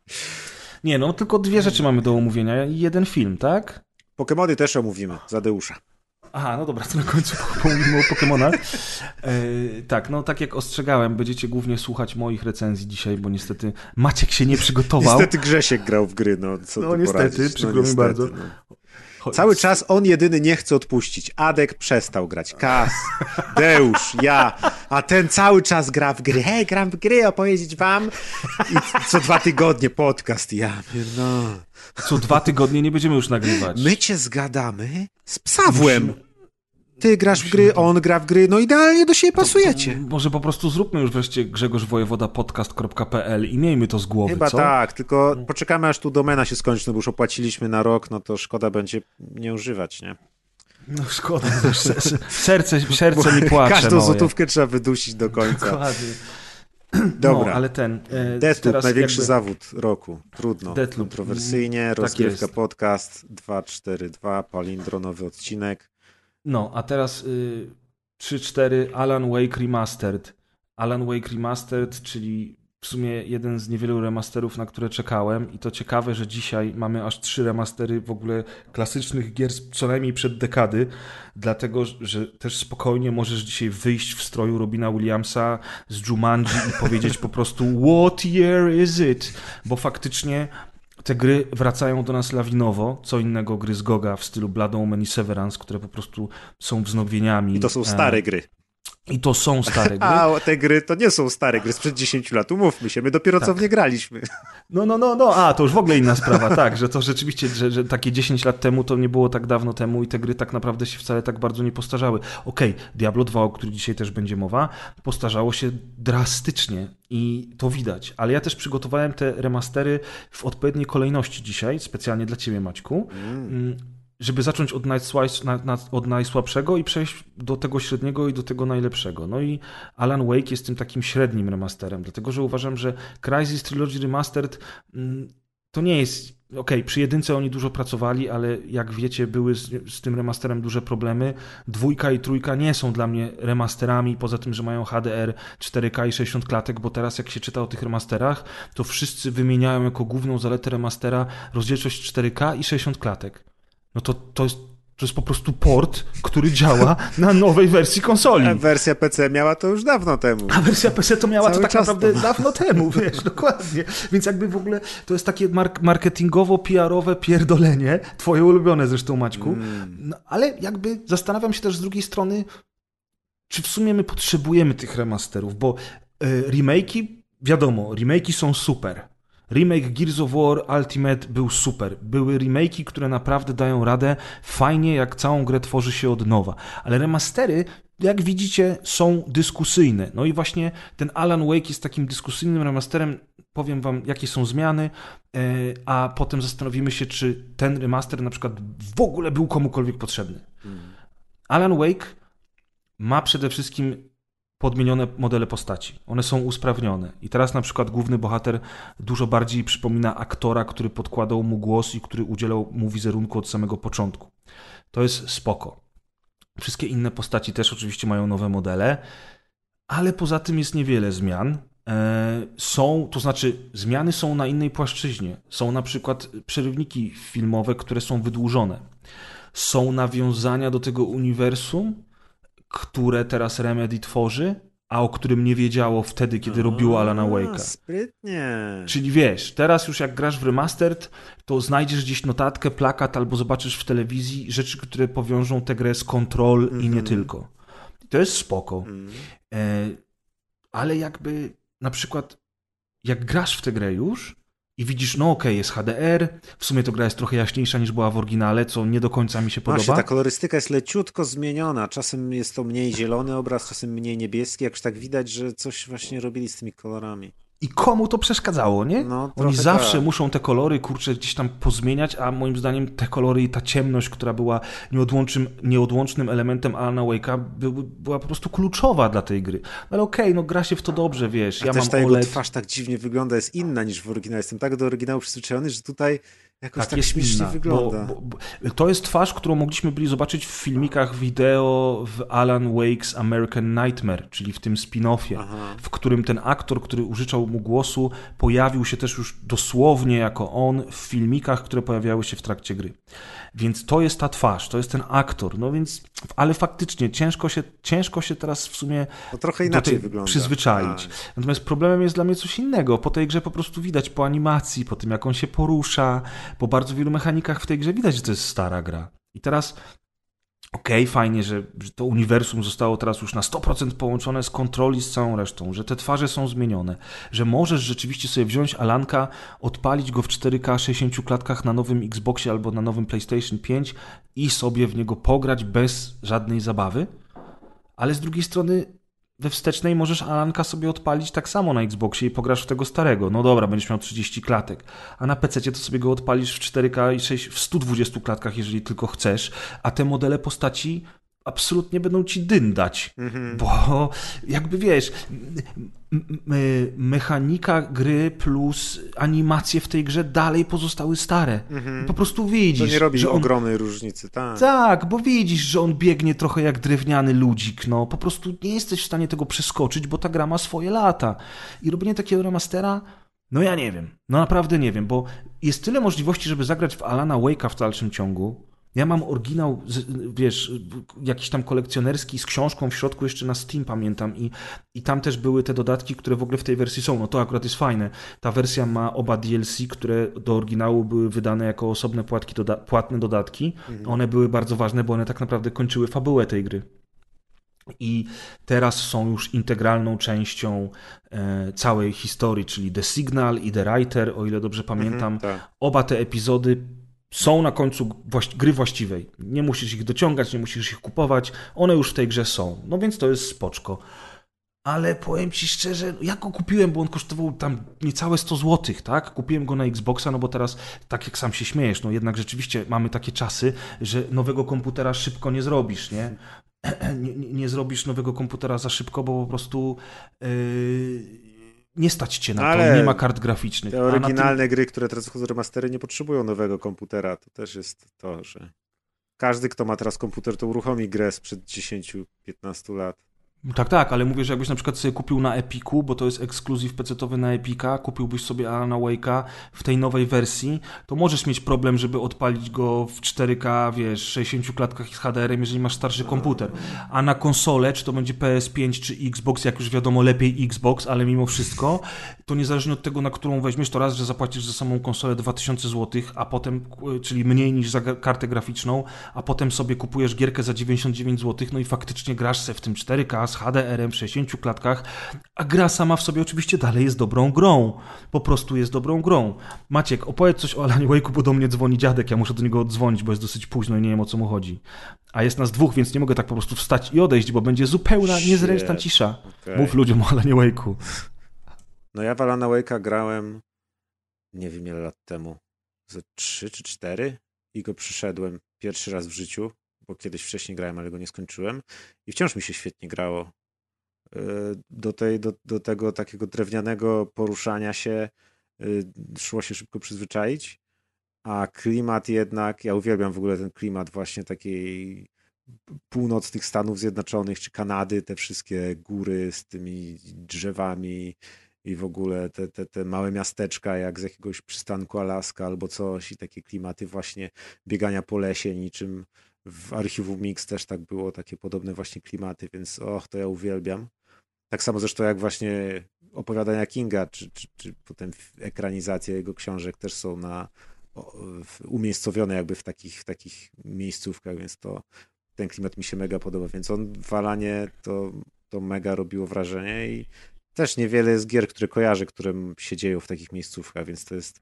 Nie no, tylko dwie rzeczy mamy do omówienia i jeden film, tak? Pokemony też omówimy, Zadeusza. Aha, no dobra, to na końcu pomówimy o Pokemonach. E, tak, no tak jak ostrzegałem, będziecie głównie słuchać moich recenzji dzisiaj, bo niestety Maciek się nie przygotował. Niestety Grzesiek grał w gry, no co No niestety, poradzić? przykro no, mi bardzo. No. Cały czas on jedyny nie chce odpuścić. Adek przestał grać. Kas, Deusz, ja. A ten cały czas gra w gry. Hej, gram w gry, opowiedzieć wam. I co dwa tygodnie podcast. Ja no. Co dwa tygodnie nie będziemy już nagrywać. My cię zgadamy z Psawłem. Musimy... Ty grasz w gry, on gra w gry, no idealnie do siebie pasujecie. może po prostu zróbmy już wreszcie Grzegorz Wojewoda podcast.pl i miejmy to z głowy, Chyba co? tak, tylko poczekamy aż tu domena się skończy, no bo już opłaciliśmy na rok, no to szkoda będzie nie używać, nie? No szkoda, serce, serce mi płacze Każdą moje. złotówkę trzeba wydusić do końca. Dokładnie. Dobra. No, ale ten... E, Deathloop, największy jakby- zawód roku. Trudno. Deathloop. Kontrowersyjnie, Tak rozgrywka jest. podcast 242, palindronowy odcinek. No, a teraz y, 3-4 Alan Wake Remastered. Alan Wake Remastered, czyli w sumie jeden z niewielu remasterów, na które czekałem. I to ciekawe, że dzisiaj mamy aż trzy remastery w ogóle klasycznych gier co najmniej przed dekady, dlatego że też spokojnie możesz dzisiaj wyjść w stroju Robina Williamsa z Jumanji i powiedzieć po prostu What year is it? Bo faktycznie te gry wracają do nas lawinowo, co innego gry z Goga w stylu Blood Omen i Severance, które po prostu są wznowieniami. I to są E, stare gry. I to są stare gry. A te gry to nie są stare gry sprzed 10 lat, umówmy się, my dopiero co Tak. w nie graliśmy. No, no, no, no, a to już w ogóle inna sprawa, tak, że to rzeczywiście, że, że takie 10 lat temu to nie było tak dawno temu i te gry tak naprawdę się wcale tak bardzo nie postarzały. Okej, Diablo 2, o którym dzisiaj też będzie mowa, postarzało się drastycznie i to widać, ale ja też przygotowałem te remastery w odpowiedniej kolejności dzisiaj, specjalnie dla ciebie Maćku, mm, żeby zacząć od, najsłaj- na, na, od najsłabszego i przejść do tego średniego i do tego najlepszego. No i Alan Wake jest tym takim średnim remasterem, dlatego że uważam, że Crysis Trilogy Remastered mm, to nie jest. Okej, przy jedynce oni dużo pracowali, ale jak wiecie, były z, z tym remasterem duże problemy. Dwójka i trójka nie są dla mnie remasterami, poza tym, że mają HDR 4K i 60 klatek, bo teraz jak się czyta o tych remasterach, to wszyscy wymieniają jako główną zaletę remastera rozdzielczość 4K i 60 klatek no to, to, jest, to jest po prostu port, który działa na nowej wersji konsoli. A wersja PC miała to już dawno temu. A wersja PC to miała Cały to tak naprawdę to. dawno temu, wiesz, dokładnie. Więc jakby w ogóle to jest takie mark marketingowo-PR-owe pierdolenie, twoje ulubione zresztą, Maćku. No, ale jakby zastanawiam się też z drugiej strony, czy w sumie my potrzebujemy tych remasterów, bo y, remake'i, wiadomo, remake'i są super. Remake Gears of War Ultimate był super. Były remake'i, które naprawdę dają radę. Fajnie, jak całą grę tworzy się od nowa. Ale remastery, jak widzicie, są dyskusyjne. No i właśnie ten Alan Wake jest takim dyskusyjnym remasterem. Powiem wam, jakie są zmiany, e, a potem zastanowimy się, czy ten remaster na przykład w ogóle był komukolwiek potrzebny. Alan Wake ma przede wszystkim podmienione modele postaci. One są usprawnione. I teraz na przykład główny bohater dużo bardziej przypomina aktora, który podkładał mu głos i który udzielał mu wizerunku od samego początku. To jest spoko. Wszystkie inne postaci też oczywiście mają nowe modele, ale poza tym jest niewiele zmian. E, Są, to znaczy, zmiany są na innej płaszczyźnie. Są na przykład przerywniki filmowe, które są wydłużone. Są nawiązania do tego uniwersum, które teraz Remedy tworzy, a o którym nie wiedziało wtedy, kiedy robiło Alana Wake'a. Sprytnie. Czyli wiesz, teraz już jak grasz w remastered, to znajdziesz gdzieś notatkę, plakat albo zobaczysz w telewizji rzeczy, które powiążą tę grę z kontrol i nie tylko. To jest spoko. E, ale jakby na przykład jak grasz w tę grę już i widzisz, no okej, jest HDR, w sumie to gra jest trochę jaśniejsza niż była w oryginale, co nie do końca mi się Właśnie, podoba. ta kolorystyka jest leciutko zmieniona. Czasem jest to mniej zielony obraz, czasem mniej niebieski. Jakoś tak widać, że coś właśnie robili z tymi kolorami. I komu to przeszkadzało, nie? No, Oni zawsze tak. muszą te kolory, kurczę, gdzieś tam pozmieniać, a moim zdaniem te kolory i ta ciemność, która była nieodłącznym, nieodłącznym elementem Alana Wake'a, by, była po prostu kluczowa dla tej gry. No ale okej, no gra się w to dobrze, wiesz, A ja też mam ta jego OLED. twarz tak dziwnie wygląda, jest inna niż w oryginale. Jestem tak do oryginału przyzwyczajony, że tutaj jakoś tak, jest śmiesznie inna, wygląda. Bo, bo, bo, to jest twarz, którą mogliśmy byli zobaczyć w filmikach wideo w Alan Wake's American Nightmare, czyli w tym spin-offie, Aha. w którym ten aktor, który użyczał mu głosu, pojawił się też już dosłownie jako on w filmikach, które pojawiały się w trakcie gry. Więc to jest ta twarz, to jest ten aktor, no więc, ale faktycznie ciężko się, ciężko się teraz w sumie No trochę inaczej wygląda. przyzwyczaić. Tak. Natomiast problemem jest dla mnie coś innego. Po tej grze po prostu widać po animacji, po tym jak on się porusza, po bardzo wielu mechanikach w tej grze widać, że to jest stara gra. I teraz okej, fajnie, że, że to uniwersum zostało teraz już na 100% połączone z kontroli z całą resztą, że te twarze są zmienione, że możesz rzeczywiście sobie wziąć Alanka, odpalić go w 4K 60 klatkach na nowym Xboxie albo na nowym PlayStation 5 i sobie w niego pograć bez żadnej zabawy, ale z drugiej strony we wstecznej możesz Alanka sobie odpalić tak samo na Xboxie i pograsz w tego starego. No dobra, będziesz miał 30 klatek. A na PC to sobie go odpalisz w 4K i 6, w 120 klatkach, jeżeli tylko chcesz. A te modele postaci absolutnie będą ci dyndać, mhm. bo jakby wiesz, mechanika gry plus animacje w tej grze dalej pozostały stare. Mhm. Po prostu widzisz. To nie robi że on... ogromnej różnicy, tak. Tak, bo widzisz, że on biegnie trochę jak drewniany ludzik, no. Po prostu nie jesteś w stanie tego przeskoczyć, bo ta gra ma swoje lata. I robienie takiego remastera, no ja nie wiem. No naprawdę nie wiem, bo jest tyle możliwości, żeby zagrać w Alana Wake'a w dalszym ciągu, ja mam oryginał, wiesz, jakiś tam kolekcjonerski z książką w środku jeszcze na Steam pamiętam i, i tam też były te dodatki, które w ogóle w tej wersji są. No to akurat jest fajne. Ta wersja ma oba DLC, które do oryginału były wydane jako osobne płatki, doda płatne dodatki. Mhm. One były bardzo ważne, bo one tak naprawdę kończyły fabułę tej gry. I teraz są już integralną częścią e, całej historii, czyli The Signal i The Writer, o ile dobrze pamiętam. Mhm, tak. Oba te epizody są na końcu gry właściwej. Nie musisz ich dociągać, nie musisz ich kupować, one już w tej grze są. No więc to jest spoczko. Ale powiem ci szczerze, ja go kupiłem, bo on kosztował tam niecałe 100 zł, tak? Kupiłem go na Xboxa, no bo teraz, tak jak sam się śmiejesz, no jednak rzeczywiście mamy takie czasy, że nowego komputera szybko nie zrobisz, nie? Nie, nie, zrobisz nowego komputera za szybko, bo po prostu... Yy nie stać cię na Ale to, nie ma kart graficznych. Te oryginalne tym... gry, które teraz wchodzą remastery, nie potrzebują nowego komputera. To też jest to, że każdy, kto ma teraz komputer, to uruchomi grę sprzed 10-15 lat. Tak, tak, ale mówię, że jakbyś na przykład sobie kupił na Epiku, bo to jest ekskluzyw PC-owy na Epika, kupiłbyś sobie Alana Wake'a w tej nowej wersji, to możesz mieć problem, żeby odpalić go w 4K, wiesz, 60 klatkach z HDR-em, jeżeli masz starszy komputer. A na konsolę, czy to będzie PS5 czy Xbox, jak już wiadomo, lepiej Xbox, ale mimo wszystko, to niezależnie od tego, na którą weźmiesz, to raz, że zapłacisz za samą konsolę 2000 zł, a potem, czyli mniej niż za kartę graficzną, a potem sobie kupujesz gierkę za 99 zł, no i faktycznie grasz se w tym 4K z HDR-em w 60 klatkach, a gra sama w sobie oczywiście dalej jest dobrą grą. Po prostu jest dobrą grą. Maciek, opowiedz coś o Alanie Wake'u, bo do mnie dzwoni dziadek, ja muszę do niego odzwonić, bo jest dosyć późno i nie wiem o co mu chodzi. A jest nas dwóch, więc nie mogę tak po prostu wstać i odejść, bo będzie zupełna, niezręczna cisza. Okay. Mów ludziom o Alanie Wake'u. No ja w Alana Wake'a grałem nie wiem ile lat temu, ze trzy czy cztery i go przyszedłem pierwszy raz w życiu, bo kiedyś wcześniej grałem, ale go nie skończyłem i wciąż mi się świetnie grało. E, do, tej, do, do tego takiego drewnianego poruszania się e, szło się szybko przyzwyczaić, a klimat jednak, ja uwielbiam w ogóle ten klimat właśnie takiej północnych Stanów Zjednoczonych czy Kanady, te wszystkie góry z tymi drzewami i w ogóle te, te, te małe miasteczka jak z jakiegoś przystanku Alaska albo coś i takie klimaty właśnie biegania po lesie niczym w archiwum Mix też tak było, takie podobne właśnie klimaty, więc och, to ja uwielbiam. Tak samo zresztą jak właśnie opowiadania Kinga, czy, czy, czy potem ekranizacja jego książek też są na, umiejscowione jakby w takich, w takich miejscówkach, więc to ten klimat mi się mega podoba, więc on w Alanie to, to mega robiło wrażenie i też niewiele jest gier, które kojarzę, które się dzieją w takich miejscówkach, więc to jest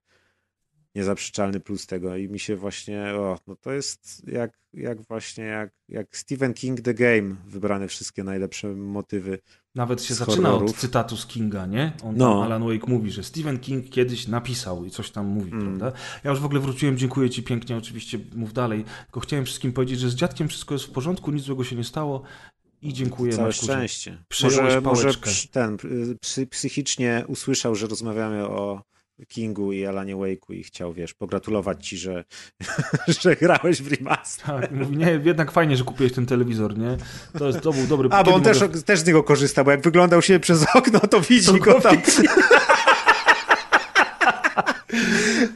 niezaprzeczalny plus tego i mi się właśnie, o, no to jest jak, jak właśnie, jak, jak Stephen King The Game, wybrane wszystkie najlepsze motywy Nawet się zaczyna horrorów. od cytatu z Kinga, nie? On no. Alan Wake mówi, że Stephen King kiedyś napisał i coś tam mówi, mm. prawda? Ja już w ogóle wróciłem, dziękuję ci pięknie, oczywiście mów dalej, tylko chciałem wszystkim powiedzieć, że z dziadkiem wszystko jest w porządku, nic złego się nie stało, i dziękuję. Całe Marku, szczęście. Może, może ten psychicznie usłyszał, że rozmawiamy o Kingu i Alanie Wake'u i chciał, wiesz, pogratulować ci, że, że grałeś w remaster. Tak, mówi, nie, jednak fajnie, że kupiłeś ten telewizor, nie? To, jest, to był dobry... A, bo on też, mogę... też z niego korzysta, bo jak wyglądał się przez okno, to widzi to go tam.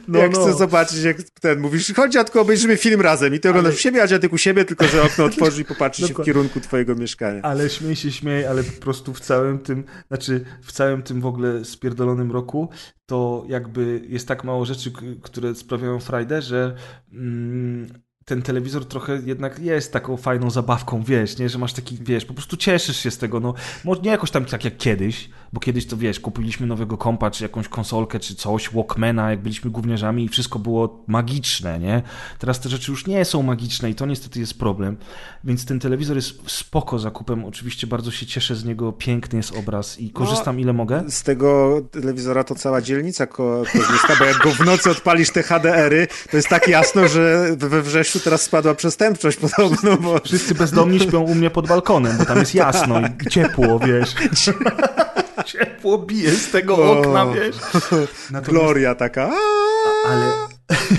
No, jak no. chcę zobaczyć, jak ten mówisz, chodź dziadku, obejrzymy film razem i ty oglądasz ale... u siebie, a dziadek u siebie, tylko że okno otworzy i popatrzy się w kierunku twojego mieszkania. Ale śmiej się, śmiej, ale po prostu w całym tym, znaczy w całym tym w ogóle spierdolonym roku, to jakby jest tak mało rzeczy, które sprawiają frajdę, że mm, ten telewizor trochę jednak jest taką fajną zabawką, wiesz, nie, że masz taki, wiesz, po prostu cieszysz się z tego, no, może nie jakoś tam tak jak kiedyś, bo kiedyś to wiesz, kupiliśmy nowego kompa, czy jakąś konsolkę, czy coś, Walkmana, jak byliśmy gówniarzami i wszystko było magiczne, nie? Teraz te rzeczy już nie są magiczne i to niestety jest problem, więc ten telewizor jest spoko zakupem, oczywiście bardzo się cieszę z niego, piękny jest obraz i korzystam no, ile mogę. Z tego telewizora to cała dzielnica ko korzysta, bo jak go w nocy odpalisz te HDR-y, to jest tak jasno, że we wrześniu teraz spadła przestępczość podobno, bo... Wszyscy bezdomni śpią u mnie pod balkonem, bo tam jest jasno i ciepło, wiesz. ciepło bije z tego o, okna, wiesz. Natomiast... Gloria taka. Ale,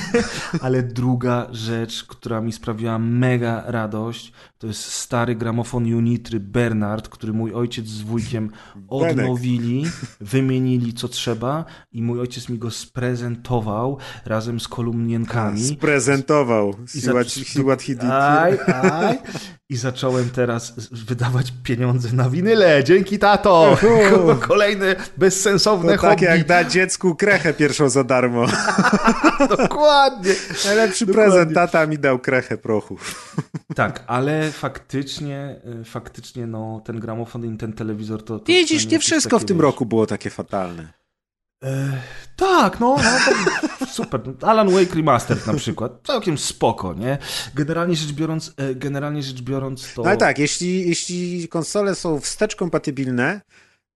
ale druga rzecz, która mi sprawiła mega radość, to jest stary gramofon Unitry Bernard, który mój ojciec z wujkiem odnowili, wymienili co trzeba i mój ojciec mi go sprezentował razem z kolumnienkami. Sprezentował. Hidiki. Aj, aj. I zacząłem teraz wydawać pieniądze na winyle. Dzięki tato! Kolejne bezsensowne to hobby. Tak jak dać dziecku krechę pierwszą za darmo. Dokładnie. Najlepszy Dokładnie. prezent. Tata mi dał krechę prochu. Tak, ale faktycznie, y, faktycznie no, ten gramofon i ten telewizor to... to Widzisz, nie wszystko w tym wiesz. roku było takie fatalne. E, tak, no, no super. Alan Wake Remastered na przykład. Całkiem spoko, nie? Generalnie rzecz biorąc, e, generalnie rzecz biorąc to... No ale tak, jeśli, jeśli konsole są wstecz kompatybilne,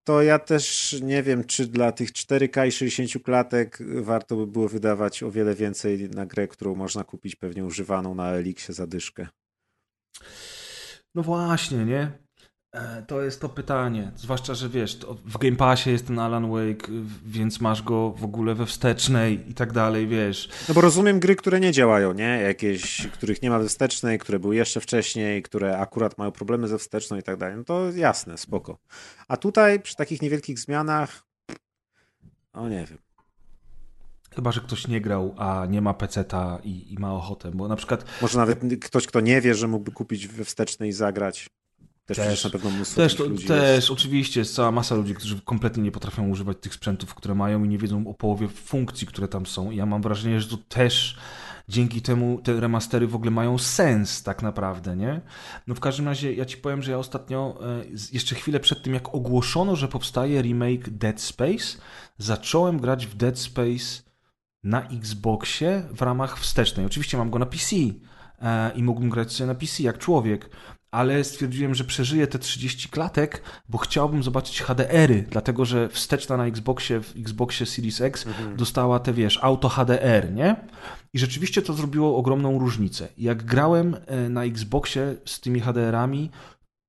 to ja też nie wiem, czy dla tych 4K i 60 klatek warto by było wydawać o wiele więcej na grę, którą można kupić pewnie używaną na Elixie za dyszkę. No właśnie, nie? E, to jest to pytanie. Zwłaszcza, że wiesz, w Game Passie jest ten Alan Wake, więc masz go w ogóle we wstecznej i tak dalej, wiesz. No bo rozumiem gry, które nie działają, nie? Jakieś, których nie ma we wstecznej, które były jeszcze wcześniej, które akurat mają problemy ze wsteczną i tak dalej. No to jasne, spoko. A tutaj przy takich niewielkich zmianach, no nie wiem. Chyba, że ktoś nie grał, a nie ma peceta i, i ma ochotę, bo na przykład... Może nawet ktoś, kto nie wie, że mógłby kupić we wstecznej i zagrać. Też, też na pewno mnóstwo też, ludzi też jest. oczywiście jest cała masa ludzi, którzy kompletnie nie potrafią używać tych sprzętów, które mają i nie wiedzą o połowie funkcji, które tam są. I ja mam wrażenie, że to też dzięki temu te remastery w ogóle mają sens tak naprawdę, nie? No w każdym razie ja ci powiem, że ja ostatnio, e, jeszcze chwilę przed tym jak ogłoszono, że powstaje remake Dead Space, zacząłem grać w Dead Space na Xboxie w ramach wstecznej. Oczywiście mam go na PC e, i mógłbym grać sobie na PC jak człowiek, ale stwierdziłem, że przeżyję te 30 klatek, bo chciałbym zobaczyć HDR-y, dlatego że wsteczna na Xboxie, w Xboxie Series X mhm. dostała te, wiesz, auto HDR, nie? I rzeczywiście to zrobiło ogromną różnicę. Jak grałem e, na Xboxie z tymi HDR-ami,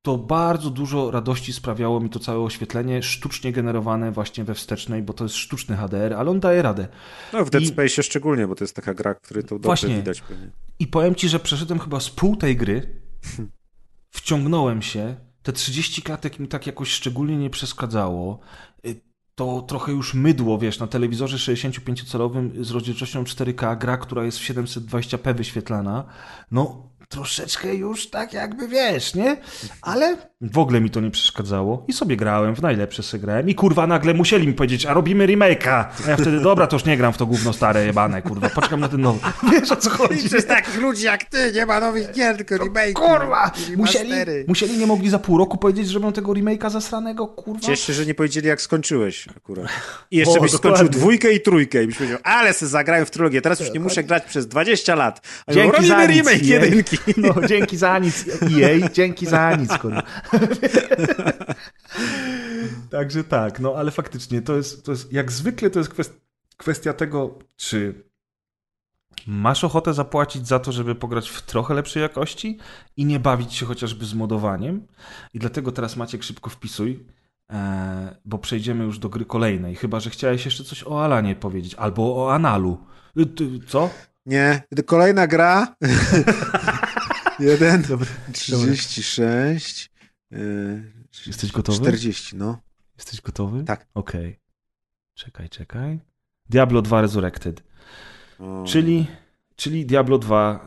to bardzo dużo radości sprawiało mi to całe oświetlenie, sztucznie generowane właśnie we wstecznej, bo to jest sztuczny HDR, ale on daje radę. No w Dead I... Space szczególnie, bo to jest taka gra, której to dobrze właśnie. widać pewnie. I powiem ci, że przeszedłem chyba z pół tej gry, wciągnąłem się, te 30 klatek mi tak jakoś szczególnie nie przeszkadzało. Y, to trochę już mydło, wiesz, na telewizorze 65-calowym z rozdzielczością 4K, gra, która jest w 720p wyświetlana, no troszeczkę już tak jakby wiesz, nie? Ale w ogóle mi to nie przeszkadzało i sobie grałem, w najlepsze sobie grałem i kurwa nagle musieli mi powiedzieć, a robimy remake'a. A ja wtedy, dobra, to już nie gram w to gówno stare jebane, kurwa, poczekam na ten nowy. Wiesz o co chodzi? Przez takich ludzi jak ty nie ma nowych gier, tylko remake. Kurwa! Musieli, musieli, nie mogli za pół roku powiedzieć, że robią tego remake'a zasranego, kurwa. Cieszę się, że nie powiedzieli jak skończyłeś akurat. I jeszcze o, byś dokładnie. skończył dwójkę i trójkę i byś powiedział, ale se zagrają w trylogię, teraz już nie muszę grać przez 20 lat. A Dzięki za remake jedynki. No, dzięki za nic EA, dzięki za nic, kurwa. Także tak, no ale faktycznie to jest, to jest jak zwykle to jest kwestia tego, czy masz ochotę zapłacić za to, żeby pograć w trochę lepszej jakości i nie bawić się chociażby z modowaniem. I dlatego teraz Maciek szybko wpisuj, e, bo przejdziemy już do gry kolejnej. Chyba, że chciałeś jeszcze coś o Alanie powiedzieć, albo o Analu. Y, co? Nie, kolejna gra. Jeden, Dobry. 36. Yy, Jesteś gotowy? 40, no. Jesteś gotowy? Tak. Okej. Okay. Czekaj, czekaj. Diablo 2 Resurrected. O. Czyli, czyli Diablo 2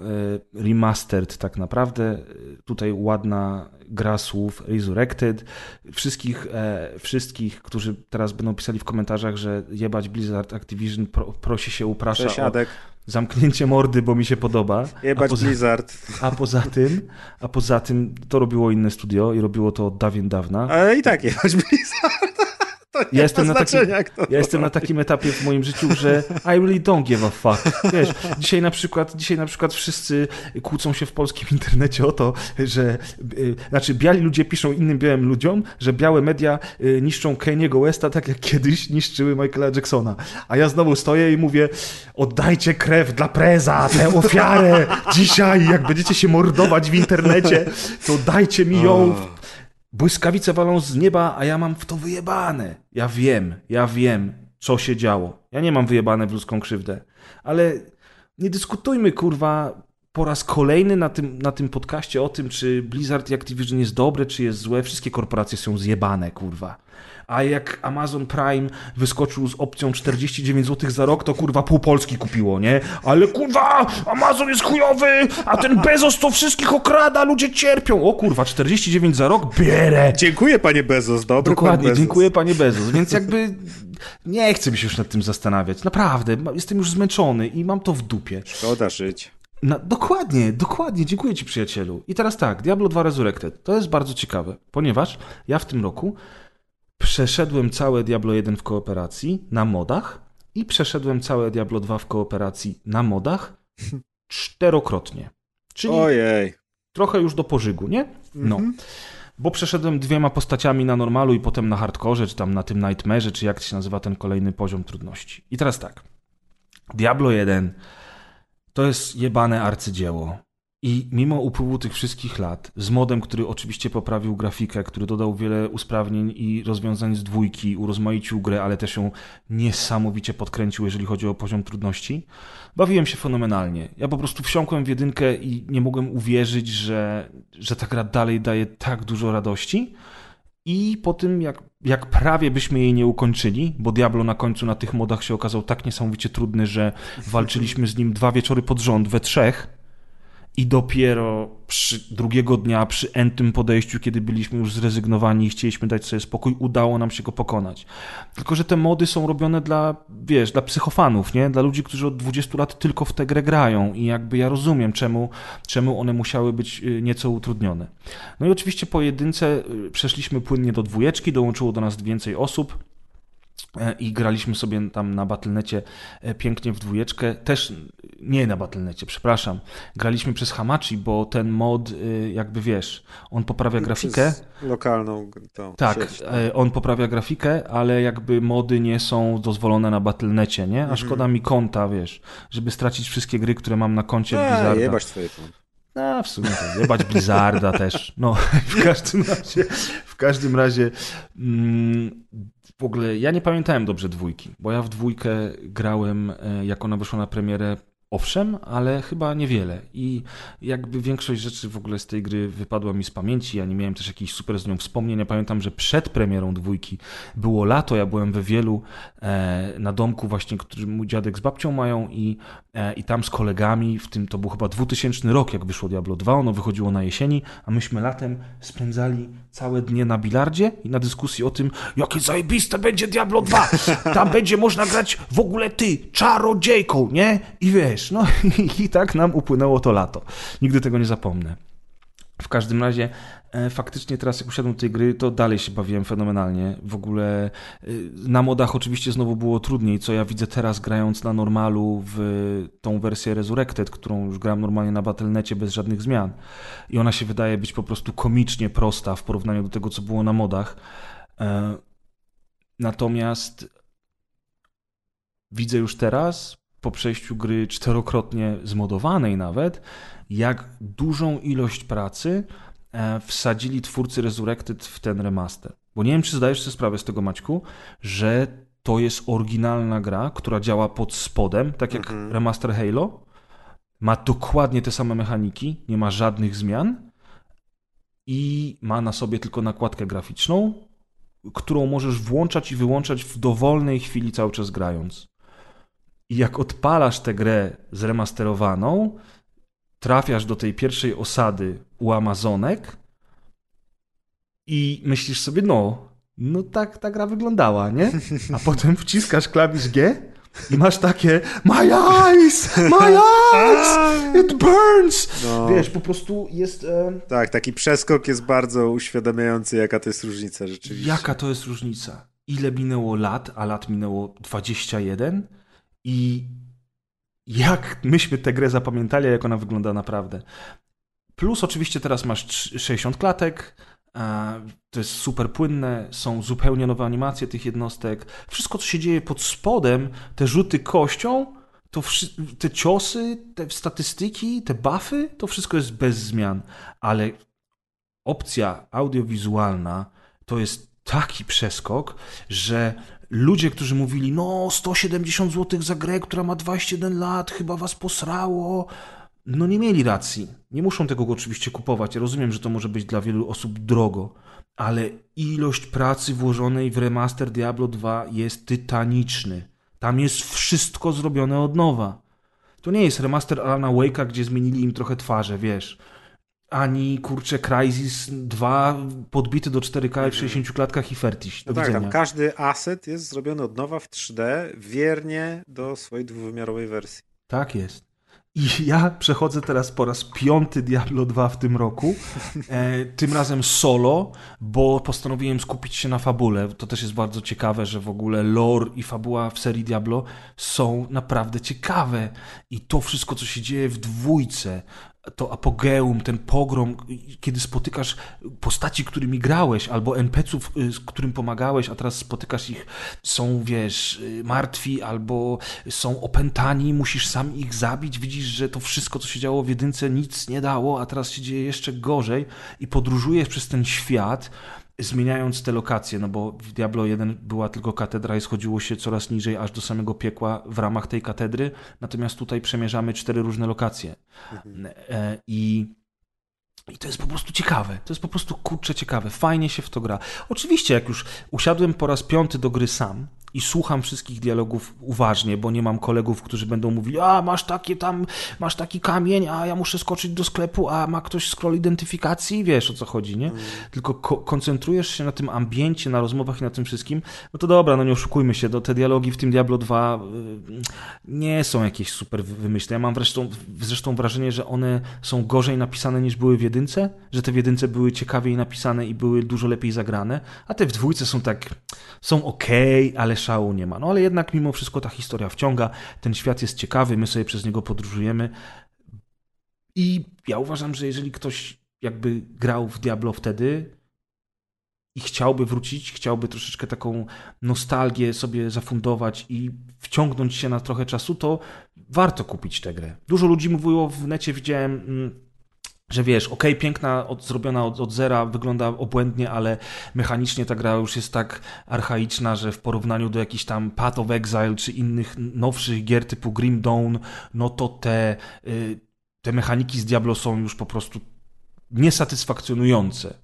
y, Remastered tak naprawdę. Tutaj ładna gra słów Resurrected. Wszystkich, e, wszystkich, którzy teraz będą pisali w komentarzach, że jebać Blizzard Activision pro, prosi się, uprasza Cześć, Adek. Zamknięcie mordy, bo mi się podoba. Jebać a poza, Blizzard. A poza tym, a poza tym to robiło inne studio i robiło to od dawien dawna. Ale i tak jebać Blizzard. To nie Ja jestem, na takim, ja jestem na takim etapie w moim życiu, że I really don't give a fuck. Wiesz, dzisiaj na przykład, dzisiaj na przykład wszyscy kłócą się w polskim internecie o to, że y, znaczy biali ludzie piszą innym białym ludziom, że białe media y, niszczą Kaniego Westa tak jak kiedyś niszczyły Michaela Jacksona. A ja znowu stoję i mówię, oddajcie krew dla preza, tę ofiarę dzisiaj, jak będziecie się mordować w internecie, to dajcie mi ją Błyskawice walą z nieba, a ja mam w to wyjebane. Ja wiem, ja wiem, co się działo. Ja nie mam wyjebane w ludzką krzywdę. Ale nie dyskutujmy, kurwa, po raz kolejny na tym, na tym podcaście o tym, czy Blizzard i Activision jest dobre, czy jest złe. Wszystkie korporacje są zjebane, kurwa. A jak Amazon Prime wyskoczył z opcją 49 zł za rok, to kurwa pół Polski kupiło, nie? Ale kurwa, Amazon jest chujowy, a ten Bezos to wszystkich okrada, ludzie cierpią. O kurwa, 49 za rok, bierę. Dziękuję, panie Bezos, dobry Dokładnie, Bezos. dziękuję panie Bezos. Więc jakby nie chcę mi się już nad tym zastanawiać. Naprawdę, jestem już zmęczony i mam to w dupie. Szkoda żyć. Na, dokładnie, dokładnie, dziękuję ci przyjacielu. I teraz tak, Diablo 2 Resurrected. To jest bardzo ciekawe, ponieważ ja w tym roku przeszedłem całe Diablo 1 w kooperacji na modach i przeszedłem całe Diablo 2 w kooperacji na modach czterokrotnie. Czyli Ojej. trochę już do pożygu, nie? No. Mhm. Bo przeszedłem dwiema postaciami na normalu i potem na hardkorze, czy tam na tym Nightmare, czy jak się nazywa ten kolejny poziom trudności. I teraz tak. Diablo 1 to jest jebane arcydzieło. I mimo upływu tych wszystkich lat, z modem, który oczywiście poprawił grafikę, który dodał wiele usprawnień i rozwiązań z dwójki, urozmaicił grę, ale też ją niesamowicie podkręcił, jeżeli chodzi o poziom trudności, bawiłem się fenomenalnie. Ja po prostu wsiąkłem w jedynkę i nie mogłem uwierzyć, że, że ta gra dalej daje tak dużo radości. I po tym, jak, jak prawie byśmy jej nie ukończyli, bo Diablo na końcu na tych modach się okazał tak niesamowicie trudny, że walczyliśmy z nim dwa wieczory pod rząd we trzech. I dopiero przy drugiego dnia, przy entym podejściu, kiedy byliśmy już zrezygnowani i chcieliśmy dać sobie spokój, udało nam się go pokonać. Tylko, że te mody są robione dla, wiesz, dla psychofanów, nie? Dla ludzi, którzy od 20 lat tylko w tę grę grają i jakby ja rozumiem, czemu, czemu one musiały być y, nieco utrudnione. No i oczywiście po jedynce y, przeszliśmy płynnie do dwójeczki, dołączyło do nas więcej osób. E, I graliśmy sobie tam na Battle.necie e, pięknie w dwójeczkę. Też nie na Battle.necie, przepraszam. Graliśmy przez Hamachi, bo ten mod, y, jakby wiesz, on poprawia grafikę. Przez lokalną tą Tak, sieć, tak. e, on poprawia grafikę, ale jakby mody nie są dozwolone na Battle.necie, nie? A Mhm. szkoda mi konta, wiesz, żeby stracić wszystkie gry, które mam na koncie A, Blizzarda. jebać twoje konto. No, w sumie to jebać Blizzarda też. No, w każdym razie, w każdym razie mm, w ogóle ja nie pamiętałem dobrze dwójki, bo ja w dwójkę grałem, e, jak ona wyszła na premierę, owszem, ale chyba niewiele. I jakby większość rzeczy w ogóle z tej gry wypadła mi z pamięci. Ja nie miałem też jakichś super z nią wspomnień. Ja pamiętam, że przed premierą dwójki było lato, ja byłem we wielu e, na domku właśnie, który mój dziadek z babcią mają i, e, i tam z kolegami, w tym to był chyba 2000 rok, jak wyszło Diablo 2, ono wychodziło na jesieni, a myśmy latem spędzali całe dnie na bilardzie i na dyskusji o tym, jakie zajebiste będzie Diablo 2, tam będzie można grać w ogóle ty, czarodziejką, nie? I wiesz, no i, tak nam upłynęło to lato. Nigdy tego nie zapomnę. W każdym razie, faktycznie teraz jak usiadłem do tej gry, to dalej się bawiłem fenomenalnie. W ogóle e, na modach oczywiście znowu było trudniej, co ja widzę teraz grając na normalu w tą wersję Resurrected, którą już gram normalnie na Battle.necie bez żadnych zmian. I ona się wydaje być po prostu komicznie prosta w porównaniu do tego, co było na modach. E, Natomiast widzę już teraz, po przejściu gry czterokrotnie zmodowanej nawet, jak dużą ilość pracy e, wsadzili twórcy Resurrected w ten remaster. Bo nie wiem, czy zdajesz sobie sprawę z tego, Maćku, że to jest oryginalna gra, która działa pod spodem, tak jak Mhm. remaster Halo. Ma dokładnie te same mechaniki, nie ma żadnych zmian i ma na sobie tylko nakładkę graficzną, którą możesz włączać i wyłączać w dowolnej chwili cały czas grając. I jak odpalasz tę grę zremasterowaną, trafiasz do tej pierwszej osady u Amazonek i myślisz sobie, no, no tak ta gra wyglądała, nie? A potem wciskasz klawisz G i masz takie My eyes! My eyes! It burns! No. Wiesz, po prostu jest... E, Tak, taki przeskok jest bardzo uświadamiający, jaka to jest różnica rzeczywiście. Jaka to jest różnica? ile minęło lat, a lat minęło 21 i jak myśmy tę grę zapamiętali, jak ona wygląda naprawdę. Plus oczywiście teraz masz 60 klatek, to jest super płynne, są zupełnie nowe animacje tych jednostek. Wszystko, co się dzieje pod spodem, te rzuty kością, to te ciosy, te statystyki, te buffy, to wszystko jest bez zmian. Ale opcja audiowizualna to jest taki przeskok, że ludzie, którzy mówili, no 170 zł za grę, która ma 21 lat, chyba was posrało, no nie mieli racji. Nie muszą tego oczywiście kupować. Ja rozumiem, że to może być dla wielu osób drogo, ale ilość pracy włożonej w remaster Diablo 2 jest tytaniczny. Tam jest wszystko zrobione od nowa. To nie jest remaster Alana Wake'a, gdzie zmienili im trochę twarze, wiesz. Ani, kurczę, Crysis 2 podbity do 4K w 60 klatkach i fertiś. No tak, tam każdy asset jest zrobiony od nowa w 3D, wiernie do swojej dwuwymiarowej wersji. Tak jest. I ja przechodzę teraz po raz piąty Diablo 2 w tym roku. E, tym razem solo, bo postanowiłem skupić się na fabule. To też jest bardzo ciekawe, że w ogóle lore i fabuła w serii Diablo są naprawdę ciekawe. I to wszystko, co się dzieje w dwójce, to apogeum, ten pogrom, kiedy spotykasz postaci, którymi grałeś, albo NPC-ów, y, którym pomagałeś, a teraz spotykasz ich, są, wiesz, y, martwi, albo są opętani, musisz sam ich zabić, widzisz, że to wszystko, co się działo w jedynce, nic nie dało, a teraz się dzieje jeszcze gorzej i podróżujesz przez ten świat, zmieniając te lokacje, no bo w Diablo 1 była tylko katedra i schodziło się coraz niżej aż do samego piekła w ramach tej katedry, natomiast tutaj przemierzamy cztery różne lokacje. Mhm. E, I i to jest po prostu ciekawe. To jest po prostu kurczę ciekawe. Fajnie się w to gra. Oczywiście, jak już usiadłem po raz piąty do gry sam, i słucham wszystkich dialogów uważnie, bo nie mam kolegów, którzy będą mówili, a masz takie tam, masz taki kamień, a ja muszę skoczyć do sklepu, a ma ktoś scroll identyfikacji, wiesz o co chodzi, nie? Mm. Tylko ko koncentrujesz się na tym ambiencie, na rozmowach i na tym wszystkim, no to dobra, no nie oszukujmy się, do te dialogi w tym Diablo 2 y, nie są jakieś super wymyślne. Ja mam zresztą, zresztą wrażenie, że one są gorzej napisane niż były w jedynce, że te w jedynce były ciekawiej napisane i były dużo lepiej zagrane, a te w dwójce są tak, są ok, ale szału nie ma. No ale jednak mimo wszystko ta historia wciąga, ten świat jest ciekawy, my sobie przez niego podróżujemy. I ja uważam, że jeżeli ktoś jakby grał w Diablo wtedy i chciałby wrócić, chciałby troszeczkę taką nostalgię sobie zafundować i wciągnąć się na trochę czasu, to warto kupić tę grę. Dużo ludzi mówiło w necie, widziałem mm, że wiesz, okej, okay, piękna, od, zrobiona od, od zera, wygląda obłędnie, ale mechanicznie ta gra już jest tak archaiczna, że w porównaniu do jakichś tam Path of Exile czy innych nowszych gier typu Grim Dawn, no to te, y, te mechaniki z Diablo są już po prostu niesatysfakcjonujące.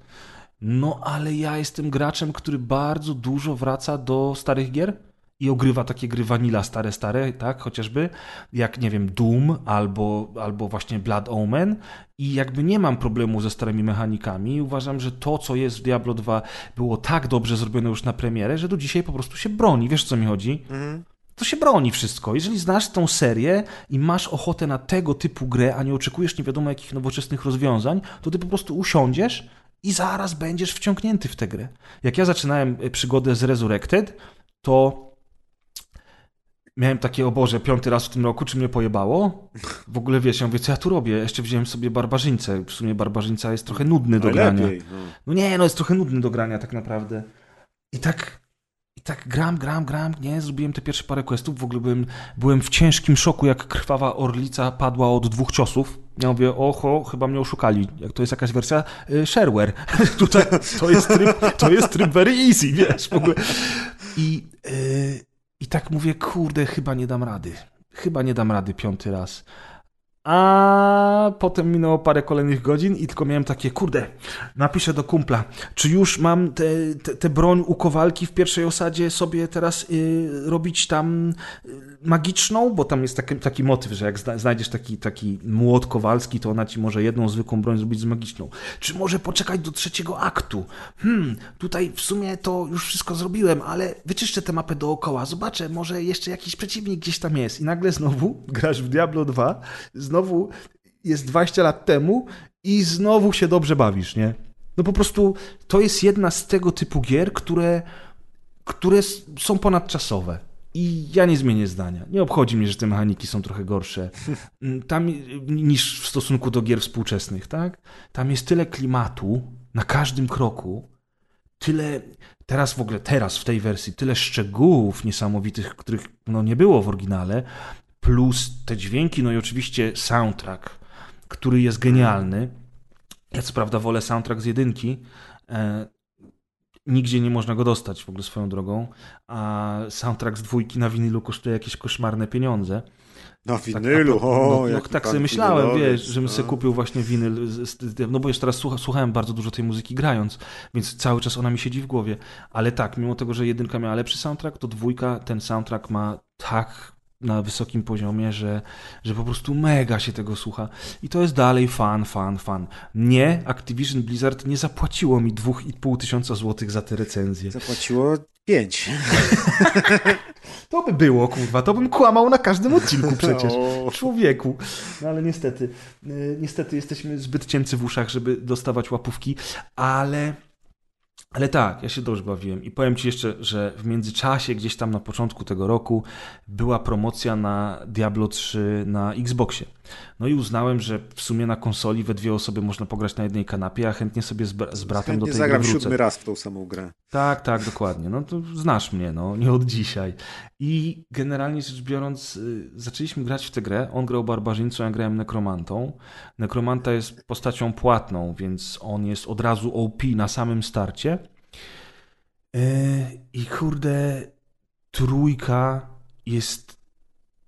No ale ja jestem graczem, który bardzo dużo wraca do starych gier i ogrywa takie gry vanilla stare, stare, tak, chociażby, jak, nie wiem, Doom albo, albo właśnie Blood Omen i jakby nie mam problemu ze starymi mechanikami. Uważam, że to, co jest w Diablo 2 było tak dobrze zrobione już na premierę, że do dzisiaj po prostu się broni. Wiesz, co mi chodzi? Mhm. To się broni wszystko. Jeżeli znasz tą serię i masz ochotę na tego typu grę, a nie oczekujesz nie wiadomo jakich nowoczesnych rozwiązań, to ty po prostu usiądziesz i zaraz będziesz wciągnięty w tę grę. Jak ja zaczynałem e, przygodę z Resurrected, to miałem takie, o Boże, piąty raz w tym roku, czy mnie pojebało? W ogóle wiesz, ja mówię, co ja tu robię? Jeszcze wziąłem sobie barbarzyńcę. W sumie barbarzyńca jest trochę nudny do grania. No. no nie, no jest trochę nudny do grania tak naprawdę. I tak i tak gram, gram, gram, nie, zrobiłem te pierwsze parę questów, w ogóle byłem, byłem w ciężkim szoku, jak krwawa orlica padła od dwóch ciosów. Ja mówię, oho, chyba mnie oszukali. Jak to jest jakaś wersja y, shareware. Tutaj to jest tryb, to jest tryb very easy, wiesz, w ogóle. I, y, i tak mówię, kurde, chyba nie dam rady. Chyba nie dam rady piąty raz. A potem minęło parę kolejnych godzin i tylko miałem takie, kurde, napiszę do kumpla, czy już mam tę te, te, te, broń u Kowalki w pierwszej osadzie sobie teraz y, robić tam y, magiczną, bo tam jest taki, taki motyw, że jak znajdziesz taki, taki młot kowalski, to ona ci może jedną zwykłą broń zrobić z magiczną. Czy może poczekać do trzeciego aktu? Hmm, tutaj w sumie to już wszystko zrobiłem, ale wyczyszczę tę mapę dookoła, zobaczę, może jeszcze jakiś przeciwnik gdzieś tam jest. I nagle znowu grasz w Diablo 2, znowu jest 20 lat temu i znowu się dobrze bawisz, nie? No po prostu to jest jedna z tego typu gier, które które są ponadczasowe. I ja nie zmienię zdania. Nie obchodzi mnie, że te mechaniki są trochę gorsze Mm, tam, y, niż w stosunku do gier współczesnych, tak? Tam jest tyle klimatu na każdym kroku, tyle, teraz w ogóle, teraz w tej wersji, tyle szczegółów niesamowitych, których no, nie było w oryginale, plus te dźwięki, no i oczywiście soundtrack, który jest genialny. Ja co prawda wolę soundtrack z jedynki, e, nigdzie nie można go dostać w ogóle swoją drogą, a soundtrack z dwójki na winylu kosztuje jakieś koszmarne pieniądze. Na Tak, winylu, pro- o, no, no, tak sobie myślałem, wiesz, żebym no. sobie kupił właśnie winyl, no bo już teraz słucha, słuchałem bardzo dużo tej muzyki grając, więc cały czas ona mi siedzi w głowie, ale tak, mimo tego, że jedynka miała lepszy soundtrack, to dwójka ten soundtrack ma tak na wysokim poziomie, że, że po prostu mega się tego słucha i to jest dalej fan, fan, fan. Nie, Activision Blizzard nie zapłaciło mi 2,5 tysiąca złotych za te recenzje. Zapłaciło pięć. To by było, kurwa, to bym kłamał na każdym odcinku przecież. Człowieku. No ale niestety, y, niestety jesteśmy zbyt cięcy w uszach, żeby dostawać łapówki, ale... Ale tak, ja się dobrze bawiłem i powiem Ci jeszcze, że w międzyczasie, gdzieś tam na początku tego roku, była promocja na Diablo 3 na Xboxie. No i uznałem, że w sumie na konsoli we dwie osoby można pograć na jednej kanapie, a chętnie sobie z, bra- z bratem do Chętnie tej zagram gry wrócę. siódmy raz w tą samą grę. Tak, tak, dokładnie. No to znasz mnie, no, nie od dzisiaj. I generalnie rzecz biorąc, y, zaczęliśmy grać w tę grę. On grał barbarzyńcą, ja grałem nekromantą. Nekromanta jest postacią płatną, więc on jest od razu OP na samym starcie. Yy, I kurde, trójka jest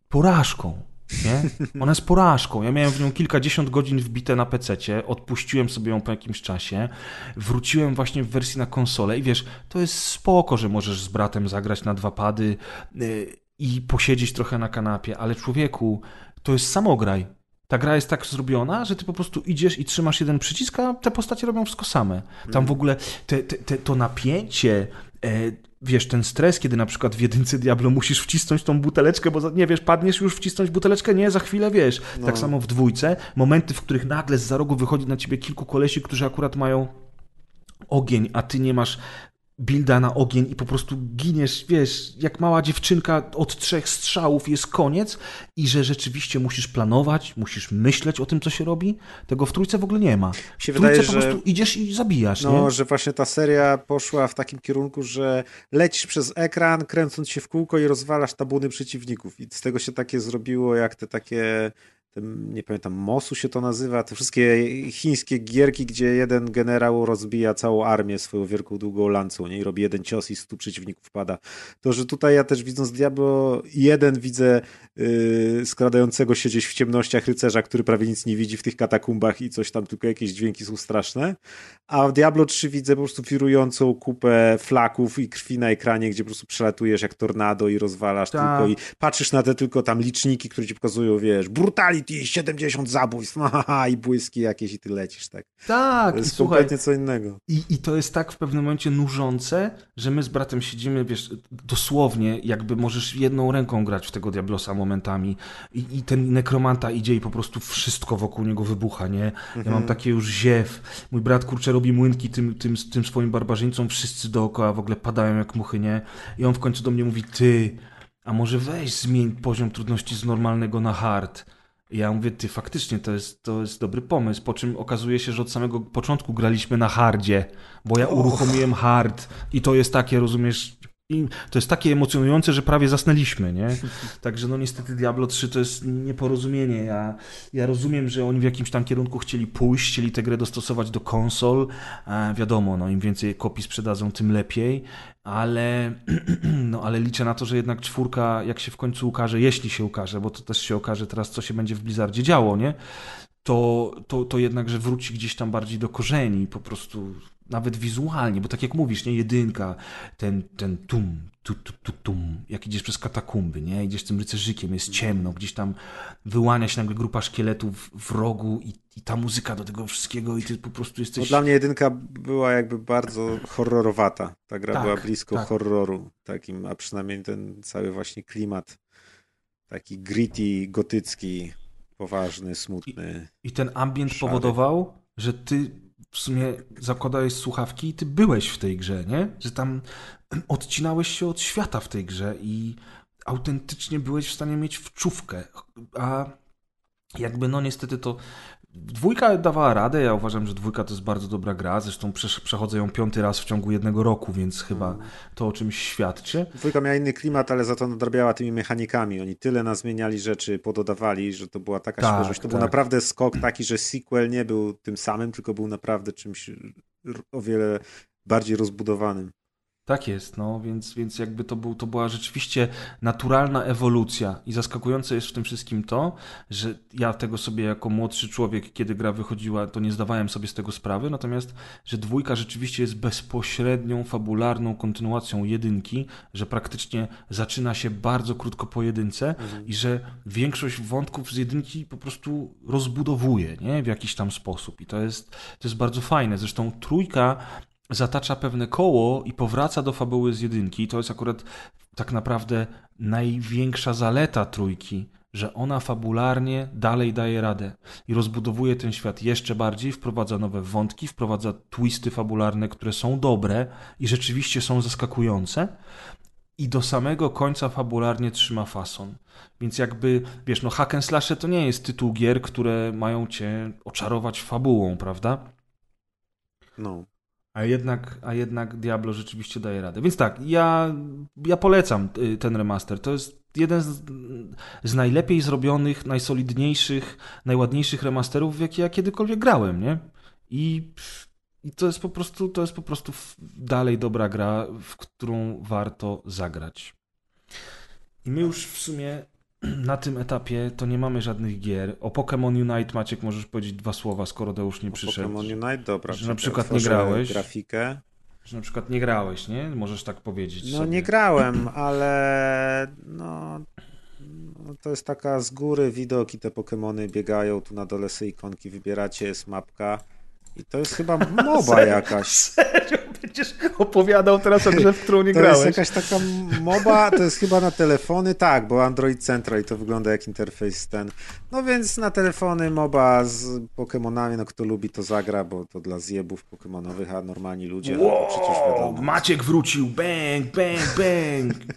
porażką. Nie? Ona jest porażką. Ja miałem w nią kilkadziesiąt godzin wbite na PC, odpuściłem sobie ją po jakimś czasie, wróciłem właśnie w wersji na konsolę i wiesz, to jest spoko, że możesz z bratem zagrać na dwa pady yy, i posiedzieć trochę na kanapie, ale człowieku, to jest samograj. Ta gra jest tak zrobiona, że ty po prostu idziesz i trzymasz jeden przycisk, a te postacie robią wszystko same. Tam w ogóle te, te, te, to napięcie, e, wiesz, ten stres, kiedy na przykład w jedynce Diablo musisz wcisnąć tą buteleczkę, bo za- nie wiesz, padniesz już wcisnąć buteleczkę, nie, za chwilę wiesz. Tak samo w dwójce, momenty, w których nagle z za rogu wychodzi na ciebie kilku kolesi, którzy akurat mają ogień, a ty nie masz builda na ogień i po prostu giniesz, wiesz, jak mała dziewczynka od trzech strzałów jest koniec i że rzeczywiście musisz planować, musisz myśleć o tym, co się robi, tego w trójce w ogóle nie ma. się W trójce wydaje, po że- prostu idziesz i zabijasz, No, nie? że właśnie ta seria poszła w takim kierunku, że lecisz przez ekran, kręcąc się w kółko i rozwalasz tabuny przeciwników. I z tego się takie zrobiło, jak te takie, ten, nie pamiętam, Mosu się to nazywa, te wszystkie chińskie gierki, gdzie jeden generał rozbija całą armię swoją wielką, długą lancą, nie? I robi jeden cios i stu przeciwników pada. To, że tutaj ja też widząc Diablo 1 widzę yy, skradającego się gdzieś w ciemnościach rycerza, który prawie nic nie widzi w tych katakumbach i coś tam, tylko jakieś dźwięki są straszne. A w Diablo 3 widzę po prostu wirującą kupę flaków i krwi na ekranie, gdzie po prostu przelatujesz jak tornado i rozwalasz Tak. tylko i patrzysz na te tylko tam liczniki, które ci pokazują, wiesz, brutality, 70 zabójstw, haha, i błyski jakieś i ty lecisz, tak. Tak, To i jest słuchaj, kompletnie co innego. I, I to jest tak w pewnym momencie nużące, że my z bratem siedzimy, wiesz, dosłownie, jakby możesz jedną ręką grać w tego Diablosa momentami i, i ten nekromanta idzie i po prostu wszystko wokół niego wybucha, nie? Ja mam takie już ziew. Mój brat, kurczę, robi młynki tym, tym, tym swoim barbarzyńcom, wszyscy dookoła w ogóle padają jak muchy, nie? I on w końcu do mnie mówi, ty, a może weź zmień poziom trudności z normalnego na hard. Ja mówię, ty, faktycznie to jest, to jest dobry pomysł, po czym okazuje się, że od samego początku graliśmy na hardzie, bo ja uruchomiłem hard i to jest takie, rozumiesz, i to jest takie emocjonujące, że prawie zasnęliśmy, nie? Także no niestety Diablo 3 to jest nieporozumienie. Ja, ja rozumiem, że oni w jakimś tam kierunku chcieli pójść, chcieli tę grę dostosować do konsol. E, wiadomo, no im więcej kopii sprzedadzą, tym lepiej, ale, no, ale liczę na to, że jednak czwórka, jak się w końcu ukaże, jeśli się ukaże, bo to też się okaże teraz, co się będzie w Blizzardzie działo, nie? To, to, to jednak, że wróci gdzieś tam bardziej do korzeni, po prostu nawet wizualnie, bo tak jak mówisz, nie, jedynka, ten, ten tum, tu, tu, tu, tum, jak idziesz przez katakumby, nie, idziesz tym rycerzykiem, jest ciemno, gdzieś tam wyłania się nagle grupa szkieletów w rogu i, i ta muzyka do tego wszystkiego i ty po prostu No, jesteś... dla mnie jedynka była jakby bardzo horrorowata. Ta gra Tak, była blisko tak. horroru takim, a przynajmniej ten cały właśnie klimat taki gritty, gotycki, poważny, smutny. I ten ambient Szary. powodował, że ty w sumie zakładałeś słuchawki i ty byłeś w tej grze, nie? Że tam odcinałeś się od świata w tej grze i autentycznie byłeś w stanie mieć wczówkę. A jakby no niestety to Dwójka dawała radę, ja uważam, że dwójka to jest bardzo dobra gra, zresztą przechodzę ją piąty raz w ciągu jednego roku, więc chyba mm. to o czymś świadczy. Dwójka miała inny klimat, ale za to nadrabiała tymi mechanikami. Oni tyle nazmieniali rzeczy, pododawali, że to była taka tak, świeżość. To tak. był naprawdę skok taki, że sequel nie był tym samym, tylko był naprawdę czymś o wiele bardziej rozbudowanym. Tak jest, no więc, więc jakby to, był, to była rzeczywiście naturalna ewolucja i zaskakujące jest w tym wszystkim to, że ja tego sobie jako młodszy człowiek, kiedy gra wychodziła, to nie zdawałem sobie z tego sprawy, natomiast, że dwójka rzeczywiście jest bezpośrednią, fabularną kontynuacją jedynki, że praktycznie zaczyna się bardzo krótko po jedynce mhm. i że większość wątków z jedynki po prostu rozbudowuje, nie? W jakiś tam sposób i to jest, to jest bardzo fajne. Zresztą trójka zatacza pewne koło i powraca do fabuły z jedynki. To jest akurat tak naprawdę największa zaleta trójki, że ona fabularnie dalej daje radę i rozbudowuje ten świat jeszcze bardziej, wprowadza nowe wątki, wprowadza twisty fabularne, które są dobre i rzeczywiście są zaskakujące. I do samego końca fabularnie trzyma fason. Więc jakby, wiesz, no hack and slash to nie jest tytuł gier, które mają cię oczarować fabułą, prawda? No. A jednak, a jednak Diablo rzeczywiście daje radę. Więc tak, ja, ja polecam y, ten remaster. To jest jeden z, z najlepiej zrobionych, najsolidniejszych, najładniejszych remasterów, w jakie ja kiedykolwiek grałem, nie? I, I to jest po prostu, to jest po prostu dalej dobra gra, w którą warto zagrać. I my już w sumie na tym etapie to nie mamy żadnych gier. O Pokémon Unite, Maciek, możesz powiedzieć dwa słowa, skoro Deusz nie o przyszedł. Pokémon Unite, dobra. Że na przykład nie grałeś. grafikę. Że na przykład nie grałeś, nie? Możesz tak powiedzieć No sobie. nie grałem, ale no, no, to jest taka z góry widok i te Pokémony biegają, tu na dole sobie ikonki wybieracie, jest mapka. I to jest chyba moba jakaś. Serio? Będziesz opowiadał teraz o grze, w którą nie to grałeś. To jest jakaś taka moba, to jest chyba na telefony, tak, bo Android Central i to wygląda jak interfejs ten. No więc na telefony moba z Pokémonami, no kto lubi to zagra, bo to dla zjebów Pokémonowych, a normalni ludzie, wow, no przecież wiadomo. Maciek wrócił, bang, bang, bang.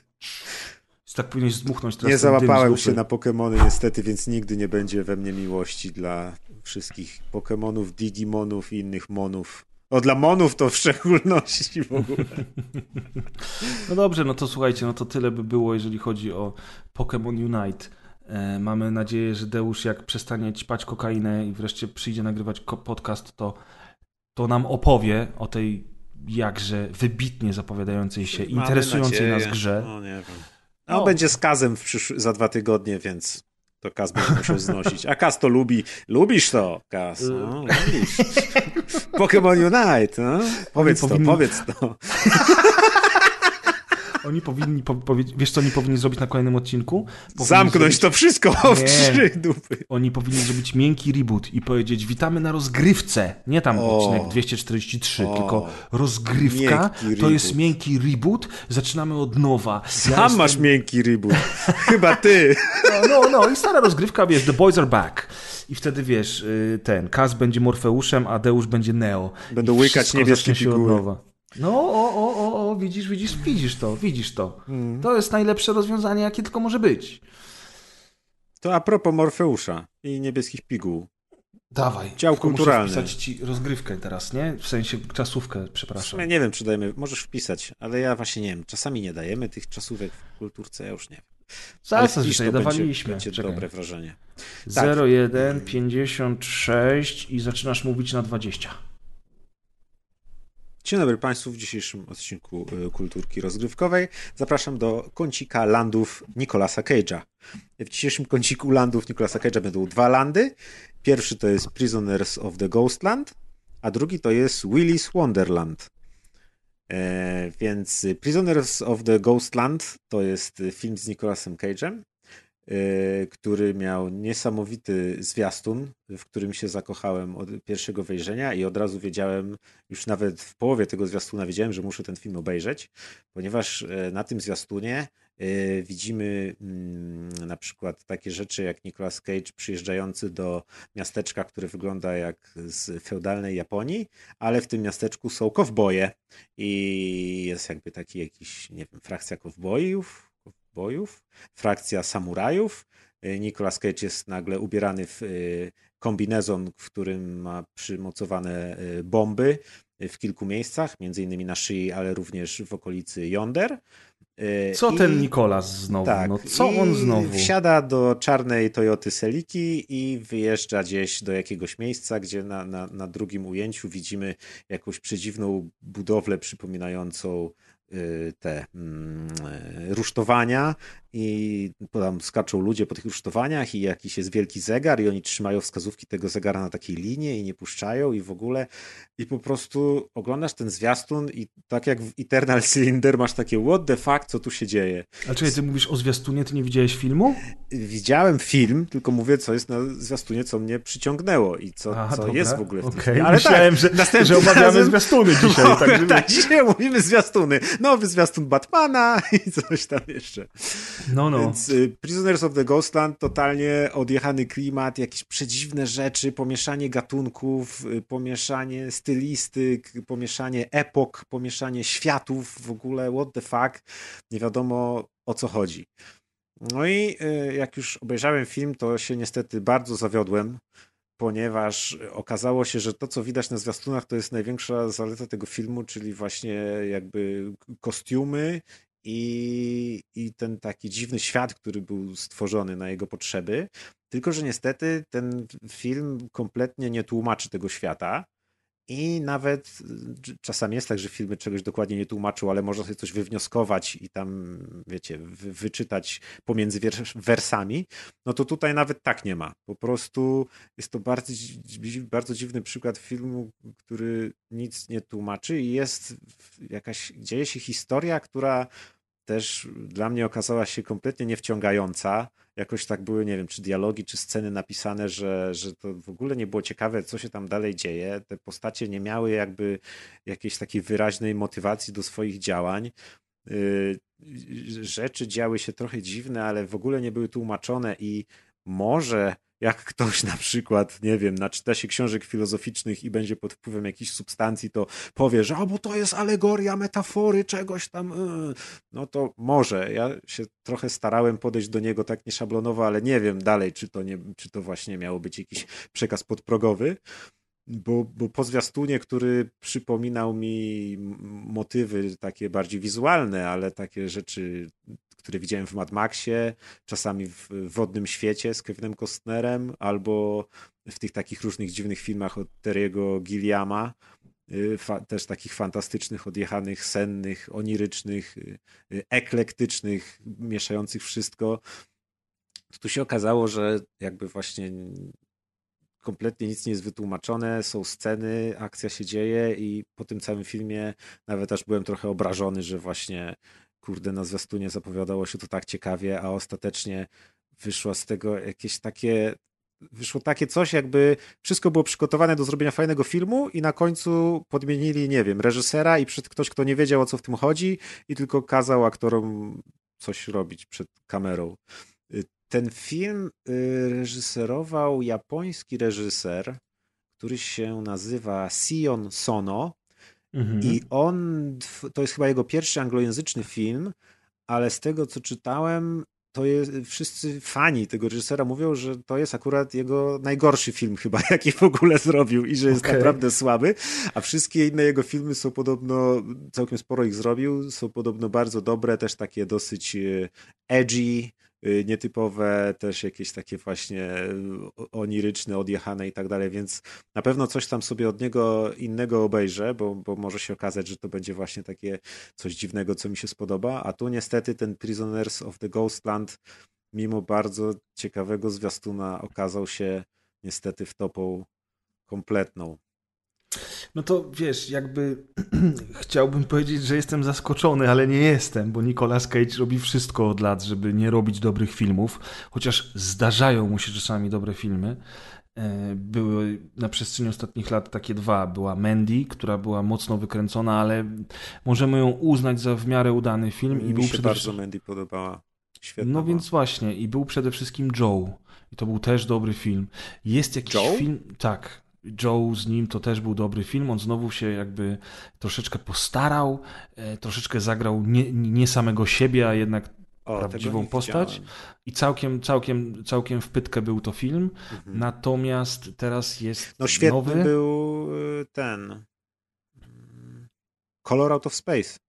tak powinieneś zdmuchnąć teraz Nie załapałem się na Pokémony niestety, więc nigdy nie będzie we mnie miłości dla wszystkich Pokémonów, Digimonów i innych monów. O, dla monów to w szczególności w ogóle. No dobrze, no to słuchajcie, no to tyle by było, jeżeli chodzi o Pokémon Unite. E, mamy nadzieję, że Deusz jak przestanie ćpać kokainę i wreszcie przyjdzie nagrywać podcast, to, to nam opowie o tej jakże wybitnie zapowiadającej się, Mamy interesującej nadzieję. nas grze. No nie wiem. No, no. będzie skazem w przysz... za dwa tygodnie, więc to Kaz będzie musiał znosić. A Kaz to lubi. Lubisz to, Kaz. No, lubisz. Pokémon Unite. No? Powiedz to, powiedz to. Oni powinni, po, wiesz co oni powinni zrobić na kolejnym odcinku? Powinni Zamknąć zrobić... to wszystko w trzy dupy. Oni powinni zrobić miękki reboot i powiedzieć witamy na rozgrywce. Nie tam o. odcinek 243, o. tylko rozgrywka to jest miękki reboot. Zaczynamy od nowa. Sam ja masz jestem... miękki reboot. Chyba ty. No, no, no i stara rozgrywka, wiesz, The Boys Are Back. I wtedy wiesz, y, ten, Kaz będzie Morfeuszem, a Deusz będzie Neo. Będą łykać niebieskie figury. No, o, o, o, o, widzisz, widzisz, widzisz to, widzisz to. Mm. To jest najlepsze rozwiązanie, jakie tylko może być. To a propos Morfeusza i niebieskich piguł. Dawaj. Dział kulturalny. Muszę wpisać ci rozgrywkę teraz, nie? W sensie czasówkę, przepraszam. nie wiem, czy dajemy, możesz wpisać, ale ja właśnie nie wiem, czasami nie dajemy tych czasówek w kulturce, ja już nie wiem. Zaraz dzisiaj dawaliśmy. Będzie, będzie dobre wrażenie. Tak. 01, 56 i zaczynasz mówić na 20. Dzień dobry Państwu w dzisiejszym odcinku y, Kulturki Rozgrywkowej. Zapraszam do kącika landów Nicolasa Cage'a. W dzisiejszym kąciku landów Nicolasa Cage'a będą dwa landy. Pierwszy to jest Prisoners of the Ghostland, a drugi to jest Willy's Wonderland. E, więc Prisoners of the Ghostland to jest film z Nicolasem Cage'em. Y, który miał niesamowity zwiastun, w którym się zakochałem od pierwszego wejrzenia i od razu wiedziałem, już nawet w połowie tego zwiastuna wiedziałem, że muszę ten film obejrzeć, ponieważ y, na tym zwiastunie y, widzimy mm, na przykład takie rzeczy jak Nicolas Cage przyjeżdżający do miasteczka, które wygląda jak z feudalnej Japonii, ale w tym miasteczku są kowboje i jest jakby taki jakiś, nie wiem, frakcja kowbojów, kowbojów, frakcja samurajów. Y, Nicolas Cage jest nagle ubierany w kombinezon, w którym ma przymocowane bomby w kilku miejscach, między innymi na szyi, ale również w okolicy Yonder. E, co I, ten Nikolas znowu? Tak, no co on znowu? Wsiada do czarnej Toyoty Seliki i wyjeżdża gdzieś do jakiegoś miejsca, gdzie na, na, na drugim ujęciu widzimy jakąś przedziwną budowlę przypominającą Y, te mm, y, rusztowania i tam skaczą ludzie po tych rusztowaniach i jakiś jest wielki zegar i oni trzymają wskazówki tego zegara na takiej linie i nie puszczają i w ogóle i po prostu oglądasz ten zwiastun i tak jak w Eternal Cylinder masz takie what the fuck, co tu się dzieje. A czekaj, ty mówisz o zwiastunie, ty nie widziałeś filmu? Widziałem film, tylko mówię, co jest na zwiastunie, co mnie przyciągnęło i co, Aha, co jest w ogóle w tym okay. Ale Myślałem, tak, że, że omawiamy razem... zwiastuny dzisiaj. No, tak, tak, dzisiaj mówimy zwiastuny nowy zwiastun Batmana i coś tam jeszcze. No, no. Więc y, Prisoners of the Ghostland totalnie odjechany klimat, jakieś przedziwne rzeczy, pomieszanie gatunków, y, pomieszanie stylistyk, pomieszanie epok, pomieszanie światów w ogóle, what the fuck, nie wiadomo o co chodzi. No i y, jak już obejrzałem film, to się niestety bardzo zawiodłem, ponieważ okazało się, że to, co widać na zwiastunach, to jest największa zaleta tego filmu, czyli właśnie jakby kostiumy i, i ten taki dziwny świat, który był stworzony na jego potrzeby. Tylko, że niestety ten film kompletnie nie tłumaczy tego świata. I nawet y, czasami jest tak, że filmy czegoś dokładnie nie tłumaczą, ale można sobie coś wywnioskować i tam, wiecie, wy, wyczytać pomiędzy wersami. No to tutaj nawet tak nie ma. Po prostu jest to bardzo, bardzo dziwny przykład filmu, który nic nie tłumaczy i jest jakaś, dzieje się historia, która też dla mnie okazała się kompletnie niewciągająca. Jakoś tak były, nie wiem, czy dialogi, czy sceny napisane, że, że to w ogóle nie było ciekawe, co się tam dalej dzieje. Te postacie nie miały jakby jakiejś takiej wyraźnej motywacji do swoich działań. Y, rzeczy działy się trochę dziwne, ale w ogóle nie były tłumaczone i może jak ktoś na przykład, nie wiem, naczyta się książek filozoficznych i będzie pod wpływem jakichś substancji, to powie, że o, bo to jest alegoria, metafory, czegoś tam, yy. no to może. Ja się trochę starałem podejść do niego tak nieszablonowo, ale nie wiem dalej, czy to, nie, czy to właśnie miało być jakiś przekaz podprogowy. Bo, bo po zwiastunie, który przypominał mi motywy takie bardziej wizualne, ale takie rzeczy które widziałem w Mad Maxie, czasami w Wodnym Świecie z Kevinem Costnerem, albo w tych takich różnych dziwnych filmach od Terry'ego Gilliama, y, też takich fantastycznych, odjechanych, sennych, onirycznych, y, y, eklektycznych, mieszających wszystko. Tu się okazało, że jakby właśnie kompletnie nic nie jest wytłumaczone, są sceny, akcja się dzieje i po tym całym filmie nawet aż byłem trochę obrażony, że właśnie kurde, na zwiastunie zapowiadało się to tak ciekawie, a ostatecznie wyszło z tego jakieś takie wyszło takie coś, jakby wszystko było przygotowane do zrobienia fajnego filmu i na końcu podmienili, nie wiem, reżysera i przed ktoś, kto nie wiedział o co w tym chodzi i tylko kazał aktorom coś robić przed kamerą. Y, ten film y, reżyserował japoński reżyser, który się nazywa Sion Sono Mhm. I on, to jest chyba jego pierwszy anglojęzyczny film, ale z tego co czytałem, to jest, wszyscy fani tego reżysera mówią, że to jest akurat jego najgorszy film chyba, jaki w ogóle zrobił i że jest okay. naprawdę słaby, a wszystkie inne jego filmy są podobno, całkiem sporo ich zrobił, są podobno bardzo dobre, też takie dosyć e, edgy, Y, nietypowe, też jakieś takie właśnie oniryczne, odjechane i tak dalej, więc na pewno coś tam sobie od niego innego obejrzę, bo, bo może się okazać, że to będzie właśnie takie coś dziwnego, co mi się spodoba, a tu niestety ten Prisoners of the Ghostland mimo bardzo ciekawego zwiastuna okazał się niestety wtopą kompletną. No to wiesz, jakby chciałbym powiedzieć, że jestem zaskoczony, ale nie jestem, bo Nicolas Cage robi wszystko od lat, żeby nie robić dobrych filmów, chociaż zdarzają mu się czasami dobre filmy. E, były na przestrzeni ostatnich lat takie dwa. Była Mandy, która była mocno wykręcona, ale możemy ją uznać za w miarę udany film. Mi i był się przede bardzo. Mandy podobała. Świetna No była. więc właśnie, i był przede wszystkim Joe. I to był też dobry film. Jest jakiś Joe? film. Tak. Joe z nim to też był dobry film. On znowu się jakby troszeczkę postarał, e, troszeczkę zagrał nie, nie samego siebie, a jednak O, prawdziwą postać. widziałem. i całkiem, całkiem, całkiem w pytkę był to film. Mhm. Natomiast teraz jest No świetny nowy. był y, ten mm, Color Out of Space.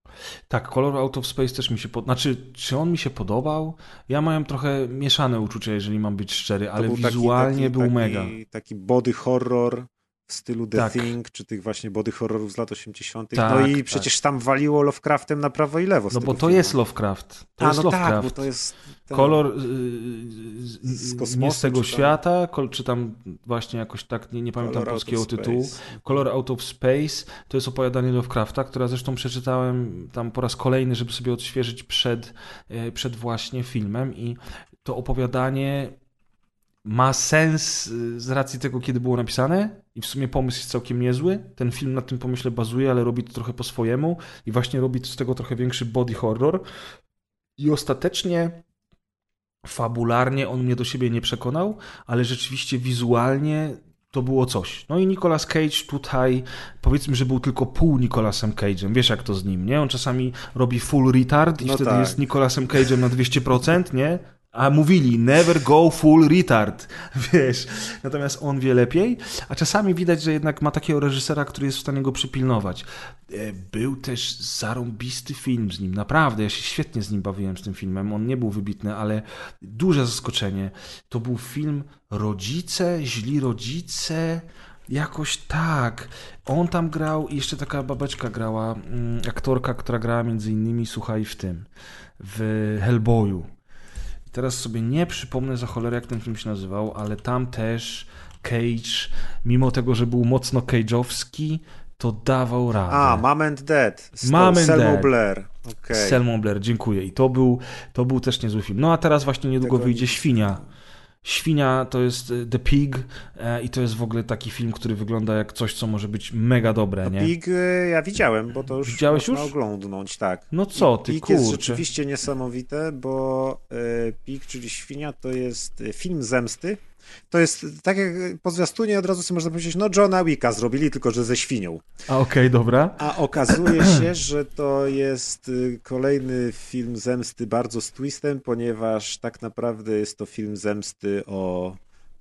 Tak, Color Out of Space też mi się podobał. Znaczy, czy on mi się podobał? Ja miałem trochę mieszane uczucia, jeżeli mam być szczery, ale był wizualnie taki, był taki, mega. Taki body horror w stylu The Tak. Thing, czy tych właśnie body horrorów z lat 80. Tak, no i tak. przecież tam waliło Lovecraftem na prawo i lewo. No bo to filmu. jest Lovecraft. To A, jest no Lovecraft. tak, bo to jest ten... Kolor y, Z z, kosmosu, nie z tego świata, kol, czy tam właśnie jakoś tak, nie, nie pamiętam Color polskiego tytułu. Color Out of Space to jest opowiadanie Lovecrafta, które zresztą przeczytałem tam po raz kolejny, żeby sobie odświeżyć przed, e, przed właśnie filmem i to opowiadanie ma sens y, z racji tego, kiedy było napisane i w sumie pomysł jest całkiem niezły. Ten film na tym pomyśle bazuje, ale robi to trochę po swojemu i właśnie robi z tego trochę większy body horror i ostatecznie fabularnie on mnie do siebie nie przekonał, ale rzeczywiście wizualnie to było coś. No i Nicolas Cage tutaj, powiedzmy, że był tylko pół Nicolasem Cage'em. Wiesz jak to z nim, nie? On czasami robi full retard i No wtedy tak. jest Nicolasem Cage'em na 200%, nie? A mówili, never go full retard, wiesz. Natomiast on wie lepiej, a czasami widać, że jednak ma takiego reżysera, który jest w stanie go przypilnować. E, Był też zarąbisty film z nim, naprawdę, ja się świetnie z nim bawiłem z tym filmem, on nie był wybitny, ale duże zaskoczenie. To był film Rodzice, źli rodzice, jakoś tak. On tam grał i jeszcze taka babeczka grała, mm, aktorka, która grała między innymi, słuchaj, w tym, w Hellboyu. Teraz sobie nie przypomnę za cholerę, jak ten film się nazywał, ale tam też Cage, mimo tego, że był mocno cage'owski, to dawał radę. A, Mom and Dad. Z Mom and Selmą Dad. Blair. Okej. Z Selmą Blair, dziękuję. I to był, to był też niezły film. No a teraz właśnie niedługo Tego wyjdzie Świnia. Świnia to jest e, The Pig e, i to jest w ogóle taki film, który wygląda jak coś, co może być mega dobre, nie? Pig y, ja widziałem, bo to już Widziałeś można już? oglądnąć, tak. No co ty, Pig jest kurczę. rzeczywiście niesamowite, bo y, Pig, czyli Świnia, to jest y, film zemsty. To jest, tak jak po zwiastunie od razu sobie można powiedzieć, no Johna Wicka zrobili, tylko że ze świnią. A okej, dobra. A okazuje się, że to jest y, kolejny film zemsty bardzo z twistem, ponieważ tak naprawdę jest to film zemsty o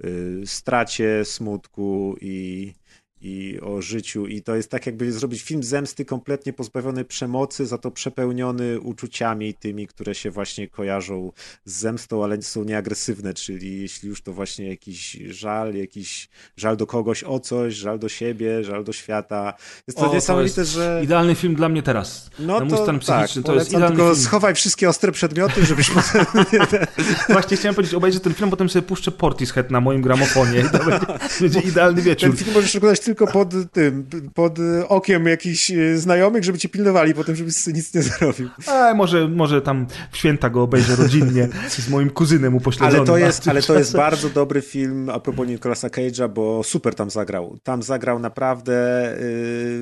y, stracie, smutku i, i o życiu. I to jest tak, jakby zrobić film zemsty kompletnie pozbawiony przemocy, za to przepełniony uczuciami tymi, które się właśnie kojarzą z zemstą, ale są nieagresywne, czyli jeśli już to właśnie jakiś żal, jakiś żal do kogoś o coś, żal do siebie, żal do świata. Jest to O, to niesamowite, jest że... Idealny film dla mnie teraz. No na to stan psychiczny tak, to jest idealny tylko film. schowaj wszystkie ostre przedmioty, żebyś potem... Właśnie chciałem powiedzieć, obejrzę ten film, potem sobie puszczę Portishead na moim gramofonie i to będzie, będzie idealny wieczór. Ten film możesz oglądać tylko pod tym, pod okiem jakichś e, znajomych, żeby cię pilnowali potem, żebyś nic nie zrobił. A, może, może tam w święta go obejrzę rodzinnie z moim kuzynem upośledzonym. Ale to jest, ale to tym jest bardzo dobry film a propos Nicolasa Cage'a, bo super tam zagrał. Tam zagrał naprawdę,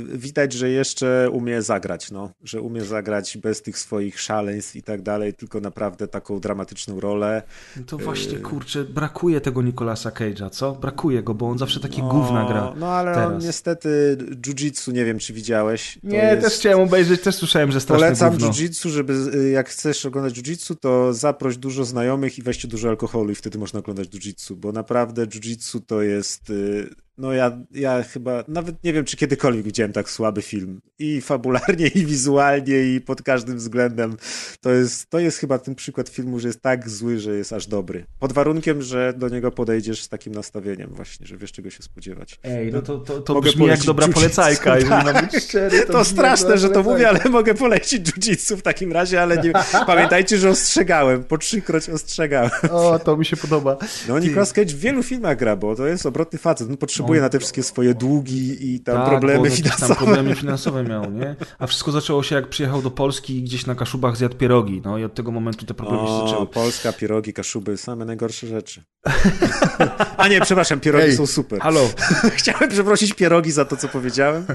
yy, widać, że jeszcze umie zagrać, no. Że umie zagrać bez tych swoich szaleństw i tak dalej, tylko naprawdę taką dramatyczną rolę. To właśnie, kurczę, brakuje tego Nicolasa Cage'a, co? Brakuje go, bo on zawsze takie gówna gra. No ale on teraz. niestety jiu-jitsu, nie wiem czy widziałeś. To Nie, jest... też chciałem obejrzeć, też słyszałem, że strasznie Polecam jiu-jitsu, żeby y, jak chcesz oglądać jiu-jitsu, to zaproś dużo znajomych i weźcie dużo alkoholu i wtedy można oglądać jiu-jitsu, bo naprawdę jiu-jitsu to jest, y, no ja, ja chyba, nawet nie wiem, czy kiedykolwiek widziałem tak słaby film. I fabularnie, i wizualnie, i pod każdym względem. To jest, to jest chyba ten przykład filmu, że jest tak zły, że jest aż dobry. Pod warunkiem, że do niego podejdziesz z takim nastawieniem właśnie, że wiesz czego się spodziewać. Ej, no to, to, to Mogę brzmi jak dobra jiu-jitsu, polecajka, jeżeli tak. mam być szczery. To, jak straszne, że to mówię, ale mogę polecić jiu-jitsu w takim razie, ale nie... pamiętajcie, że ostrzegałem, po trzykroć ostrzegałem. O, to mi się podoba. No Nicolas Cage w wielu filmach gra, bo to jest obrotny facet. On potrzebuje potrzebuje On- na te wszystkie swoje długi i tam Tak, problemy finansowe. Tam problemy finansowe miał, nie? A wszystko zaczęło się jak przyjechał do Polski i gdzieś na Kaszubach zjadł pierogi, no i od tego momentu te problemy się O, zaczęły. Polska, pierogi, kaszuby, same najgorsze rzeczy. A nie, przepraszam, pierogi Ej, są super. Halo, Chciałem przeprosić pierogi za to, co powiedziałem.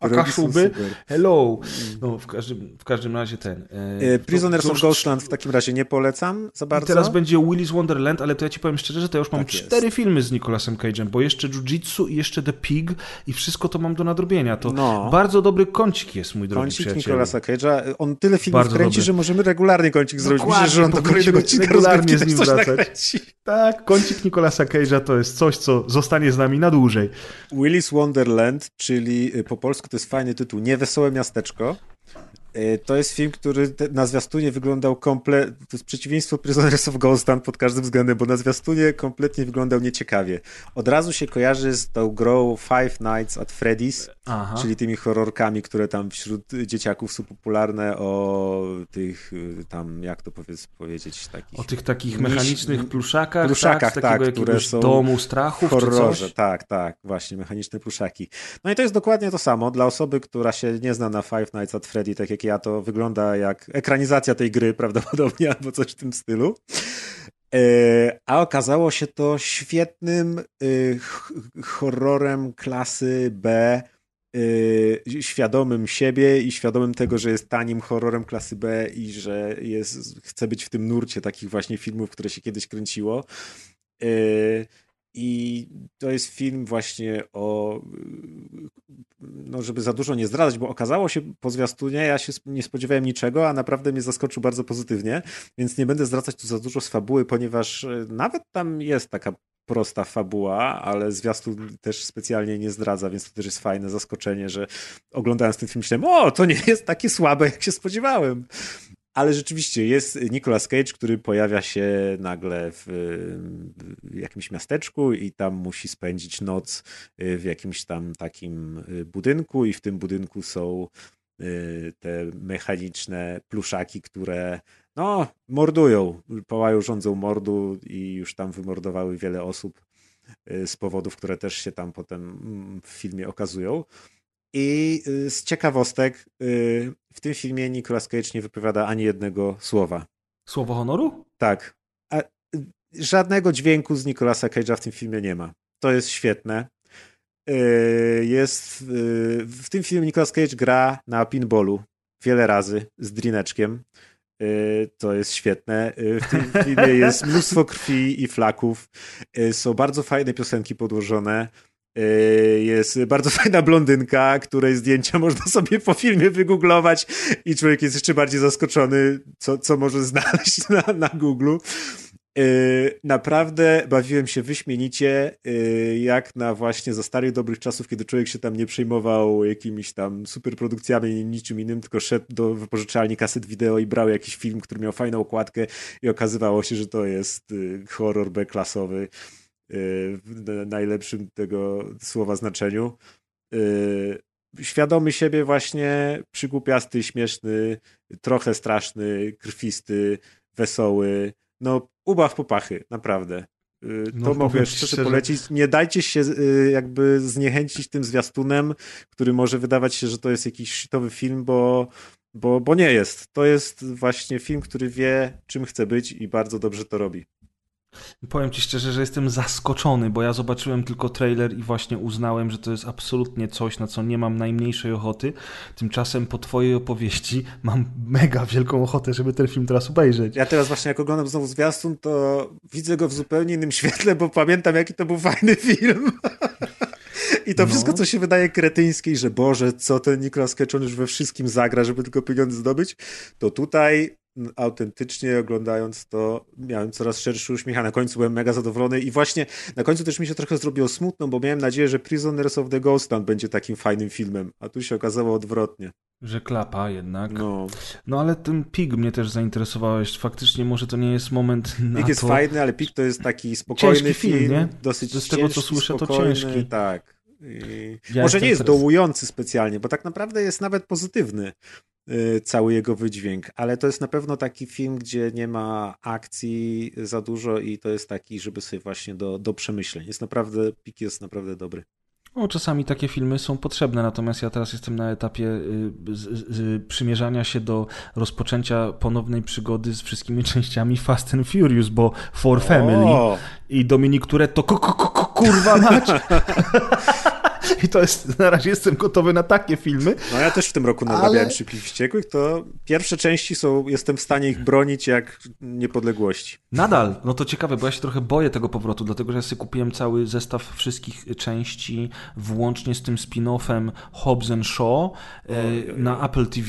a Pierogi Kaszuby? Hello. No, w każdym, w każdym razie ten... e, E, Prisoners of Ghostland w takim razie nie polecam za I bardzo. teraz będzie Willy's Wonderland, ale to ja ci powiem szczerze, że to ja już mam Tak jest. cztery filmy z Nicolasem Cage'em, bo jeszcze Jiu-Jitsu i jeszcze The Pig i wszystko to mam do nadrobienia. To No. bardzo dobry kącik jest, mój drogi Kącik przyjacielu. Nicolasa Cage'a. On tyle filmów Bardzo kręci, dobry. że możemy regularnie kącik zrobić. Dokładnie, Myślę, że on do kolejnego odcinka regularnie z nim coś wracać. nakręci. Tak, kącik Nicolasa Cage'a to jest coś, co zostanie z nami na dłużej. Willy's Wonderland, czyli y, po polsku to jest fajny tytuł, Niewesołe Miasteczko. Y, To jest film, który na zwiastunie wyglądał kompletnie, to jest przeciwieństwo Prisoners of Ghostland pod każdym względem, bo na zwiastunie kompletnie wyglądał nieciekawie. Od razu się kojarzy z tą grą Five Nights at Freddy's, Aha. czyli tymi horrorkami, które tam wśród dzieciaków są popularne o tych y, tam, jak to powiedz, powiedzieć, takich O tych takich mechanicznych pluszakach, pluszakach, tak, z tak, które są domu strachów czy horrorze. Tak, tak, właśnie, mechaniczne pluszaki. No i to jest dokładnie to samo. Dla osoby, która się nie zna na Five Nights at Freddy, tak jak ja, to wygląda jak ekranizacja tej gry prawdopodobnie, albo coś w tym stylu. E, A okazało się to świetnym ch- horrorem klasy B, y, świadomym siebie i świadomym tego, że jest tanim horrorem klasy B i że jest, chce być w tym nurcie takich właśnie filmów, które się kiedyś kręciło. I to jest film właśnie o. No, żeby za dużo nie zdradzać, bo okazało się po zwiastunie, ja się nie spodziewałem niczego, a naprawdę mnie zaskoczył bardzo pozytywnie, więc nie będę zdradzać tu za dużo z fabuły, ponieważ y, nawet tam jest taka prosta fabuła, ale zwiastun też specjalnie nie zdradza, więc to też jest fajne zaskoczenie, że oglądając ten film myślałem, o, to nie jest takie słabe, jak się spodziewałem. Ale rzeczywiście jest Nicolas Cage, który pojawia się nagle w, jakimś miasteczku i tam musi spędzić noc y, w jakimś tam takim y, budynku i w tym budynku są y, te mechaniczne pluszaki, które no, mordują, pałają, rządzą mordu i już tam wymordowały wiele osób z powodów, które też się tam potem mm, w filmie okazują. I y, z ciekawostek, y, w tym filmie Nicolas Cage nie wypowiada ani jednego słowa. Słowo honoru? Tak. A, y, żadnego dźwięku z Nicolasa Cage'a w tym filmie nie ma. To jest świetne. Jest w tym filmie Nicolas Cage gra na pinballu wiele razy z drineczkiem. To jest świetne. W tym filmie jest mnóstwo krwi i flaków. Są bardzo fajne piosenki podłożone. Y, Jest bardzo fajna blondynka, której zdjęcia można sobie po filmie wygooglować i człowiek jest jeszcze bardziej zaskoczony, co, co może znaleźć na, na Google. Y, Naprawdę bawiłem się wyśmienicie, y, jak na właśnie za starych dobrych czasów, kiedy człowiek się tam nie przejmował jakimiś tam superprodukcjami niczym innym, tylko szedł do wypożyczalni kaset wideo i brał jakiś film, który miał fajną okładkę i okazywało się, że to jest horror B-klasowy w najlepszym tego słowa znaczeniu. Y, Świadomy siebie właśnie, przygłupiasty, śmieszny, trochę straszny, krwisty, wesoły. No, ubaw popachy, naprawdę. Y, No, To mogę szczerze szczerze. polecić. Nie dajcie się y, jakby zniechęcić tym zwiastunem, który może wydawać się, że to jest jakiś szitowy film, bo, bo, bo nie jest. To jest właśnie film, który wie, czym chce być i bardzo dobrze to robi. Powiem ci szczerze, że jestem zaskoczony, bo ja zobaczyłem tylko trailer i właśnie uznałem, że to jest absolutnie coś, na co nie mam najmniejszej ochoty. Tymczasem po twojej opowieści mam mega wielką ochotę, żeby ten film teraz obejrzeć. Ja teraz właśnie jak oglądam znowu zwiastun, to widzę go w zupełnie innym świetle, bo pamiętam jaki to był fajny film. I to No. wszystko, co się wydaje kretyńskie, że Boże, co ten Nicolas Cage on już we wszystkim zagra, żeby tylko pieniądze zdobyć, to tutaj autentycznie oglądając to miałem coraz szerszy uśmiech, a na końcu byłem mega zadowolony i właśnie na końcu też mi się trochę zrobiło smutno, bo miałem nadzieję, że Prisoners of the Ghostland będzie takim fajnym filmem, a tu się okazało odwrotnie. Że klapa jednak. No, No. ale ten pig mnie też zainteresowałeś. Faktycznie może to nie jest moment na Pik jest to. fajny, ale Pik to jest taki spokojny Ciężki film, film, nie? dosyć Z tego, co ciężki, słyszę, to spokojny, ciężki. Tak. Ja może nie jest teraz- dołujący specjalnie, bo tak naprawdę jest nawet pozytywny. y, cały jego wydźwięk. Ale to jest na pewno taki film, gdzie nie ma akcji za dużo i to jest taki, żeby sobie właśnie do, do przemyśleń. Jest naprawdę, pik jest naprawdę dobry. No, czasami takie filmy są potrzebne, natomiast ja teraz jestem na etapie y, z, z, przymierzania się do rozpoczęcia ponownej przygody z wszystkimi częściami Fast and Furious, bo For Family o! i Dominik Turetto, kurwa mać! I to jest, na razie jestem gotowy na takie filmy. No ja też w tym roku nadrabiałem ale... Szybkich Wściekłych, to pierwsze części są, jestem w stanie ich bronić jak niepodległości. Nadal, no to ciekawe, bo ja się trochę boję tego powrotu, dlatego że ja sobie kupiłem cały zestaw wszystkich części, włącznie z tym spin-offem Hobbs and Shaw e, na Apple TV.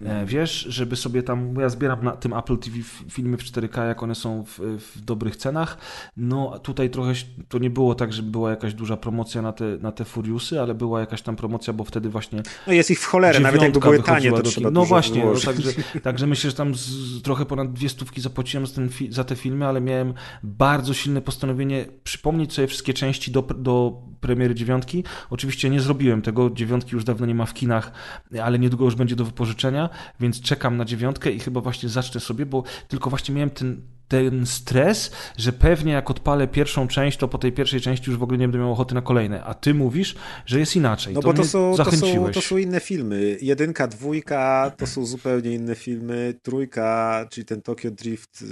E, wiesz, żeby sobie tam, bo ja zbieram na tym Apple TV filmy w 4K, jak one są w, w, dobrych cenach. No tutaj trochę to nie było tak, że była jakaś duża promocja na te, na te Furiusy, ale była jakaś tam promocja, bo wtedy właśnie. No jest ich w cholerę, nawet jakby były tanie, to trzeba No właśnie, no, także, także myślę, że tam z, trochę ponad dwie stówki zapłaciłem za, ten, za te filmy, ale miałem bardzo silne postanowienie przypomnieć sobie wszystkie części do, do premiery dziewiątki. Oczywiście nie zrobiłem tego, dziewiątki już dawno nie ma w kinach, ale niedługo już będzie do wypożyczenia, więc czekam na dziewiątkę i chyba właśnie zacznę sobie, bo tylko właśnie miałem ten, ten stres, że pewnie jak odpalę pierwszą część, to po tej pierwszej części już w ogóle nie będę miał ochoty na kolejne. A ty mówisz, że jest inaczej. No to bo to są, to, są, to są inne filmy. Jedynka, dwójka to są zupełnie inne filmy. Trójka, czyli ten Tokyo Drift y,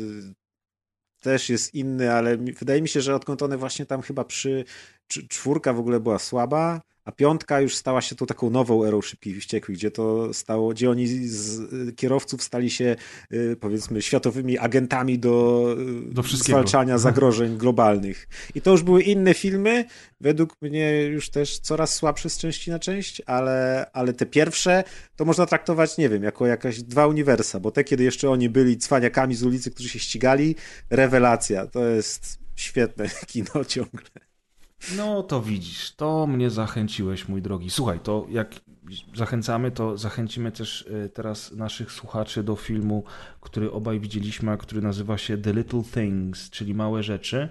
też jest inny, ale wydaje mi się, że odkąd one właśnie tam chyba przy czwórka w ogóle była słaba, a piątka już stała się tą taką nową erą szybkich wściekłych, gdzie to stało, gdzie oni z kierowców stali się y, powiedzmy światowymi agentami do, y, do zwalczania zagrożeń globalnych. I to już były inne filmy, według mnie już też coraz słabsze z części na część, ale, ale te pierwsze to można traktować, nie wiem, jako jakaś dwa uniwersa, bo te, kiedy jeszcze oni byli cwaniakami z ulicy, którzy się ścigali, rewelacja. To jest świetne kino ciągle. No to widzisz, to mnie zachęciłeś, mój drogi. Słuchaj, to jak zachęcamy, to zachęcimy też e, teraz naszych słuchaczy do filmu, który obaj widzieliśmy, a który nazywa się The Little Things, czyli Małe Rzeczy.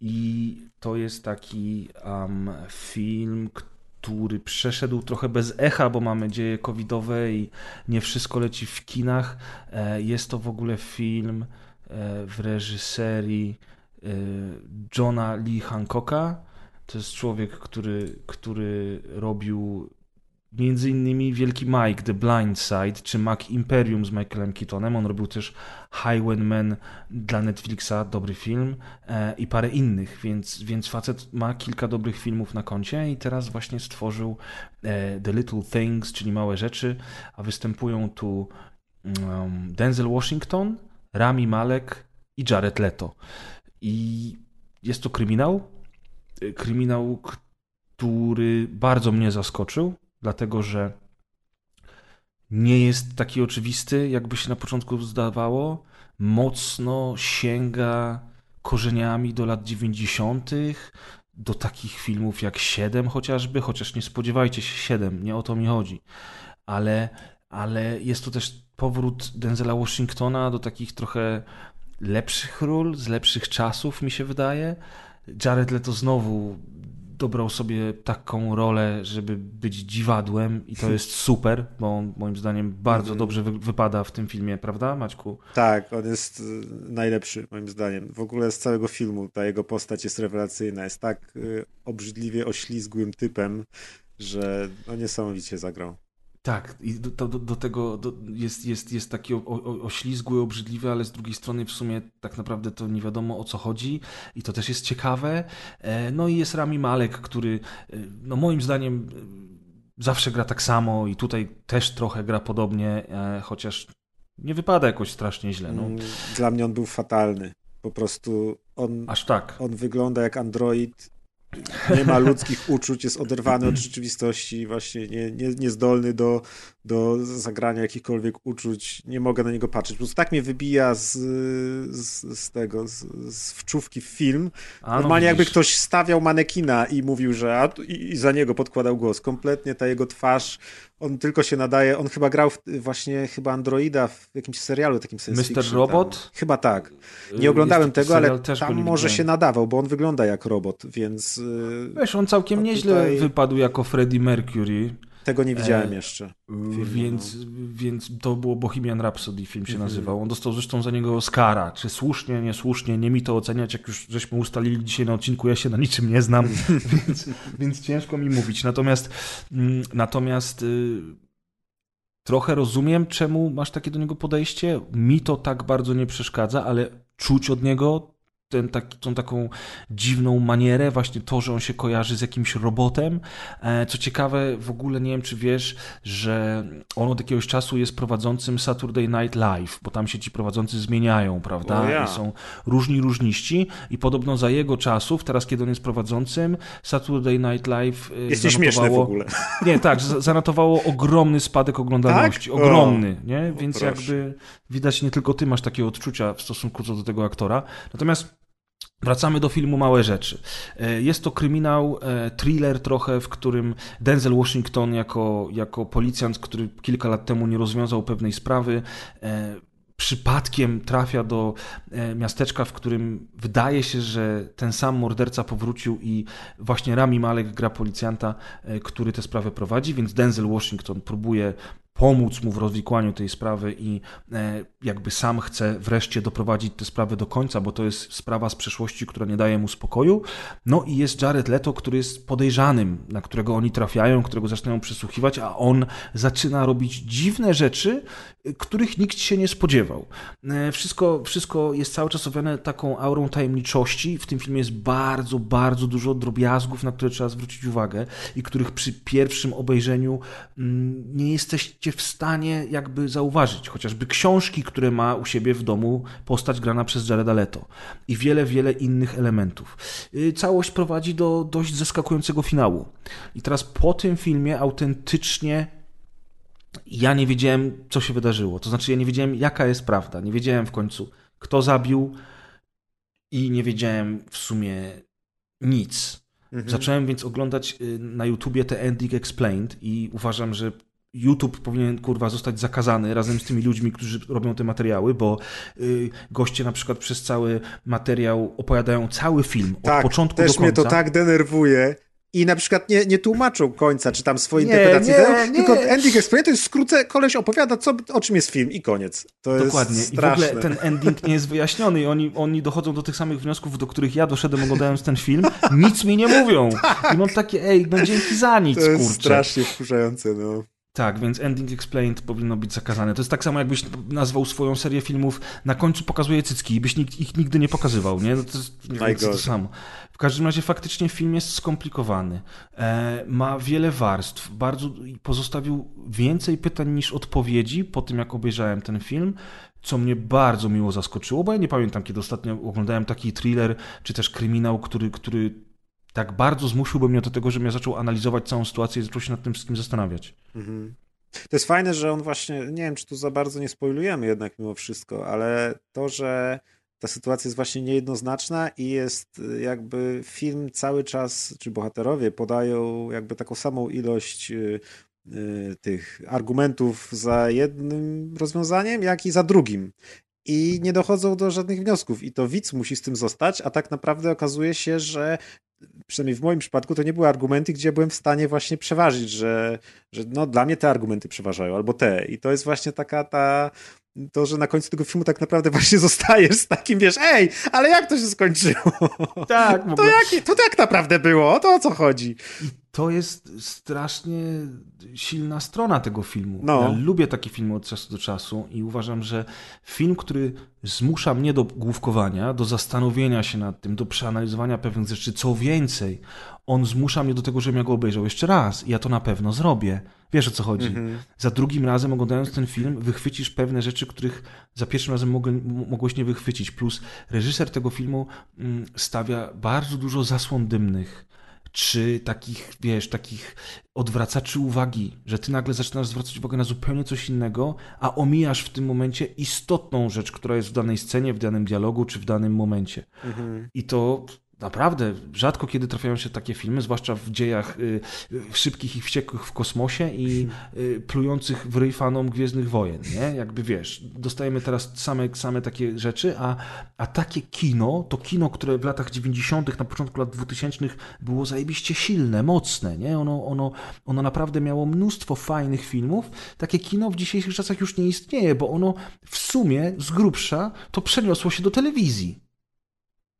I to jest taki um, film, który przeszedł trochę bez echa, bo mamy dzieje covidowe i nie wszystko leci w kinach. E, jest to w ogóle film e, w reżyserii Johna Lee Hancocka. To jest człowiek, który, który robił między innymi Wielki Mike, The Blind Side, czy Mac Imperium z Michaelem Keatonem. On robił też Highwayman dla Netflixa, dobry film e, i parę innych, więc, więc facet ma kilka dobrych filmów na koncie i teraz właśnie stworzył e, The Little Things, czyli Małe Rzeczy, a występują tu um, Denzel Washington, Rami Malek i Jared Leto. I jest to kryminał. Kryminał, który bardzo mnie zaskoczył, dlatego że nie jest taki oczywisty, jakby się na początku zdawało. Mocno sięga korzeniami do lat 90., do takich filmów jak Siedem chociażby, chociaż nie spodziewajcie się Siedem, nie o to mi chodzi. Ale, ale jest to też powrót Denzela Washingtona do takich trochę lepszych ról, z lepszych czasów, mi się wydaje. Jared Leto znowu dobrał sobie taką rolę, żeby być dziwadłem i to jest super, bo on moim zdaniem bardzo mhm. dobrze wy wypada w tym filmie, prawda Maćku? Tak, on jest y, najlepszy moim zdaniem. W ogóle z całego filmu ta jego postać jest rewelacyjna, jest tak y, obrzydliwie oślizgłym typem, że no niesamowicie zagrał. Tak, i do, do, do tego do, jest, jest, jest taki o, o, oślizgły, obrzydliwy, ale z drugiej strony w sumie tak naprawdę to nie wiadomo o co chodzi i to też jest ciekawe. E, no i jest Rami Malek, który e, no moim zdaniem e, zawsze gra tak samo i tutaj też trochę gra podobnie, chociaż nie wypada jakoś strasznie źle. No. Mm, dla mnie on był fatalny. Po prostu on, Aż tak. on wygląda jak android nie ma ludzkich uczuć, jest oderwany od rzeczywistości, właśnie nie, nie, niezdolny do, do zagrania jakichkolwiek uczuć, nie mogę na niego patrzeć. Po prostu tak mnie wybija z, z, z tego, z, z wczówki w film. A, no Normalnie jakby ktoś stawiał manekina i mówił, że a, i, i za niego podkładał głos. Kompletnie ta jego twarz on tylko się nadaje, on chyba grał w, właśnie chyba Androida w jakimś serialu takim science Mr. Robot? Tam. Chyba tak. Nie oglądałem tego, ale tam może się nadawał, bo on wygląda jak robot, więc... Y, Wiesz, on całkiem nieźle tutaj... wypadł jako Freddie Mercury. Tego nie widziałem e, jeszcze. Filmu, więc, no. więc to było Bohemian Rhapsody, film się mm -hmm. nazywał. On dostał zresztą za niego Oscara. Czy słusznie, niesłusznie, nie mi to oceniać, jak już żeśmy ustalili dzisiaj na odcinku, ja się na niczym nie znam, więc, więc ciężko mi mówić. Natomiast, mm, natomiast y, trochę rozumiem, czemu masz takie do niego podejście. Mi to tak bardzo nie przeszkadza, ale czuć od niego ten, taki, tą taką dziwną manierę, właśnie to, że on się kojarzy z jakimś robotem. E, co ciekawe, w ogóle nie wiem, czy wiesz, że on od jakiegoś czasu jest prowadzącym Saturday Night Live, bo tam się ci prowadzący zmieniają, prawda? Ja. I są różni różniści i podobno za jego czasów, teraz kiedy on jest prowadzącym, Saturday Night Live e, jest śmieszne w ogóle. Nie, tak, zanotowało ogromny spadek oglądalności. Tak? Ogromny, o. nie? Więc jakby widać, nie tylko ty masz takie odczucia w stosunku do tego aktora. Natomiast Wracamy do filmu Małe Rzeczy. E, jest to kryminał, e, thriller trochę, w którym Denzel Washington jako, jako policjant, który kilka lat temu nie rozwiązał pewnej sprawy, e, przypadkiem trafia do miasteczka, w którym wydaje się, że ten sam morderca powrócił i właśnie Rami Malek gra policjanta, który tę sprawę prowadzi, więc Denzel Washington próbuje pomóc mu w rozwikłaniu tej sprawy i e, jakby sam chce wreszcie doprowadzić tę sprawę do końca, bo to jest sprawa z przeszłości, która nie daje mu spokoju. No i jest Jared Leto, który jest podejrzanym, na którego oni trafiają, którego zaczynają przesłuchiwać, a on zaczyna robić dziwne rzeczy, których nikt się nie spodziewał. E, wszystko, wszystko jest cały czas owiane taką aurą tajemniczości. W tym filmie jest bardzo, bardzo dużo drobiazgów, na które trzeba zwrócić uwagę i których przy pierwszym obejrzeniu mm, nie jesteście w stanie jakby zauważyć. Chociażby książki, które ma u siebie w domu postać grana przez Jareda Leto i wiele, wiele innych elementów. E, całość prowadzi do dość zaskakującego finału. I teraz po tym filmie autentycznie ja nie wiedziałem, co się wydarzyło. To znaczy, ja nie wiedziałem, jaka jest prawda. Nie wiedziałem w końcu, kto zabił i nie wiedziałem w sumie nic. Mhm. Zacząłem więc oglądać y, na YouTubie te Ending Explained i uważam, że YouTube powinien kurwa zostać zakazany razem z tymi ludźmi, którzy robią te materiały, bo y, goście na przykład przez cały materiał opowiadają cały film tak, od początku do końca. Też mnie to tak denerwuje i na przykład nie, nie tłumaczą końca, czy tam swojej interpretacji, nie, tego, nie. tylko ending explain to jest skrócę, koleś opowiada, co, o czym jest film i koniec. To Dokładnie. jest straszne. I w ogóle ten ending nie jest wyjaśniony i oni, oni dochodzą do tych samych wniosków, do których ja doszedłem oglądając ten film, nic mi nie mówią. I mam takie, ej, no dzięki za nic, To jest kurczę. strasznie wkurzające, no. Tak, więc Ending Explained powinno być zakazane. To jest tak samo, jakbyś nazwał swoją serię filmów na końcu pokazuje cycki i byś nikt, ich nigdy nie pokazywał, nie? No to jest to samo. W każdym razie faktycznie film jest skomplikowany. E, ma wiele warstw. Bardzo pozostawił więcej pytań niż odpowiedzi po tym, jak obejrzałem ten film co mnie bardzo miło zaskoczyło, bo ja nie pamiętam, kiedy ostatnio oglądałem taki thriller, czy też kryminał, który, który tak bardzo zmusiłby mnie do tego, żebym ja zaczął analizować całą sytuację i zaczął się nad tym wszystkim zastanawiać. Mhm. To jest fajne, że on właśnie, nie wiem, czy tu za bardzo nie spoilujemy jednak mimo wszystko, ale to, że ta sytuacja jest właśnie niejednoznaczna i jest y, jakby film cały czas, czy bohaterowie podają jakby taką samą ilość y, y, tych argumentów za jednym rozwiązaniem, jak i za drugim i nie dochodzą do żadnych wniosków. I to widz musi z tym zostać, a tak naprawdę okazuje się, że przynajmniej w moim przypadku to nie były argumenty, gdzie byłem w stanie właśnie przeważyć, że, że no, dla mnie te argumenty przeważają, albo te. I to jest właśnie taka ta to, że na końcu tego filmu tak naprawdę właśnie zostajesz z takim, wiesz, ej, ale jak to się skończyło? Tak. To jak, to jak naprawdę było? To o co chodzi? To jest strasznie silna strona tego filmu. No. Ja lubię takie filmy od czasu do czasu i uważam, że film, który zmusza mnie do główkowania, do zastanowienia się nad tym, do przeanalizowania pewnych rzeczy, co więcej, on zmusza mnie do tego, żebym ja go obejrzał jeszcze raz i ja to na pewno zrobię. Wiesz o co chodzi. Mm-hmm. Za drugim razem oglądając ten film wychwycisz pewne rzeczy, których za pierwszym razem mogłeś nie wychwycić. Plus reżyser tego filmu mm, stawia bardzo dużo zasłon dymnych czy takich, wiesz, takich odwracaczy uwagi, że ty nagle zaczynasz zwracać uwagę na zupełnie coś innego, a omijasz w tym momencie istotną rzecz, która jest w danej scenie, w danym dialogu, czy w danym momencie. Mhm. I to Naprawdę, rzadko kiedy trafiają się takie filmy, zwłaszcza w dziejach y, y, szybkich i wściekłych w kosmosie i y, plujących w ryj fanom Gwiezdnych Wojen, nie? Jakby wiesz, dostajemy teraz same, same takie rzeczy, a, a takie kino, to kino, które w latach 90., na początku lat 2000 było zajebiście silne, mocne, nie? Ono, ono, ono naprawdę miało mnóstwo fajnych filmów. Takie kino w dzisiejszych czasach już nie istnieje, bo ono w sumie z grubsza to przeniosło się do telewizji.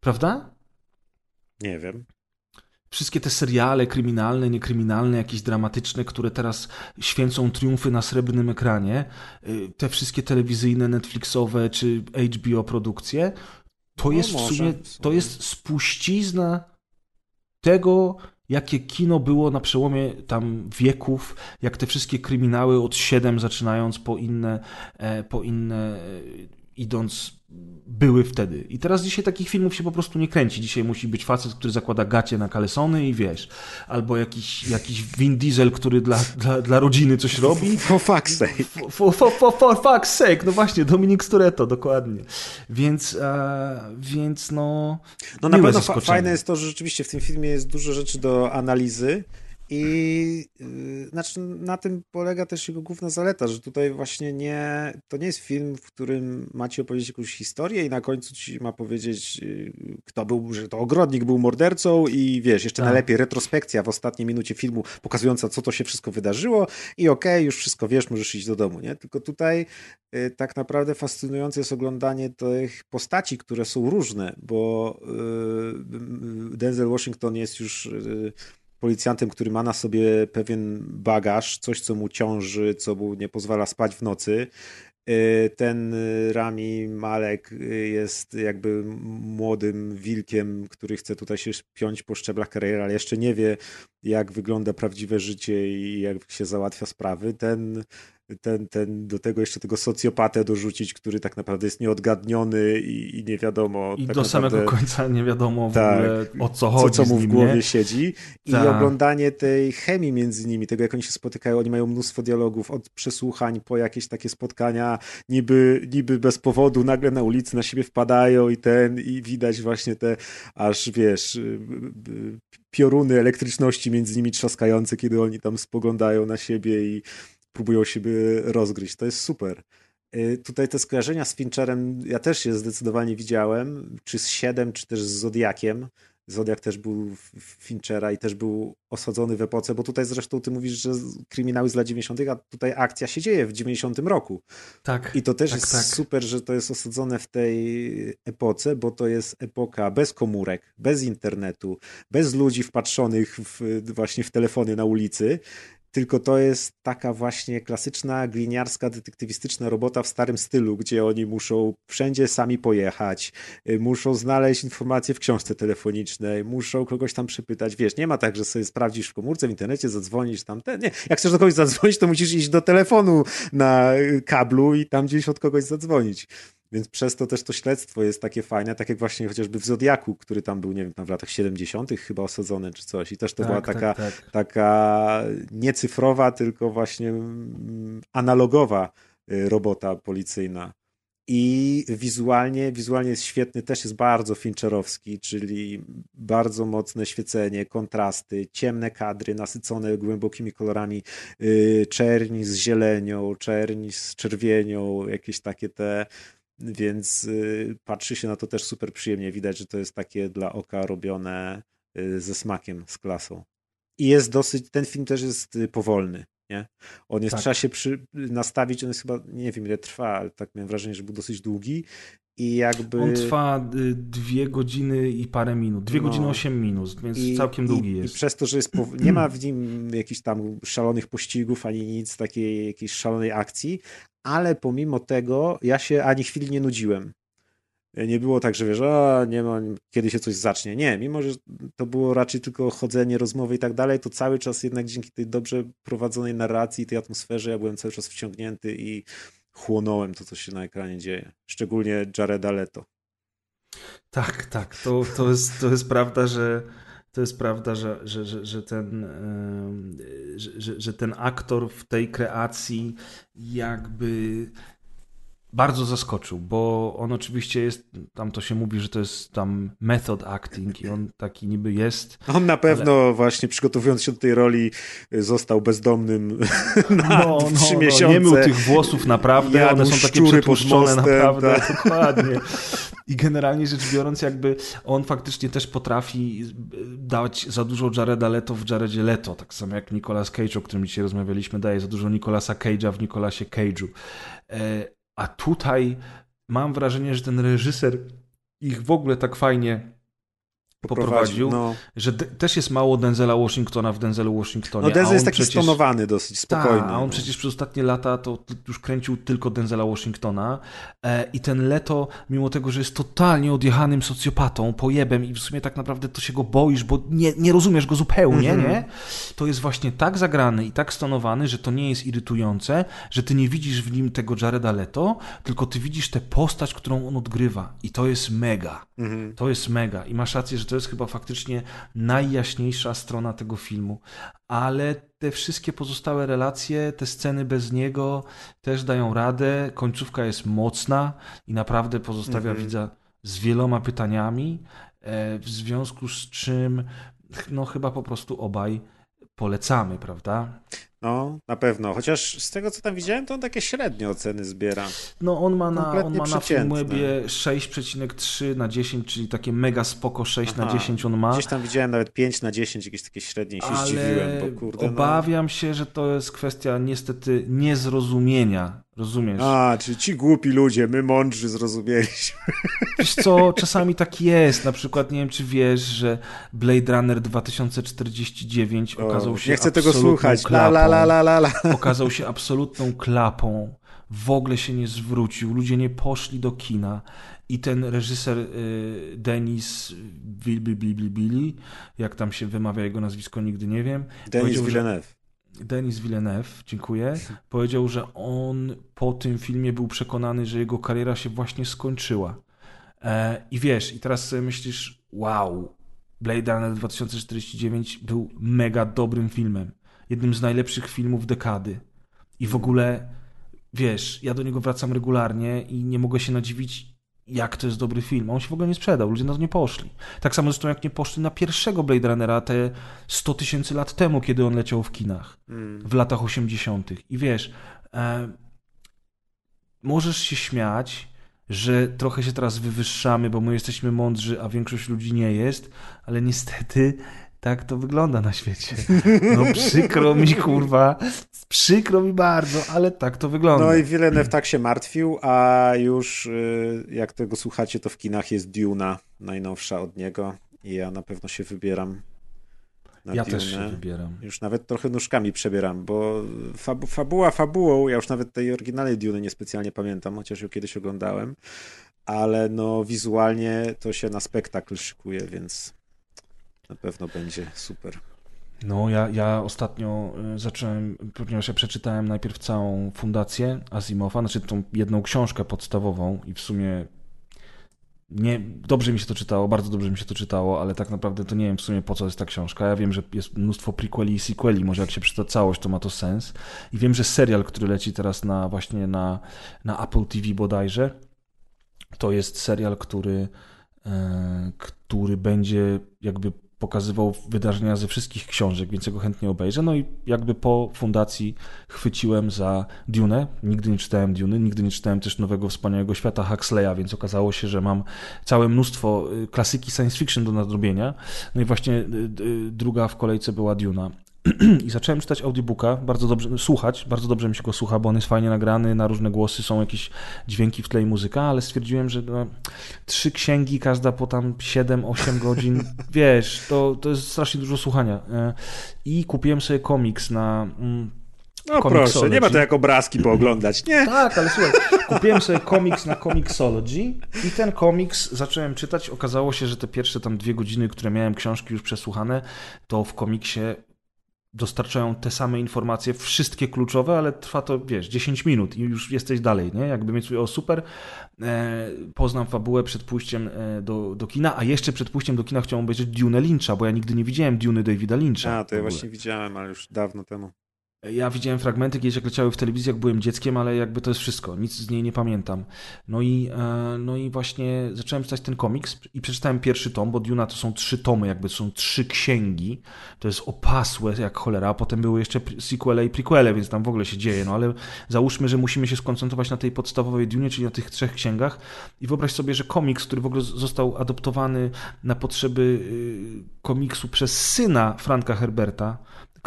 Prawda? Nie wiem. Wszystkie te seriale kryminalne, niekryminalne, jakieś dramatyczne, które teraz święcą triumfy na srebrnym ekranie, y, te wszystkie telewizyjne, Netflixowe czy HBO produkcje, to No jest w może, sumie, w sumie. to jest spuścizna tego, jakie kino było na przełomie tam wieków, jak te wszystkie kryminały od 7 zaczynając po inne, e, po inne e, idąc były wtedy. I teraz dzisiaj takich filmów się po prostu nie kręci. Dzisiaj musi być facet, który zakłada gacie na kalesony i wiesz, albo jakiś, jakiś Vin Diesel, który dla, dla, dla rodziny coś robi. For fuck's sake. For, for, for, for fuck's sake, no właśnie, Dominik Storetto, dokładnie. Więc, e, więc no... No na pewno fa- fajne jest to, że rzeczywiście w tym filmie jest dużo rzeczy do analizy i yy, znaczy na tym polega też jego główna zaleta, że tutaj właśnie nie, to nie jest film, w którym macie opowiedzieć jakąś historię i na końcu ci ma powiedzieć, yy, kto był, że to ogrodnik był mordercą i wiesz, jeszcze Tak. najlepiej retrospekcja w ostatniej minucie filmu pokazująca, co to się wszystko wydarzyło i okej, już wszystko wiesz, możesz iść do domu, nie? Tylko tutaj y, tak naprawdę fascynujące jest oglądanie tych postaci, które są różne, bo y, Denzel Washington jest już y, policjantem, który ma na sobie pewien bagaż, coś co mu ciąży, co mu nie pozwala spać w nocy. Y, Ten y, Rami Malek y, jest jakby młodym wilkiem, który chce tutaj się piąć po szczeblach kariery, ale jeszcze nie wie, jak wygląda prawdziwe życie i jak się załatwia sprawy. Ten, ten, ten do tego jeszcze tego socjopatę dorzucić, który tak naprawdę jest nieodgadniony i, i nie wiadomo. I tak do samego naprawdę- końca nie wiadomo w Tak. ogóle o co co, chodzi co z mu w głowie nie? siedzi i Tak. oglądanie tej chemii między nimi, tego jak oni się spotykają, oni mają mnóstwo dialogów, od przesłuchań po jakieś takie spotkania, niby, niby bez powodu, nagle na ulicy na siebie wpadają i ten, i widać właśnie te aż, wiesz, y, y, y, pioruny elektryczności między nimi trzaskające, kiedy oni tam spoglądają na siebie i próbują siebie rozgryźć. To jest super. Y, Tutaj te skojarzenia z Fincherem ja też je zdecydowanie widziałem, czy z Siedem, czy też z Zodiakiem. Zodiak też był Finchera i też był osadzony w epoce, bo tutaj zresztą ty mówisz, że kryminały z lat 90., a tutaj akcja się dzieje w 90 roku. Tak, I to też tak, jest tak. super, że to jest osadzone w tej epoce, bo to jest epoka bez komórek, bez internetu, bez ludzi wpatrzonych w, właśnie w telefony na ulicy. Tylko to jest taka właśnie klasyczna, gliniarska, detektywistyczna robota w starym stylu, gdzie oni muszą wszędzie sami pojechać, y, muszą znaleźć informacje w książce telefonicznej, muszą kogoś tam przypytać. Wiesz, nie ma tak, że sobie sprawdzisz w komórce, w internecie, zadzwonisz tam. Nie. Jak chcesz do kogoś zadzwonić, to musisz iść do telefonu na y, kablu i tam gdzieś od kogoś zadzwonić. Więc przez to też to śledztwo jest takie fajne, tak jak właśnie chociażby w Zodiaku, który tam był, nie wiem, tam w latach 70. chyba osadzony czy coś. I też to Tak, była tak, taka, tak. taka nie cyfrowa, tylko właśnie mm, analogowa y, robota policyjna. I wizualnie, wizualnie jest świetny, też jest bardzo fincherowski, czyli bardzo mocne świecenie, kontrasty, ciemne kadry nasycone głębokimi kolorami, yy, czerni z zielenią, czerni z czerwienią, jakieś takie te, więc yy, patrzy się na to też super przyjemnie. Widać, że to jest takie dla oka robione yy, ze smakiem, z klasą. I jest dosyć, ten film też jest y, powolny. Nie? On jest, Tak. trzeba się przy, nastawić, on jest chyba, nie wiem ile trwa, ale tak miałem wrażenie, że był dosyć długi i jakby... On trwa y, dwie godziny i parę minut. Dwie No. godziny osiem minut, więc I- całkiem długi i, jest. I przez to, że jest pow... nie ma w nim jakichś tam szalonych pościgów, ani nic takiej jakiejś szalonej akcji, ale pomimo tego ja się ani chwili nie nudziłem. Nie było tak, że wiesz, a nie ma, kiedy się coś zacznie. Nie, mimo że to było raczej tylko chodzenie, rozmowy i tak dalej, to cały czas jednak dzięki tej dobrze prowadzonej narracji tej atmosferze ja byłem cały czas wciągnięty i chłonąłem to, co się na ekranie dzieje. Szczególnie Jareda Leto. Tak, tak. To, to, jest, to jest prawda, że to jest prawda, że, że, że, że, ten, że, że ten aktor w tej kreacji jakby bardzo zaskoczył, bo on oczywiście jest, tam to się mówi, że to jest tam method acting i on taki niby jest. On na pewno ale... właśnie przygotowując się do tej roli został bezdomnym na no, trzy no, miesiące. No, nie mył tych włosów naprawdę, one są takie przetłuszczone naprawdę, tak. dokładnie. I generalnie rzecz biorąc, jakby on faktycznie też potrafi dać za dużo Jareda Leto w Jaredzie Leto, tak samo jak Nicolas Cage, o którym dzisiaj rozmawialiśmy, daje za dużo Nicolasa Cage'a w Nicolasie Cage'u. A tutaj mam wrażenie, że ten reżyser ich w ogóle tak fajnie poprowadził, no. że też jest mało Denzela Washingtona w Denzelu Washingtonie. No Denzel jest taki przecież, stonowany dosyć, spokojny. Ta, a on no. przecież przez ostatnie lata to już kręcił tylko Denzela Washingtona e, i ten Leto, mimo tego, że jest totalnie odjechanym socjopatą, pojebem i w sumie tak naprawdę to się go boisz, bo nie, nie rozumiesz go zupełnie, mm -hmm. nie? To jest właśnie tak zagrany i tak stonowany, że to nie jest irytujące, że ty nie widzisz w nim tego Jareda Leto, tylko ty widzisz tę postać, którą on odgrywa i to jest mega. Mm -hmm. To jest mega i masz rację, że to jest chyba faktycznie najjaśniejsza strona tego filmu. Ale te wszystkie pozostałe relacje, te sceny bez niego też dają radę. Końcówka jest mocna i naprawdę pozostawia mhm. widza z wieloma pytaniami, e, w związku z czym no chyba po prostu obaj polecamy, prawda? No, na pewno. Chociaż z tego, co tam widziałem, to on takie średnie oceny zbiera. No, on ma na, on ma na Filmwebie 6,3 na 10, czyli takie mega spoko 6 Aha. na 10 on ma. Gdzieś tam widziałem nawet 5 na 10, jakieś takie średnie się Ale zdziwiłem, bo kurde. No. Obawiam no... się, że to jest kwestia niestety niezrozumienia Rozumiesz? A, czyli ci głupi ludzie, my mądrzy zrozumieliśmy. Wiesz co, czasami tak jest. Na przykład, nie wiem, czy wiesz, że Blade Runner 2049 o, okazał się Nie chcę tego słuchać. Klapą, la, la, la, la, la. Okazał się absolutną klapą. W ogóle się nie zwrócił. Ludzie nie poszli do kina. I ten reżyser y, Denis Villeneuve, jak tam się wymawia jego nazwisko, nigdy nie wiem. Denis Villeneuve. Denis Villeneuve, dziękuję, powiedział, że on po tym filmie był przekonany, że jego kariera się właśnie skończyła. E, I wiesz, i teraz sobie myślisz, wow, Blade Runner 2049 był mega dobrym filmem. Jednym z najlepszych filmów dekady. I w ogóle, wiesz, ja do niego wracam regularnie i nie mogę się nadziwić, jak to jest dobry film. On się w ogóle nie sprzedał, ludzie na to nie poszli. Tak samo zresztą jak nie poszli na pierwszego Blade Runnera te 100 tysięcy lat temu, kiedy on leciał w kinach, mm. w latach 80. I wiesz, e, możesz się śmiać, że trochę się teraz wywyższamy, bo my jesteśmy mądrzy, a większość ludzi nie jest, ale niestety tak to wygląda na świecie. No przykro mi, kurwa, przykro mi bardzo, ale tak to wygląda. No i Villeneuve tak się martwił, a już y, jak tego słuchacie, to w kinach jest Duna, najnowsza od niego i ja na pewno się wybieram Ja Dune. też się wybieram. Już nawet trochę nóżkami przebieram, bo fabu fabuła fabułą, ja już nawet tej oryginalnej Dune niespecjalnie pamiętam, chociaż ją kiedyś oglądałem, ale no wizualnie to się na spektakl szykuje, więc na pewno będzie super. No, ja, ja ostatnio y, zacząłem, ponieważ ja przeczytałem najpierw całą fundację Asimowa, znaczy tą jedną książkę podstawową i w sumie nie, dobrze mi się to czytało, bardzo dobrze mi się to czytało, ale tak naprawdę to nie wiem w sumie po co jest ta książka. Ja wiem, że jest mnóstwo prequeli i sequeli, może jak się przeczyta całość, to ma to sens. I wiem, że serial, który leci teraz na właśnie na, na Apple TV bodajże, to jest serial, który, e, który będzie jakby pokazywał wydarzenia ze wszystkich książek, więc ja go chętnie obejrzę. No i jakby po fundacji chwyciłem za Dune. Nigdy nie czytałem Dune, nigdy nie czytałem też Nowego Wspaniałego Świata Huxleya, więc okazało się, że mam całe mnóstwo y, klasyki science fiction do nadrobienia. No i właśnie y, y, druga w kolejce była Duna. I zacząłem czytać audiobooka, bardzo dobrze, słuchać, bardzo dobrze mi się go słucha, bo on jest fajnie nagrany, na różne głosy są jakieś dźwięki w tle i muzyka, ale stwierdziłem, że no, trzy księgi, każda po tam 7-8 godzin, wiesz, to, to jest strasznie dużo słuchania. E, I kupiłem sobie komiks na... Mm, no proszę, nie ma to jak obrazki pooglądać, nie? Tak, ale słuchaj, kupiłem sobie komiks na Comixology i ten komiks zacząłem czytać. Okazało się, że te pierwsze tam dwie godziny, które miałem książki już przesłuchane, to w komiksie dostarczają te same informacje, wszystkie kluczowe, ale trwa to, wiesz, 10 minut i już jesteś dalej, nie? Jakby mieć o super, e, poznam fabułę przed pójściem e, do, do kina, a jeszcze przed pójściem do kina chciałem obejrzeć Dune Lyncha, bo ja nigdy nie widziałem Dune Davida Lyncha. A, to ja właśnie widziałem, ale już dawno temu. Ja widziałem fragmenty kiedyś, jak leciały w telewizji, jak byłem dzieckiem, ale jakby to jest wszystko. Nic z niej nie pamiętam. No i, e, no i właśnie zacząłem czytać ten komiks i przeczytałem pierwszy tom, bo Duna to są trzy tomy, jakby to są trzy księgi. To jest opasłe jak cholera, a potem były jeszcze sequele i prequele, więc tam w ogóle się dzieje. No ale załóżmy, że musimy się skoncentrować na tej podstawowej Dunie, czyli na tych trzech księgach. I wyobraź sobie, że komiks, który w ogóle został adoptowany na potrzeby y, komiksu przez syna Franka Herberta,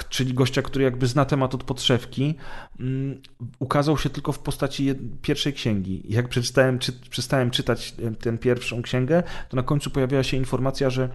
czyli gościa, który jakby zna temat od podszewki, um, ukazał się tylko w postaci pierwszej księgi. Jak przeczytałem, czy, przestałem czytać tę pierwszą księgę, to na końcu pojawiła się informacja, że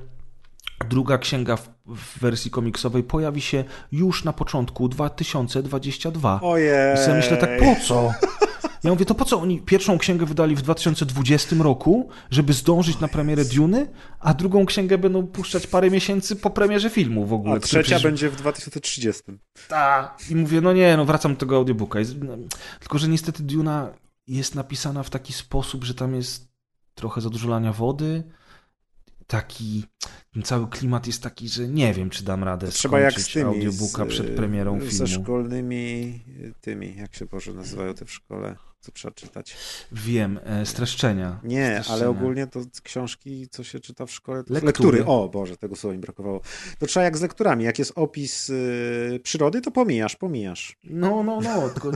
druga księga w, w, wersji komiksowej pojawi się już na początku 2022. Ojej. I sobie myślę tak, po co? Ja mówię, to po co oni pierwszą księgę wydali w 2020 roku, żeby zdążyć na premierę Duny, a drugą księgę będą puszczać parę miesięcy po premierze filmu w ogóle. A trzecia przecież... będzie w 2030. Tak. I mówię, no nie, no wracam do tego audiobooka. No, tylko, że niestety Duna jest napisana w taki sposób, że tam jest trochę za dużo lania wody, taki cały klimat jest taki, że nie wiem, czy dam radę Trzeba jak z tymi, audiobooka przed premierą filmu. Ze szkolnymi tymi, jak się Boże nazywają te w szkole co trzeba czytać. Wiem, e, streszczenia. Nie, streszczenia. ale ogólnie to książki, co się czyta w szkole, lektury. lektury. O Boże, tego słowa mi brakowało. To trzeba jak z lekturami, jak jest opis y, przyrody, to pomijasz, pomijasz. No, no, no, tylko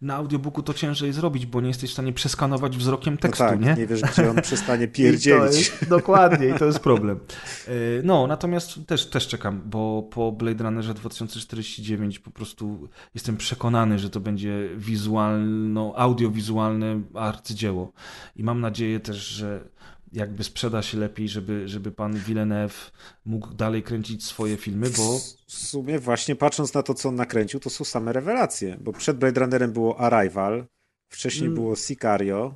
na audiobooku to ciężej zrobić, bo nie jesteś w stanie przeskanować wzrokiem tekstu, no tak, nie? nie wiesz, gdzie on przestanie pierdzielić. Jest, dokładnie, i to jest problem. E, no, natomiast też, też czekam, bo po Blade Runnerze 2049 po prostu jestem przekonany, że to będzie wizualno, audio audiowizualne arcydzieło. I mam nadzieję też, że jakby sprzeda się lepiej, żeby, żeby pan Villeneuve mógł dalej kręcić swoje filmy, bo... W sumie właśnie patrząc na to, co on nakręcił, to są same rewelacje, bo przed Blade Runnerem było Arrival, wcześniej mm. było Sicario,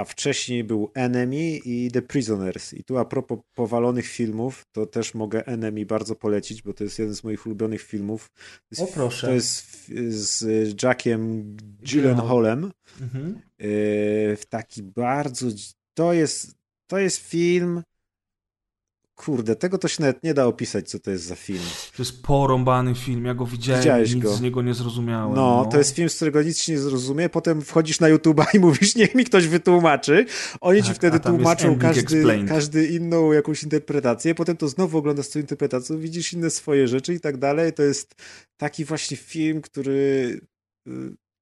a wcześniej był Enemy i The Prisoners. I tu a propos powalonych filmów, to też mogę Enemy bardzo polecić, bo to jest jeden z moich ulubionych filmów. o proszę. To jest z Jackiem Gyllenhaalem. Mhm. W taki bardzo... To jest, to jest film Kurde, tego to się nawet nie da opisać, co to jest za film. To jest porąbany film, ja go widziałem Widziałeś nic go. z niego nie zrozumiałem. No, no, to jest film, z którego nic się nie zrozumie, potem wchodzisz na YouTube'a i mówisz, niech mi ktoś wytłumaczy. Oni tak, ci wtedy tłumaczą każdy, każdy inną jakąś interpretację, potem to znowu oglądasz tą interpretację, widzisz inne swoje rzeczy i tak dalej. To jest taki właśnie film, który y,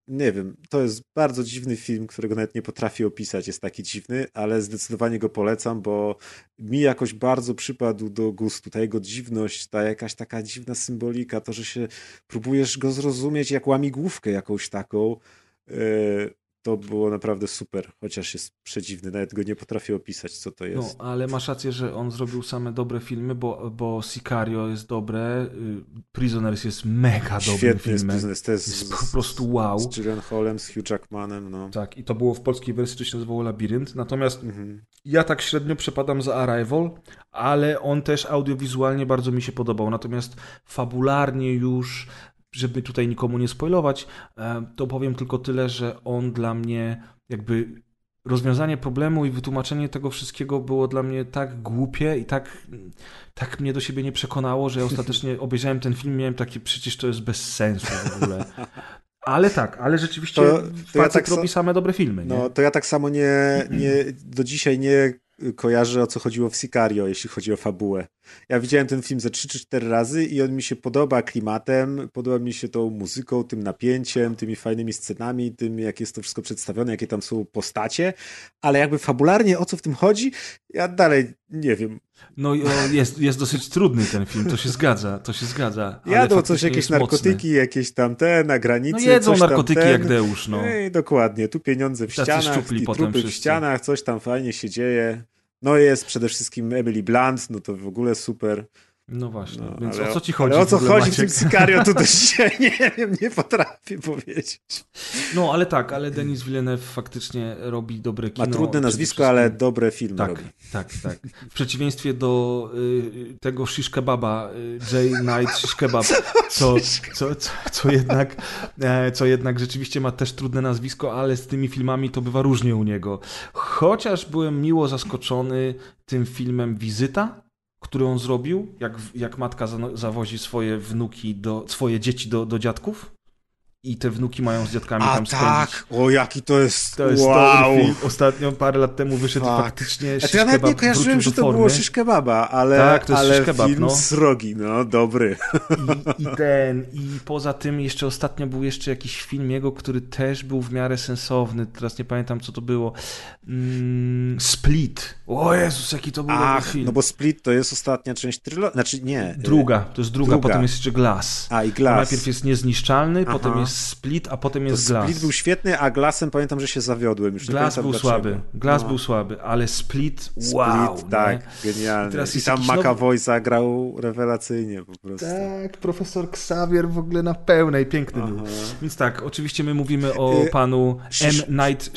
nie wiem, to jest bardzo dziwny film, którego nawet nie potrafię opisać, jest taki dziwny, ale zdecydowanie go polecam, bo mi jakoś bardzo przypadł do gustu. Ta jego dziwność, ta jakaś taka dziwna symbolika, to, że się próbujesz go zrozumieć jak łamigłówkę jakąś taką, e, to było naprawdę super, chociaż jest przedziwny, nawet go nie potrafię opisać, co to jest. No, ale masz rację, że on zrobił same dobre filmy, bo, bo Sicario jest dobre, y, Prisoners jest mega dobrym Świetny filmem. Jest Prisoners, to jest, jest po prostu wow. Z Hallem, z Hugh Jackmanem, no. Tak, i to było w polskiej wersji, to się nazywało Labirynt, natomiast mhm. ja tak średnio przepadam za Arrival, ale on też audiowizualnie bardzo mi się podobał, natomiast fabularnie już żeby tutaj nikomu nie spoilować, e, to powiem tylko tyle, że on dla mnie jakby rozwiązanie problemu i wytłumaczenie tego wszystkiego było dla mnie tak głupie i tak, tak mnie do siebie nie przekonało, że ja ostatecznie obejrzałem ten film i miałem takie, przecież to jest bez sensu w ogóle. Ale tak, ale rzeczywiście to, to ja tak robi same dobre filmy. Nie? No, to ja tak samo nie, nie do dzisiaj nie kojarzę o co chodziło w Sicario, jeśli chodzi o fabułę. Ja widziałem ten film ze 3 czy 4 razy i on mi się podoba klimatem, podoba mi się tą muzyką, tym napięciem, tymi fajnymi scenami, tym jak jest to wszystko przedstawione, jakie tam są postacie, ale jakby fabularnie o co w tym chodzi, ja dalej nie wiem. No jest, jest dosyć trudny ten film, to się zgadza, to się zgadza. Jadą coś, jakieś narkotyki, mocny. jakieś tam te na granicy. No jedzą narkotyki ten. jak Deusz, no. Dokładnie, tu pieniądze w ścianach, i trupy w ścianach, coś tam fajnie się dzieje. No jest przede wszystkim Emily Blunt, no to w ogóle super. No właśnie, no, więc ale, o co ci chodzi? Ale o co chodzi Maciek? w tym Sicario, to też nie wiem, nie potrafię powiedzieć. No ale tak, ale Denis Villeneuve faktycznie robi dobre kino. Ma trudne nazwisko, ale dobre filmy tak, robi. Tak, tak. W przeciwieństwie do y, tego shish kebaba, y, Jay Knight shish kebab, co, co, co, co, jednak, e, co jednak rzeczywiście ma też trudne nazwisko, ale z tymi filmami to bywa różnie u niego. Chociaż byłem miło zaskoczony tym filmem Wizyta, który on zrobił, jak, jak matka za- zawozi swoje wnuki, do, swoje dzieci do, do dziadków i te wnuki mają z dziadkami A tam spędzić. tak, o jaki to jest, To jest wow. film. Ostatnio, parę lat temu wyszedł faktycznie Znaczy, ja nawet nie kojarzyłem, że to było formy. shish kebaba, ale, Tak, to jest ale kebab, film no. srogi, no dobry. I, I ten, i poza tym jeszcze ostatnio był jeszcze jakiś film jego, który też był w miarę sensowny, teraz nie pamiętam co to było. Mm, Split. O Jezus, jaki to był Ach, film. no bo Split to jest ostatnia część trylogii, znaczy nie. Druga, to jest druga, druga. potem jest jeszcze Glass. A, i To Glass. najpierw jest Niezniszczalny, Aha. potem jest Split, a potem jest Glass. Split był świetny, a Glassem pamiętam, że się zawiodłem. Już Glass był dlaczego. słaby, Glass No. był słaby, ale Split, Split, wow. tak, nie? genialny. I teraz I tam jakiś nowy- McAvoy zagrał rewelacyjnie po prostu. Tak, profesor Xavier w ogóle na pełnej, piękny był. Aha. Więc tak, oczywiście my mówimy o Y, panu M. Night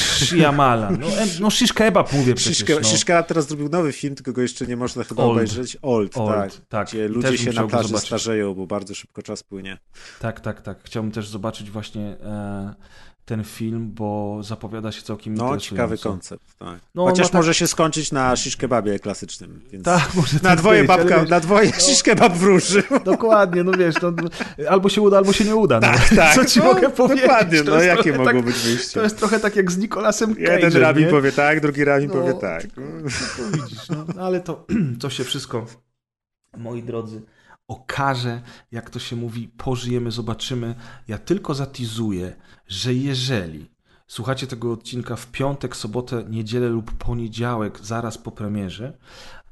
Shyamalan. No, no shish kebab mówię przecież. Szyszka, no. Szyszka teraz zrobił nowy film, tylko go jeszcze nie można chyba Old. obejrzeć. Old, Old, tak. tak. Gdzie ludzie się na plaży starzeją, bo bardzo szybko czas płynie. Tak, tak, tak. Chciałbym też zobaczyć właśnie e, ten film, bo zapowiada się całkiem No, interesująco. ciekawy koncept. Tak. No, Chociaż no tak- może się skończyć na shish kebabie klasycznym. Więc Tak, może Na tak dwoje być, babka, wiesz, na dwoje shish kebab wróży. Dokładnie, no wiesz, no, albo się uda, albo się nie uda. No. Tak, Co ci no, mogę powiedzieć? Dokładnie, no jakie tak, być wyjście? To jest trochę tak jak z Nicolasem Cage'em, Jeden rabin powie tak, drugi rabin No, powie tak. No widzisz, no, no ale to, to się wszystko, moi drodzy, okaże, jak to się mówi, pożyjemy, zobaczymy. Ja tylko zatizuję, że jeżeli słuchacie tego odcinka w piątek, sobotę, niedzielę lub poniedziałek, zaraz po premierze,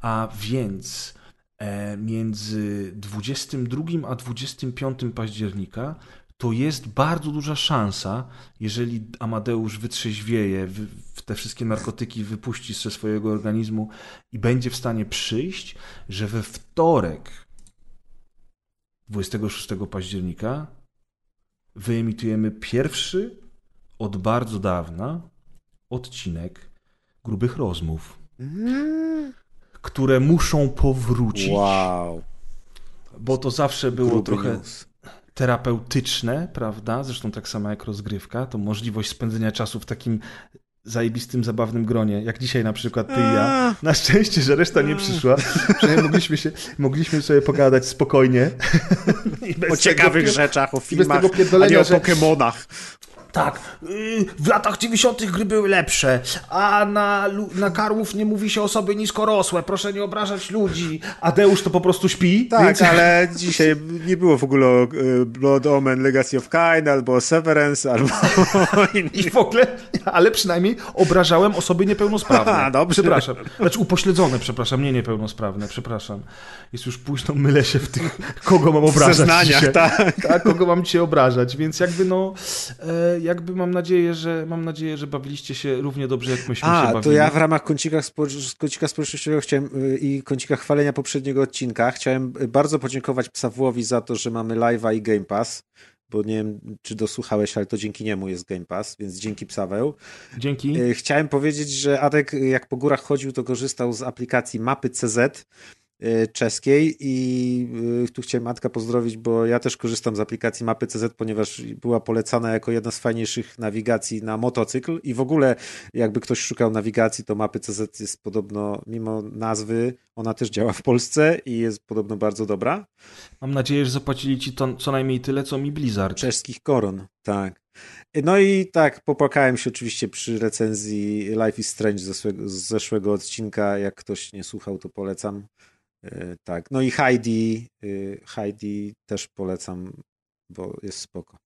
a więc e, między 22 a 25 października to jest bardzo duża szansa, jeżeli Amadeusz wytrzeźwieje, te wszystkie narkotyki wypuści ze swojego organizmu i będzie w stanie przyjść, że we wtorek 26 października wyemitujemy pierwszy od bardzo dawna odcinek grubych rozmów, które muszą powrócić, Wow. bo to zawsze było Gruby trochę news. terapeutyczne, prawda? Zresztą tak samo jak rozgrywka, to możliwość spędzenia czasu w takim zajebistym, zabawnym gronie, jak dzisiaj na przykład ty i ja. Na szczęście, że reszta nie przyszła. Przynajmniej mogliśmy, się, mogliśmy sobie pogadać spokojnie. I bez O ciekawych tego, rzeczach, o bez filmach, tego a nie o że- Pokemonach. Tak, yy, w latach 90. gry były lepsze, a na, na karłów nie mówi się osoby niskorosłe, proszę nie obrażać ludzi. A Deusz to po prostu śpi, Tak, więc... ale dzisiaj nie było w ogóle o e, Blood Omen Legacy of Kain, albo Severance, albo I w ogóle, ale przynajmniej obrażałem osoby niepełnosprawne. Aha, dobrze. Przepraszam. Znaczy upośledzone, przepraszam, nie niepełnosprawne, przepraszam. Jest już późno, mylę się w tych, kogo mam obrażać zeznaniach, tak. tak. kogo mam dzisiaj obrażać, więc jakby no, e, jakby mam nadzieję, że mam nadzieję, że bawiliście się równie dobrze, jak myśmy się A, bawili. to ja w ramach kącika, kącika społecznościowego chciałem y, i kącika chwalenia poprzedniego odcinka chciałem y, bardzo podziękować Psawłowi za to, że mamy live'a i Game Pass, bo nie wiem, czy dosłuchałeś, ale to dzięki niemu jest Game Pass, więc dzięki Psaweł. Dzięki. Y, Chciałem powiedzieć, że Adek jak po górach chodził, to korzystał z aplikacji mapy CZ czeskiej i y, tu chciałem Matka pozdrowić, bo ja też korzystam z aplikacji mapy CZ, ponieważ była polecana jako jedna z fajniejszych nawigacji na motocykl i w ogóle jakby ktoś szukał nawigacji, to mapy CZ jest podobno, mimo nazwy, ona też działa w Polsce i jest podobno bardzo dobra. Mam nadzieję, że zapłacili ci to, co najmniej tyle, co mi Blizzard. Czeskich koron, tak. No i tak, popłakałem się oczywiście przy recenzji Life is Strange z zeszłego, z zeszłego odcinka. Jak ktoś nie słuchał, to polecam. Tak. No i Heidi, y, Heidi też polecam, bo jest spoko.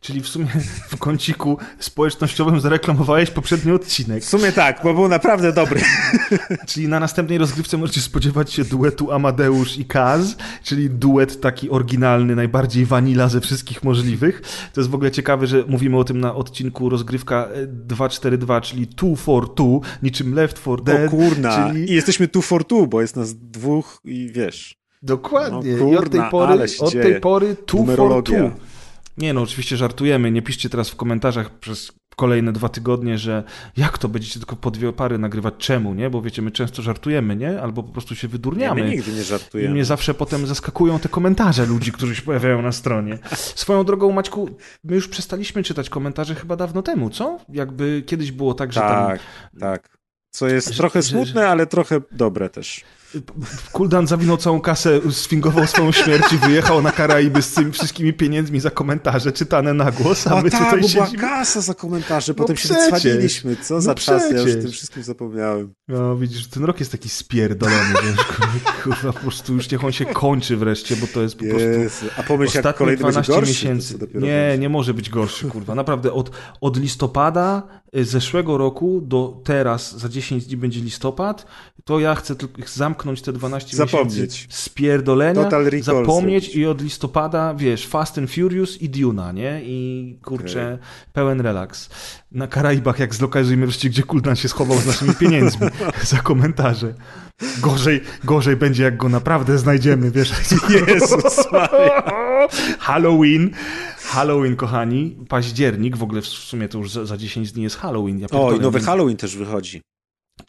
Czyli w sumie w kąciku społecznościowym zareklamowałeś poprzedni odcinek. W sumie tak, bo był naprawdę dobry. czyli na następnej rozgrywce możecie spodziewać się duetu Amadeusz i Kaz, czyli duet taki oryginalny, najbardziej vanila ze wszystkich możliwych. To jest w ogóle ciekawe, że mówimy o tym na odcinku rozgrywka e, 242, czyli 2 for 2, niczym Left 4 Dead. O kurna, czyli... i jesteśmy 2 for 2, bo jest nas dwóch i wiesz. Dokładnie. No, kurna, I od tej pory, od 2 for 2. Nie no, oczywiście żartujemy. Nie piszcie teraz w komentarzach przez kolejne dwa tygodnie, że jak to będziecie tylko po dwie pary nagrywać, czemu, nie? Bo wiecie, my często żartujemy, nie? Albo po prostu się Nie, wydurniamy. my nigdy nie I żartujemy. mnie zawsze potem zaskakują te komentarze ludzi, którzy się pojawiają na stronie. Swoją drogą, Maćku, my już przestaliśmy czytać komentarze chyba dawno temu, co? Jakby kiedyś było tak, że tam Tak, tak. Co jest trochę smutne, ale trochę dobre też. Kuldan zawinął całą kasę, sfingował swoją śmierć i wyjechał na Karaiby z tymi wszystkimi pieniędzmi za komentarze czytane na głos, a A my tak, tutaj bo była kasa za komentarze, No potem się przecież. wycwaliliśmy. Co za No czas, ja już o przecież. tym wszystkim zapomniałem. No widzisz, ten rok jest taki spierdolony, wiesz, kurwa, po prostu już niech on się kończy wreszcie, bo to jest po prostu... Jezu. A pomyśl, jak Ostatnie kolejny będzie 12 gorszy. miesięcy. Nie, będzie. nie może być gorszy, kurwa. Naprawdę od, od listopada y, zeszłego roku do teraz, za 10 dni będzie listopad, to ja chcę tylko zamknąć te 12 Zapomnieć. miesięcy spierdolenia, Total recall zapomnieć zrobić. i od listopada, wiesz, Fast and Furious i Duna, nie? I kurczę, pełen relaks. Na Karaibach, jak zlokalizujemy wreszcie, gdzie Kuldan się schował z naszymi pieniędzmi za komentarze. Gorzej, gorzej będzie, jak go naprawdę znajdziemy, wiesz. Jezus. Halloween. Halloween, kochani. Październik, w ogóle w sumie to już za, za 10 dni jest Halloween. Ja O, i nowy Halloween też wychodzi.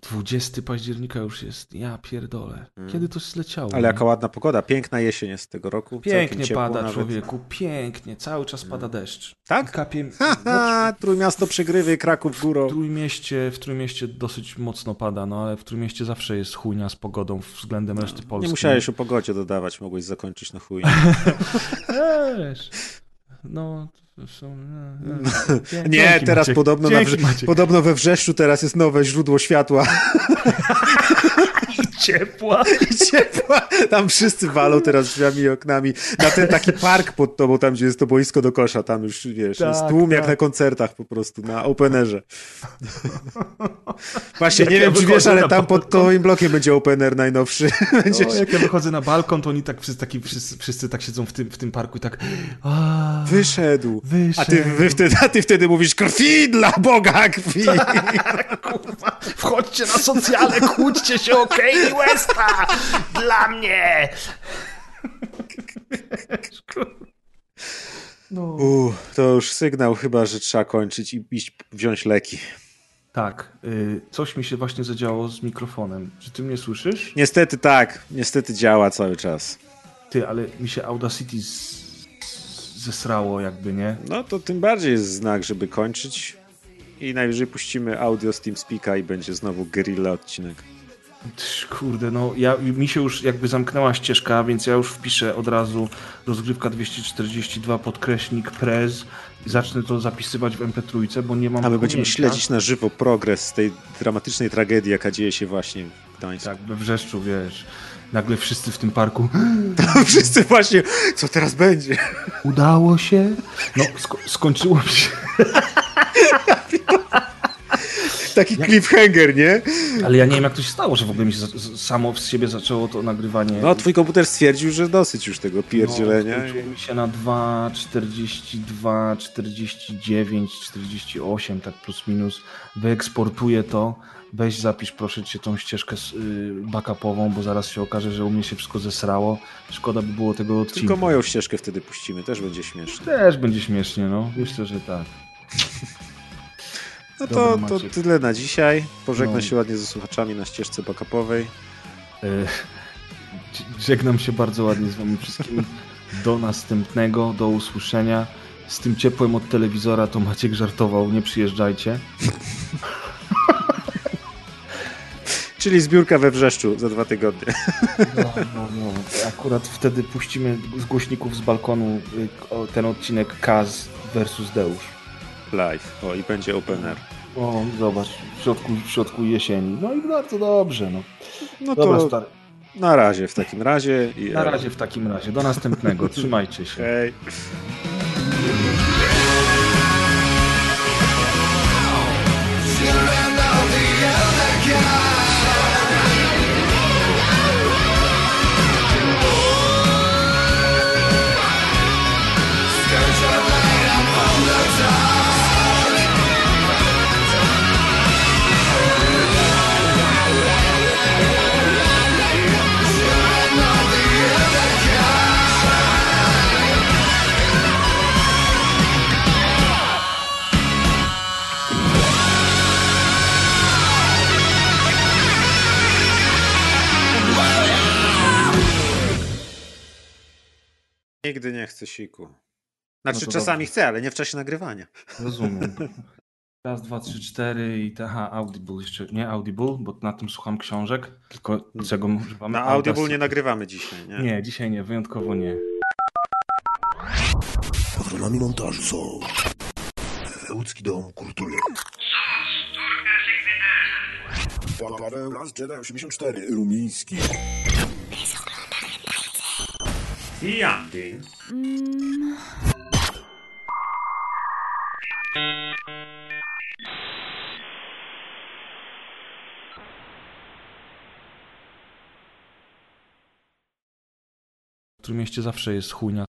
20 października już jest. Ja pierdolę. Kiedy to zleciało? Ale jaka ładna pogoda. Piękna jesień jest tego roku. Pięknie pada, nawet. człowieku. Pięknie. Cały czas pada deszcz. Tak? Kapie... Haha, Trójmiasto przegrywy, Kraków W górą. Trójmieście, w Trójmieście dosyć mocno pada, no ale w Trójmieście zawsze jest chujnia z pogodą względem reszty Polski. Nie musiałeś o pogodzie dodawać, mogłeś zakończyć na chuj. Wiesz, no... Są, no, no. Dzięki, Nie, teraz Maciek. podobno, na Dzięki, Maciek. podobno we Wrzeszczu teraz jest nowe źródło światła ciepła. i ciepła. Tam wszyscy walą teraz drzwiami i oknami. Na ten taki park pod tobą, tam gdzie jest to boisko do kosza, tam już wiesz, jest Tak, tłum jak tak. na koncertach po prostu, na openerze. Właśnie, Jak nie ja wiem czy wiesz, ale tam pod twoim blokiem będzie opener najnowszy. Będziesz... O, jak ja wychodzę na balkon, to oni tak wszyscy, taki, wszyscy, wszyscy tak siedzą w tym, w tym parku i tak. A, Wyszedł. Wyszedł. A ty, wy wtedy, a ty wtedy mówisz krwi dla Boga, krwi. kurwa, wchodźcie na socjale, kłóćcie się o Kanye Westa! Dla mnie! No. U, to już sygnał chyba, że trzeba kończyć i iść wziąć leki. Tak, y, coś mi się właśnie zadziało z mikrofonem. Czy ty mnie słyszysz? Niestety tak, niestety działa cały czas. Ty, ale mi się Audacity z, z, zesrało jakby, nie? No to tym bardziej jest znak, żeby kończyć. I najwyżej puścimy audio z TeamSpeaka i będzie znowu guerrilla odcinek. Kurde, no ja, mi się już jakby zamknęła ścieżka, więc ja już wpiszę od razu rozgrywka 242 podkreśnik prez i zacznę to zapisywać w MP3, bo nie mam A my będziemy śledzić na żywo progres tej dramatycznej tragedii, jaka dzieje się właśnie w Gdańsku. Tak, we Wrzeszczu, wiesz, nagle wszyscy w tym parku Wszyscy właśnie, co teraz będzie? udało się? No, sko- skończyło się. Taki cliffhanger, nie? Ale ja nie wiem, jak to się stało, że w ogóle mi się za- samo z siebie zaczęło to nagrywanie. No, twój komputer stwierdził, że dosyć już tego pierdzielenia. No, skończyło mi się na 2, 42, 49, 48, tak plus minus. Wyeksportuję to. Weź zapisz proszę cię tą ścieżkę y, backupową, bo zaraz się okaże, że u mnie się wszystko zesrało. Szkoda by było tego odcinka. Tylko moją ścieżkę wtedy puścimy, też będzie śmieszne. Też będzie śmiesznie, no. Myślę, że tak. No to, to tyle na dzisiaj. Pożegna No. się ładnie ze słuchaczami na ścieżce backupowej. E, Żegnam się bardzo ładnie z wami wszystkimi. Do następnego, do usłyszenia. Z tym ciepłem od telewizora to Maciek żartował, nie przyjeżdżajcie. Czyli zbiórka we Wrzeszczu za dwa tygodnie. No, no, no. Akurat wtedy puścimy z głośników z balkonu y, ten odcinek Kaz versus Deusz. Live. O, i będzie open air. O, zobacz, w środku, w środku jesieni. No i bardzo dobrze, no. No Dobra, to stary. na razie w takim razie. I Na razie w takim razie. Do następnego. Trzymajcie się. Hej. Nigdy nie chcę siku. Znaczy No czasami dobrze. chcę, ale nie w czasie nagrywania. Rozumiem. Raz, dwa, trzy, cztery i aha, Audible jeszcze, nie Audible, bo na tym słucham książek, tylko czego używamy? Na Audible Audacity. nie nagrywamy dzisiaj, nie? Nie, dzisiaj nie, wyjątkowo nie. Patronami montażu są Łódzki Dom Kultury Paweł Las Jedi 84 Rumiński I Andy. W którym mieście zawsze jest chujnia